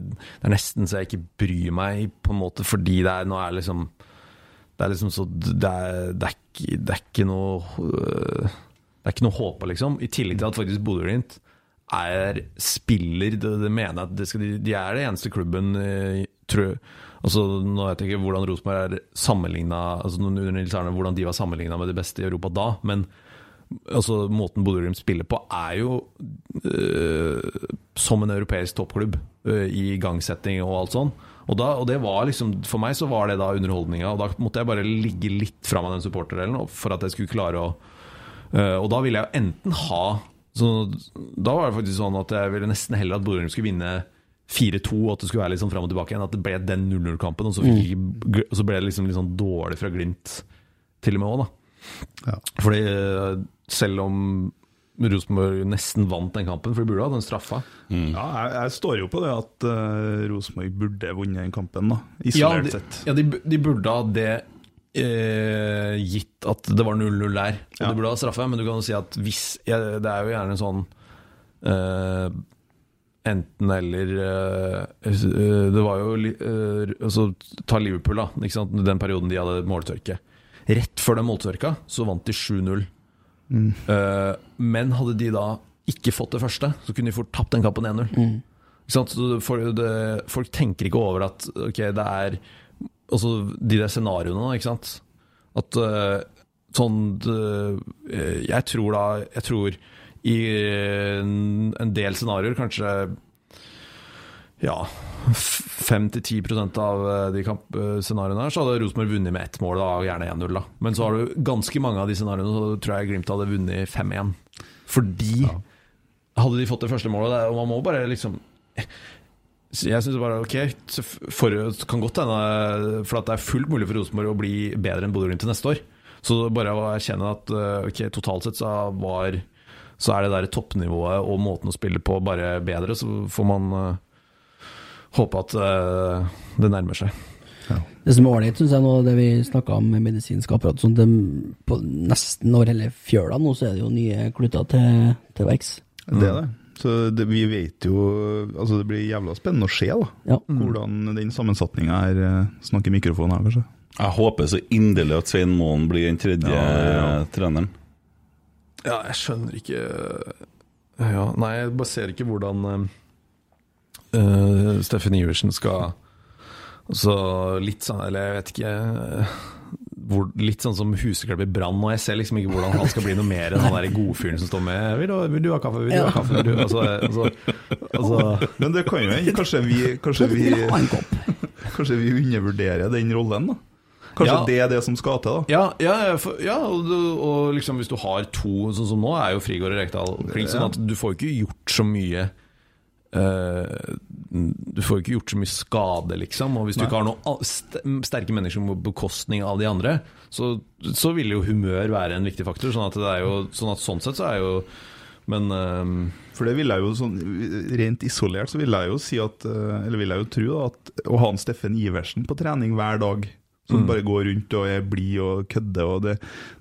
er nesten så jeg ikke bryr meg, på en måte, fordi det er, nå er liksom Det er liksom så Det er, det er, ikke, det er ikke noe øh, Det er ikke noe håp liksom. I tillegg til at faktisk Bodø-Glimt er spiller Det, det mener at det skal, de, er det eneste klubben eh, tror, altså, Nå vet jeg ikke hvordan Rosenborg er sammenligna altså, hvordan de var sammenligna med de beste i Europa da, men altså, måten Bodø-Glimt spiller på, er jo øh, som en europeisk toppklubb øh, i igangsetting og alt sånn. Og, da, og det var liksom, For meg så var det da underholdninga, og da måtte jeg bare ligge litt fra meg den supporterdelen for at jeg skulle klare å uh, Og da ville jeg jo enten ha så, Da var det faktisk sånn at jeg ville nesten heller at Bodø-Glimt skulle vinne 4-2, og at det skulle være litt sånn fram og tilbake igjen. At det ble den 0-0-kampen, og, så og så ble det liksom litt sånn dårlig fra Glimt til og med òg, da. Fordi eh, selv om Rosenborg nesten vant den kampen, for de burde ha den straffa Ja, jeg, jeg står jo på det at uh, Rosenborg burde vunnet den kampen, da. Ja, Isolert de, sett. ja de, de burde ha det eh, gitt at det var 0-0 der. Og Ja. de burde ha straffe, men du kan jo si at hvis ja, Det er jo gjerne sånn eh, Enten eller eh, eh, Det var jo eh, altså, Ta Liverpool, da. Ikke sant? Den perioden de hadde måltørke. Rett før den måltørka så vant de 7-0. Mm. Eh, men hadde de da ikke fått det første, så kunne de fort tapt den kampen 1-0. Ikke sant? Så det- for det, folk tenker ikke over at ok, det er Altså de der scenarioene, da, ikke sant. At eh, sånn det- Jeg tror da Jeg tror i en, en del scenarioer kanskje ja, 5-10 av eh, de scenarioene her, så hadde Rosenborg vunnet med ett mål, da, gjerne 1-0. da. Men så har du ganske mange av de scenarioene, så tror jeg Glimt hadde vunnet 5-1. Fordi hadde de fått det første målet, og man må bare liksom Jeg syns bare ok, for, kan godt hende For at det er fullt mulig for Rosenborg å bli bedre enn Bodø-Glimt til neste år. Så bare å erkjenne at eh, ok, totalt sett så var Så er det der toppnivået og måten å spille på bare bedre, så får man eh, håpe at uh, det nærmer seg. Det som er ålreit, syns jeg, nå, det vi snakka om med medisinsk apparat sånn, det, På nesten over hele fjøla nå, så er det jo nye kluter til, til verks. Det er det. Så det, vi vet jo Altså, det blir jævla spennende å se, da. Ja. Hvordan den sammensetninga her eh, Snakker mikrofonen her, kanskje. Jeg håper så inderlig at Svein Målen blir den tredje Ja, ja. treneren. Ja, jeg skjønner ikke ja, Nei, jeg bare ser ikke hvordan uh, Steffen Iversen skal Så litt sånn Eller jeg vet ikke eh, hvor, Litt sånn som huseklepp i brann, og jeg ser liksom ikke hvordan han skal bli noe mer enn han der godfyren som står med vil du, 'Vil du ha kaffe? Vil du ha kaffe?' Vil du? Altså, altså, altså Men det kan jo hende. Kanskje vi Kanskje vi, kanskje vi undervurderer den rollen, da. Kanskje Ja. det er det som skal til, da. Ja, ja, for, ja og, du- og liksom hvis du har to, sånn som nå er jo Frigård og Rekdal klink, sånn at du får ikke gjort så mye eh, Du får ikke gjort så mye skade, liksom. Og hvis du ikke har noen sterke mennesker på bekostning av de andre, så, så vil jo humør være en viktig faktor. Sånn at, det er jo, sånn, at sånn sett så er jo Men uh, For det vil jeg jo sånn Rent isolert så vil jeg jo si at eh, Eller vil jeg jo tro at å ha en Steffen Iversen på trening hver dag som Mm. bare går rundt og er blid og kødder, og det,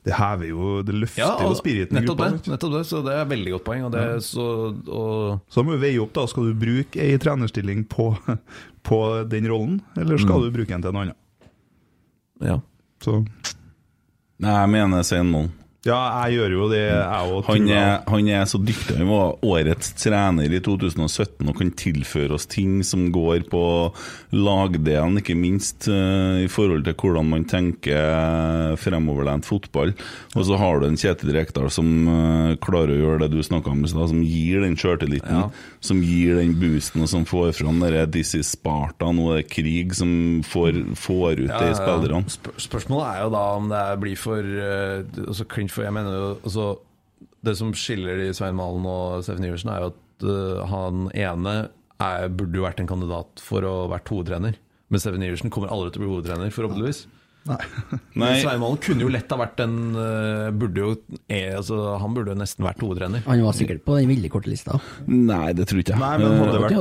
det hever jo Det løfter ja, jo spiriten i gruppa. det, nettopp det. Så det er et veldig godt poeng. Og det, Ja. så, og, Så må du veie opp, da. Skal du bruke ei trenerstilling på, på den rollen, eller skal Mm. du bruke en til en annen? Ja. Så Nei, jeg mener Svein Målen. Ja, jeg gjør jo det, jeg òg. Han han er så dyktig. Han var årets trener i 2017 og kan tilføre oss ting som går på lagdelen, ikke minst eh, i forhold til hvordan man tenker fremoverlent fotball. Og så har du en Kjetil Rekdal som eh, klarer å gjøre det du snakka om i stad, som gir den sjøltilliten, Ja. som gir den boosten, og som får fram det 'This is Sparta', nå er det krig, som får, får ut det i spillerne. Spør spørsmålet er jo da om det blir for uh, altså, for jeg mener jo altså, Det som skiller de Svein Malen og Steffen Iversen, er jo at uh, han ene er, burde jo vært en kandidat for å vært hovedtrener. Men Steffen Iversen kommer aldri til å bli hovedtrener, forhåpentligvis. Nei. Nei. Svein kunne jo lett ha vært en eh, burde jo, eh, altså, Han burde jo nesten vært hovedtrener. Han var sikkert på den veldig korte lista. Nei, det tror ikke jeg. Nei, men hadde det vært,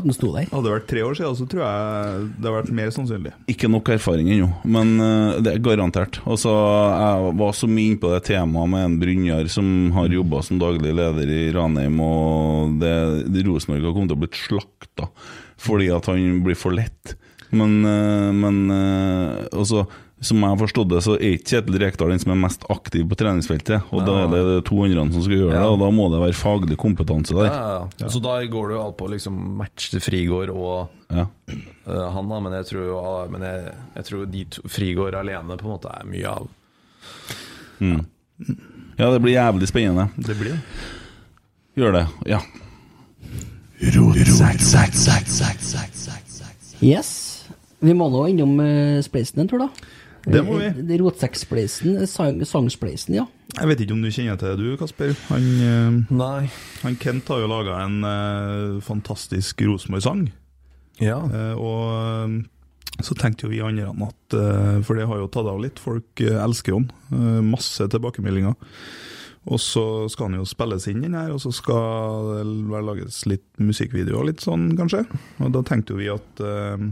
hadde det vært tre år siden, så tror jeg det hadde vært mer sannsynlig. Ikke nok erfaring ennå, men eh, det er garantert. Og Jeg var så mye inne på det temaet med en Brynjar som har jobba som daglig leder i Ranheim, og det, det Rosenborg har kommet til å bli slakta fordi at han blir for lett. Men, eh, men også, som jeg har forstått det, så er ikke Kjetil Rekdal den som er mest aktiv på treningsfeltet. Og da er det de to andre som skal gjøre det, og da må det være faglig kompetanse der. Ja, ja. Så da går det jo alt på liksom match til Frigård og Ja. eh, han, da. Men jeg tror jo men jeg, jeg tror de to, Frigård alene på en måte er mye av Mm. Ja, det blir jævlig spennende. Det blir det. Gjør det, ja. Yes. Vi må nå innom uh, Spleisen en tur, da. Det må vi. Eh, Rotsekkspleisen, eh, sang, Sangspleisen, ja. Jeg vet ikke om du kjenner til det, du, Kasper. Han, eh, Nei. han Kent har jo laga en uh, fantastisk Rosenborg-sang. Ja. Uh, og eh, så tenkte jo vi andre at uh, For det har jo tatt av litt. Folk eh, elsker jo han. Eh, masse tilbakemeldinger. Og så skal han jo spilles inn, den her, og så skal det vel lages litt musikkvideo og litt sånn, kanskje. Og da tenkte jo vi at eh,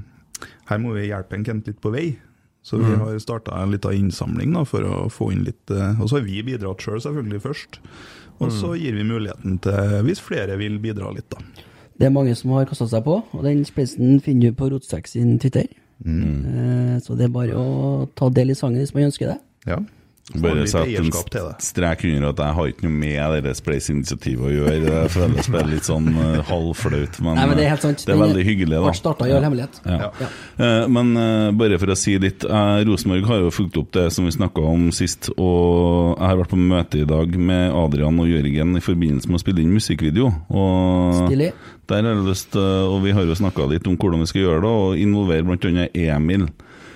her må vi hjelpe en Kent litt på vei. Så vi Mhm. har starta en liten innsamling da, for å få inn litt eh, Og så har vi bidratt sjøl, selv, selvfølgelig, først. Og så Mhm. gir vi muligheten til, hvis flere vil bidra litt, da. Det er mange som har kasta seg på, og den spleisen finner du på Rotsekk sin Twitter. Mm. så det er bare å ta del i sangen hvis man ønsker det. Ja. Bare sett en strek under at jeg har ikke noe med det Spleis-initiativet å gjøre. Det føles bare litt sånn eh, halvflaut, men, Nei, men det er helt sant. det er veldig hyggelig. da startet ja. Ja. Ja. Eh, Men eh, bare for å si litt eh, Rosenborg har jo fulgt opp det som vi snakka om sist. Og jeg har vært på møte i dag med Adrian og Jørgen i forbindelse med å spille inn musikkvideo. Og Stilig. der har jeg lyst eh, Og vi har jo snakka litt om hvordan vi skal gjøre det, og involvere bl.a. Emil.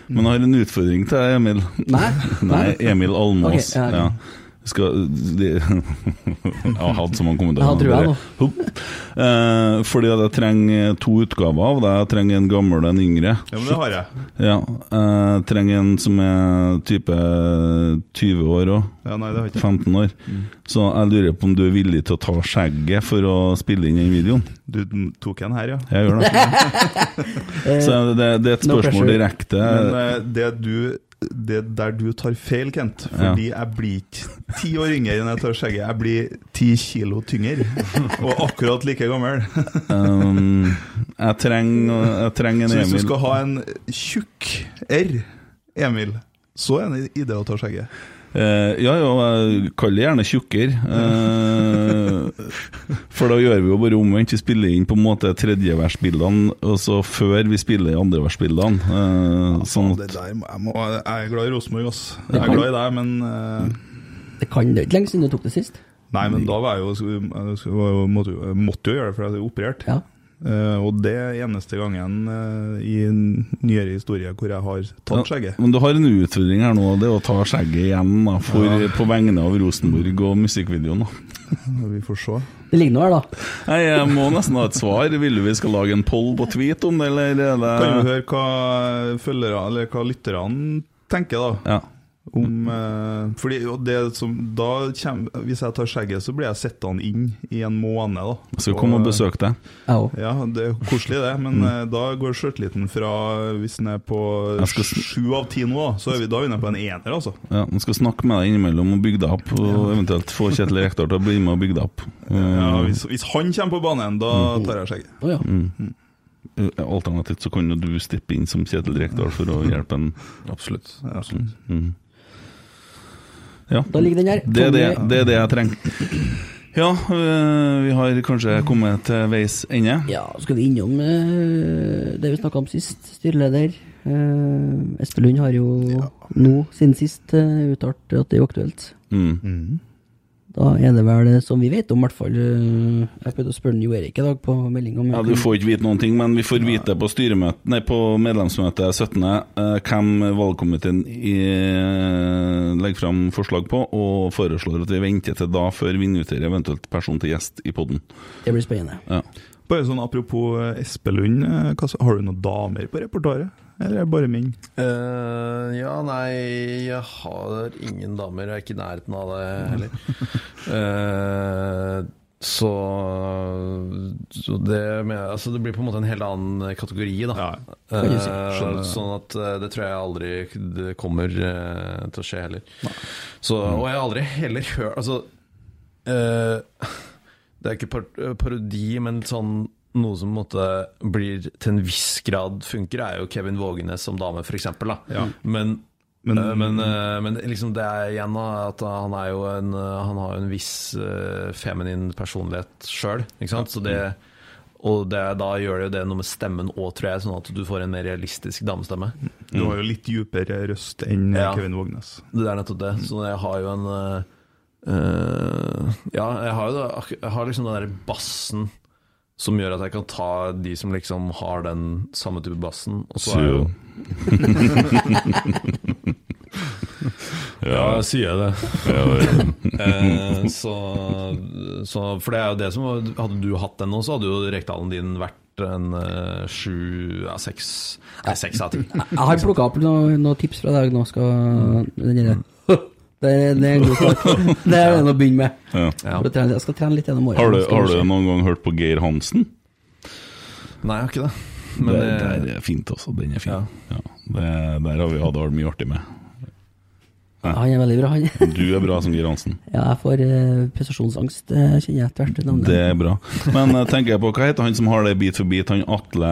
Men jeg har en utfordring til deg, Emil. Nei? Nei, Emil Almås. Ok, ja, ok. Skal de, Jeg har hatt så mange kommentarer. Ja, tror jeg Bare. Eh, fordi at jeg trenger to utgaver av deg. Jeg trenger en gammel og en yngre. Ja, men det har jeg. Ja, Jeg trenger en som er type 20 år òg. Ja, nei, det har ikke. 15 år. Så jeg lurer på om du er villig til å ta skjegget for å spille inn den videoen? Du tok en her, ja. Jeg gjør det. Så det, det er et spørsmål direkte. Men eh, det du det der du tar feil, Kent. Fordi jeg blir ikke ti år yngre enn jeg tar skjegget. Jeg blir ti kilo tyngre. Og akkurat like gammel. Um, jeg trenger treng en Emil. Så hvis du skal ha en tjukk R, Emil, så er det ide å ta skjegget. Eh, ja, ja, jeg kaller det gjerne tjukkere. Uh, for da gjør vi jo bare omvendt. Vi spiller inn på en måte tredjeversbildene, og så før vi spiller andreversbildene. Uh, sånn at der, jeg, må, jeg er glad i Rosenborg, ass. Jeg er glad i deg, men uh, Det kan det ikke lenge siden du tok det sist. Nei, men da var jeg jo, jeg måtte, jo- jeg måtte jo gjøre det, for jeg er operert. Ja. Eh, og det er eneste gangen uh, i nyere historie hvor jeg har tatt skjegget. Men du har en utfordring her nå, det er å ta skjegget igjen da, for, Ja. på vegne av Rosenborg og musikkvideoen. da. Vi får se. Det ligger noe her, da. Nei, Jeg må nesten ha et svar. Vil du vi skal lage en poll på tweet om det, eller er det Kan vi høre hva følgere, eller hva lytterne tenker, da? Ja. Om eh, fordi og det som, da kjem- Hvis jeg tar skjegget, så blir jeg sittende inn i en måned. da Jeg skal komme og besøke deg. Ja, det er koselig det, men eh, da går sjøltilliten fra Hvis den er på Jeg skal sn- sju av ti nå, så er vi da inne på en ener, altså. Ja, Han skal snakke med deg innimellom og bygge deg opp, og eventuelt få Kjetil Rekdal til å bli med og bygge deg opp. Ja, Eh, hvis, hvis han kommer på banen, da tar jeg skjegget. Å ja. Mm. Eh, Alternativt så kan jo du steppe inn som Kjetil Rekdal for å hjelpe en Absolutt. Absolutt. Mm. Ja. Da ligger den her. Det er det, det er det jeg trenger. Ja, øh, vi har kanskje kommet til veis ende. Ja, skal vi innom eh, det vi snakka om sist, styreleder. Uh, Espelund har jo nå, siden sist, uttalt at det er aktuelt. Mm. Da er det vel, eh, som vi vet om, i hvert fall eh, Jeg prøvde å spørre Jo Erik i dag på melding om Ja, Du får ikke vite noen ting, men vi får vite på, nei, på medlemsmøtet 17. eh, hvem valgkomiteen i, legger fram forslag på, og foreslår at vi venter til da før vi inviterer eventuelt person til gjest i poden. Det blir spennende. Ja. Bare sånn Apropos eh, Espelund, eh, har du noen damer på repertoaret? Eller er det bare menn? Uh, ja, nei, jeg har ingen damer. Jeg er ikke i nærheten av det heller. uh, så, så det, med, altså det blir på en måte en helt annen kategori, da. Ja. Eh, sånn at eh, det tror jeg aldri det kommer eh, til å skje heller. Så, og jeg har aldri heller hørt Altså eh, Det er ikke par parodi, men sånn noe som måtte blir til en viss grad funker, er jo Kevin Vågenes som dame, f.eks. Ja. Men, Men- eh, men, eh, men liksom det er igjen da, at han er jo en eh, Han har jo en viss eh, feminin personlighet sjøl. Så det og det, da gjør det jo det noe med stemmen òg, tror jeg, sånn at du får en mer realistisk damestemme. Du har jo litt dypere røst enn Ja. Kevin Vågnes. Det er nettopp det. Så jeg har jo en eh, Ja, jeg har jo det, jeg har liksom den der bassen som gjør at jeg kan ta de som liksom har den samme type bassen. Og så er jo Ja, sier jeg det. Eh, så, så For det er jo det som Hadde du hatt den nå, så hadde jo Rekdalen din vært en eh, sju ja, seks Nei, seks av ti. Jeg har plukka opp noen noe tips fra deg nå. Skal den der- det, er- det er en god start. Det er det å begynne med. Ja. Jeg skal trene litt gjennom året. Har, du, har du noen gang hørt på Geir Hansen? Nei, jeg har ikke det. Men det, det- det er fint, også. Den er fin. Ja. Det, der har vi hatt mye artig med. Ja, han er veldig bra, han. Du er bra som Geir Hansen. Ja, jeg får uh, prestasjonsangst, det kjenner jeg etter hvert. Det er bra. Men uh, tenker jeg på, hva heter han som har det bit for bit? Han Atle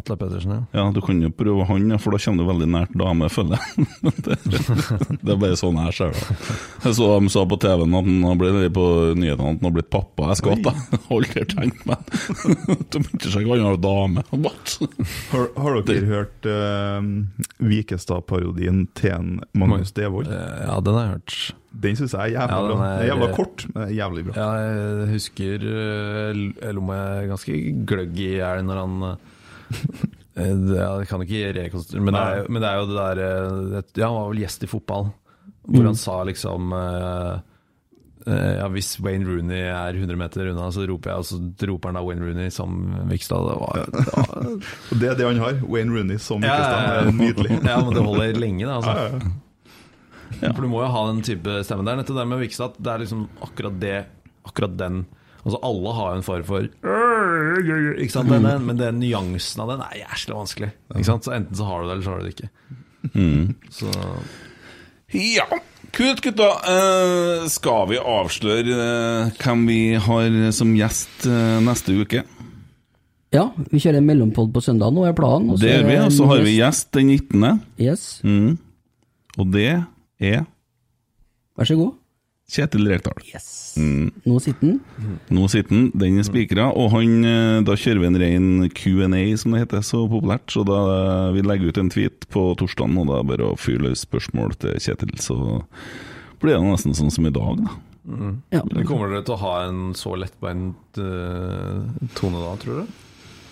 Atle Pettersen, ja. Ja, du kan jo prøve han, for da kommer du veldig nært dame, føler jeg. det, det er bare sånn jeg ser det. Jeg så de sa på TV-en at han har blitt på nyhetene at han har blitt pappa. Jeg skvatt, jeg. Aldri tenkt meg Du begynte seg ikke han har dame. What? Har, har dere hørt uh, Vikestad-parodien til Magnus Devold? Ja, den har jeg hørt. Den syns jeg er jævla Ja, bra. er- jævla kort, men jævlig bra. Ja, jeg husker eh, Jeg lo meg ganske gløgg i hjel når han eh, Jeg kan ikke rekonstruere men, men det er jo det der eh, Ja, han var vel gjest i fotball, hvor Mm. han sa liksom eh, Eh, ja, Hvis Wayne Rooney er 100 meter unna, så roper jeg, og så roper han da Wayne Rooney som Vikstad. Det var, det var det er det han har. Wayne Rooney som Ja, ja, ja, er nydelig. Ja, men det holder lenge, det. Altså. Ja. For du må jo ha den type stemme der. Nettopp det med Vikstad, det er liksom akkurat det Akkurat den Altså Alle har jo en fare for ikke sant? Den, den, Men den nyansen av den er jævlig vanskelig. Ikke sant? Så Enten så har du det, eller så har du det ikke. Mm. Så Ja, kult gutta. Uh, skal vi avsløre uh, hvem vi har som gjest uh, neste uke? Ja, vi kjører mellompod på søndag nå, er planen. Det gjør vi, er og så har vi gjest den 19. Yes. Mm. Og det er Vær så god. Kjetil Rekdal. Mm. Nå sitter den. Nå sitter den, den er spikra, og han, eh, da kjører vi en ren Q&A, som det heter så populært. Så da eh, vi legger ut en tweet på torsdagen, og da er bare å fyre løs spørsmål til Kjetil, så blir det nesten sånn som i dag, da. mm. Ja. Men Kommer dere til å ha en så lettbeint uh, tone da, tror du?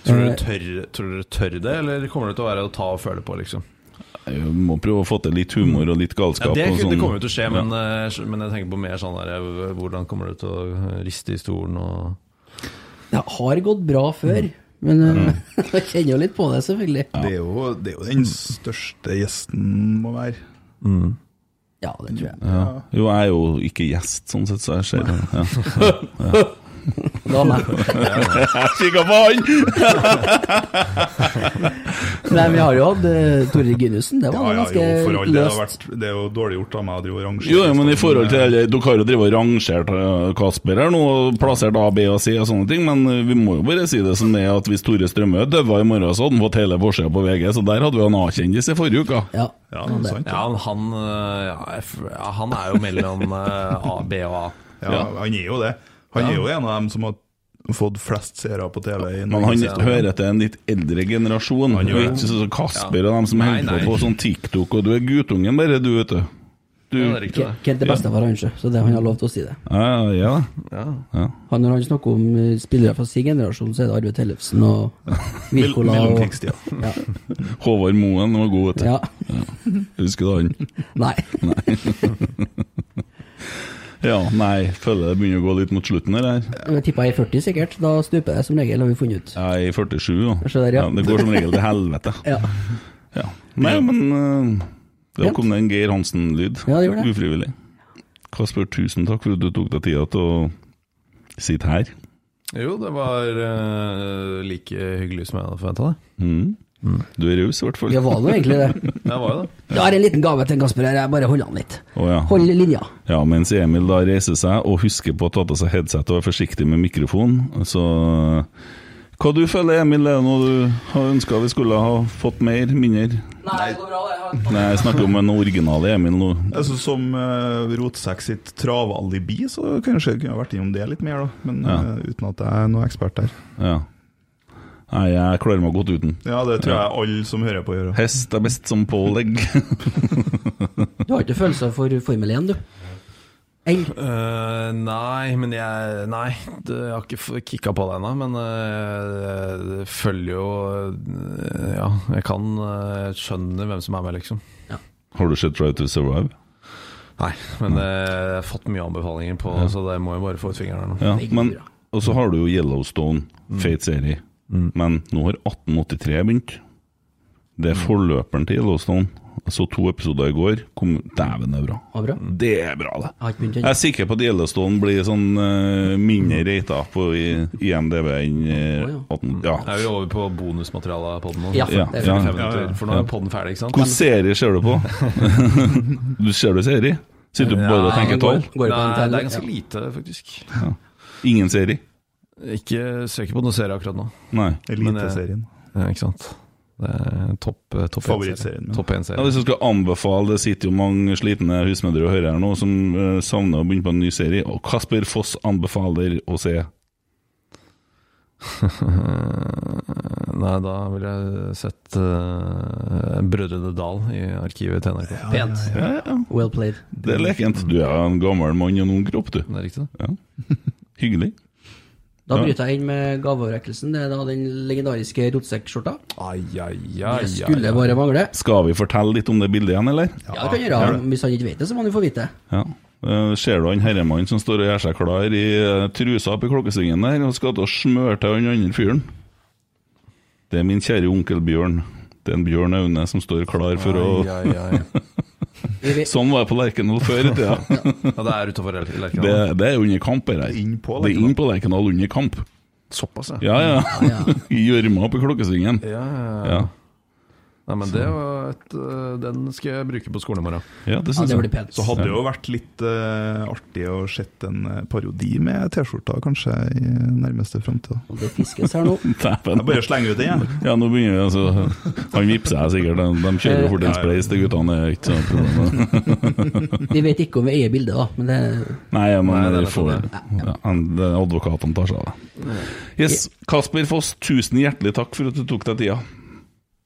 Tror dere, tør, tror dere tør det, eller kommer det til å være å ta og føle på, liksom? Vi må prøve å få til litt humor og litt Ja, galskap. det, og sånn. det kommer jo til å skje, men, ja. men jeg tenker på mer sånn der eh, Hvordan kommer du til å riste i stolen og Det har gått bra før, men Mm. eh, jeg kjenner jo litt på det, selvfølgelig. Det, er jo, det er jo den største gjesten må være. Ja, det tror jeg. Ja. Jo, jeg er jo ikke gjest, sånn sett, så jeg ser det. Ja. Ja. Det var meg. Kikka på han! Nei, vi har jo hatt uh, Tore Gynussen. Det var ja, ganske jo, for all løst. vært, det er jo dårlig gjort av meg å drive og rangere. Jo, ja, men i forhold til eller, Dere har jo drevet og rangert eh, Kasper her nå, plassert A, B og C og sånne ting, men eh, vi må jo bare si det som det er at hvis Tore Strømø døde i morgen, så hadde han fått hele forsida på VG, så der hadde vi en A-kjendis i forrige uke. Ja, Ja, sant. Ja, ja han, eh, ja, f- ja, han er jo mellom eh, A, B og A. Ja, han er jo det. Han er jo en av dem som har fått flest seere på TV. i Men han hører til en litt eldre generasjon. Han gjør er det. ikke sånn Kasper Ja. og dem som Nei, holder på på sånn TikTok, og du er guttungen bare, du, vet du. du Ja, det er. Kent er bestefar, han, sjø, så det, han har lov til å si det. ja, ja, Ja. ja. Han, når han snakker om eh, spillere fra sin generasjon, så er det Arve Tellefsen og Wirkola ja. Håvard Moen var god, vet du. ja. Husker du han? Nei. Ja, nei, føler det begynner å gå litt mot slutten her. Jeg tippa i 40 sikkert. Da stuper det som regel, har vi funnet ut. Er i 47, da. Der, ja. Det går som regel til helvete. Ja. Ja. Nei, men uh, det kom det en Geir Hansen-lyd. Ja, det gjorde det. Ufrivillig. Kasper, tusen takk for at du tok deg tida til å sitte her. Jo, det var uh, like hyggelig som jeg hadde forventa det. Mm. Du er raus, i hvert fall. Det var nå egentlig det. Jeg var jo det. Jeg har en liten gave til Kasper her, jeg bare holder han litt. Oh, ja. Hold linja. Ja, mens Emil da reiser seg og husker på å ta på seg headset og være forsiktig med mikrofon, så Hva du føler, Emil, er det noe du har ønska vi skulle ha fått mer, mindre? Nei, det går bra, det. Nei, jeg snakker om en original Emil nå. Altså, som uh, Rotsekk sitt travalibi, så kanskje jeg kunne vært innom det litt mer, da. Men Ja. uh, uten at jeg er noen ekspert der. Ja. Nei, jeg klarer meg godt uten. Ja, det tror Ja. jeg alle som hører på, gjør. Hest er best som pålegg. Du har ikke følelser for Formel 1, du? Eh, nei, men jeg Nei, det, jeg har ikke kicka på det ennå. Men uh, det følger jo uh, Ja, jeg kan uh, skjønne hvem som er med, liksom. Har du sett Try to Survive? Nei, men eh, jeg har fått mye anbefalinger på, Ja. så det må jeg bare få ut fingeren her nå. Ja, men Og så har du jo Yellowstone, fet serie. Men nå har 1883 begynt. Det er forløperen til Yellowstone. Jeg så to episoder i går. Kom, Dæven, det er bra. Ja, bra. Det er bra, det. Jeg er sikker på at Yellowstone blir sånn uh, mindre rata på i, IMDb enn uh, 18... Ja. Er vi over på bonusmaterialet av den nå? Ja, Ja, ja. For nå er podden ferdig, ikke sant? Hvilken serie ser du på? du Ser du serie? Sitter du bare og tenker det Nei, det er ganske lite, faktisk. Ingen serie? Ikke søker på noen serie akkurat nå. Nei. Men, eh, Eliteserien. Ja, ikke sant. Det er topp eh, topp Favorittserien, ja. Topp Ja, hvis du skal anbefale, det sitter jo mange slitne husmødre og hører her nå som uh, savner å begynne på en ny serie, og Kasper Foss anbefaler å se Nei, da ville jeg sett uh, Brødrene Dal i arkivet til NRK. Pent. Ja, ja. Well played. Det er lekent. Du er en gammel mann og noen kropp, du. Det er riktig, det. Ja. Hyggelig. Da bryter jeg inn med gaveoverrekkelsen. Det er da den legendariske rotsekkskjorta. Det skulle bare mangle. Skal vi fortelle litt om det bildet igjen, eller? Ja, det kan gjøre. Hvis han ikke vet det, så må han jo få vite det. Ja. Eh, Ser du han herremannen som står og gjør seg klar i eh, trusa oppi klokkesvingen der, og skal til å smøre til han andre fyren? Det er min kjære onkel Bjørn. Det er en Bjørn Aune som står klar for å Ai, ai, ai. Sånn var det på Lerkendal før i tida. Ja, det er utover Lerkendal. Det, det er under kamp, det her. Det er inn på Lerkendal under kamp. Såpass, Ja, ja. I gjørma på klokkesvingen. Ja, ja, ja. Ja. Nei, men det var et, øh, Den skal jeg bruke på skolen i morgen. Ja, det synes jeg. Så hadde det jo vært litt uh, artig å sett en eh, parodi med T-skjorta, kanskje, i nærmeste framtid. Det fiskes her nå. Jeg bare slenger ut den, jeg. Ja, nå begynner vi, altså. Han vipser jeg sikkert. De, de kjører jo fort en spleis, de guttene. Det er ikke sånn problem. Vi vet ikke om vi eier bildet, da, men det Nei, ja, men Nei, det får, ja, det advokatene tar seg av det. Yes, Kasper Foss, tusen hjertelig takk for at du tok deg tida.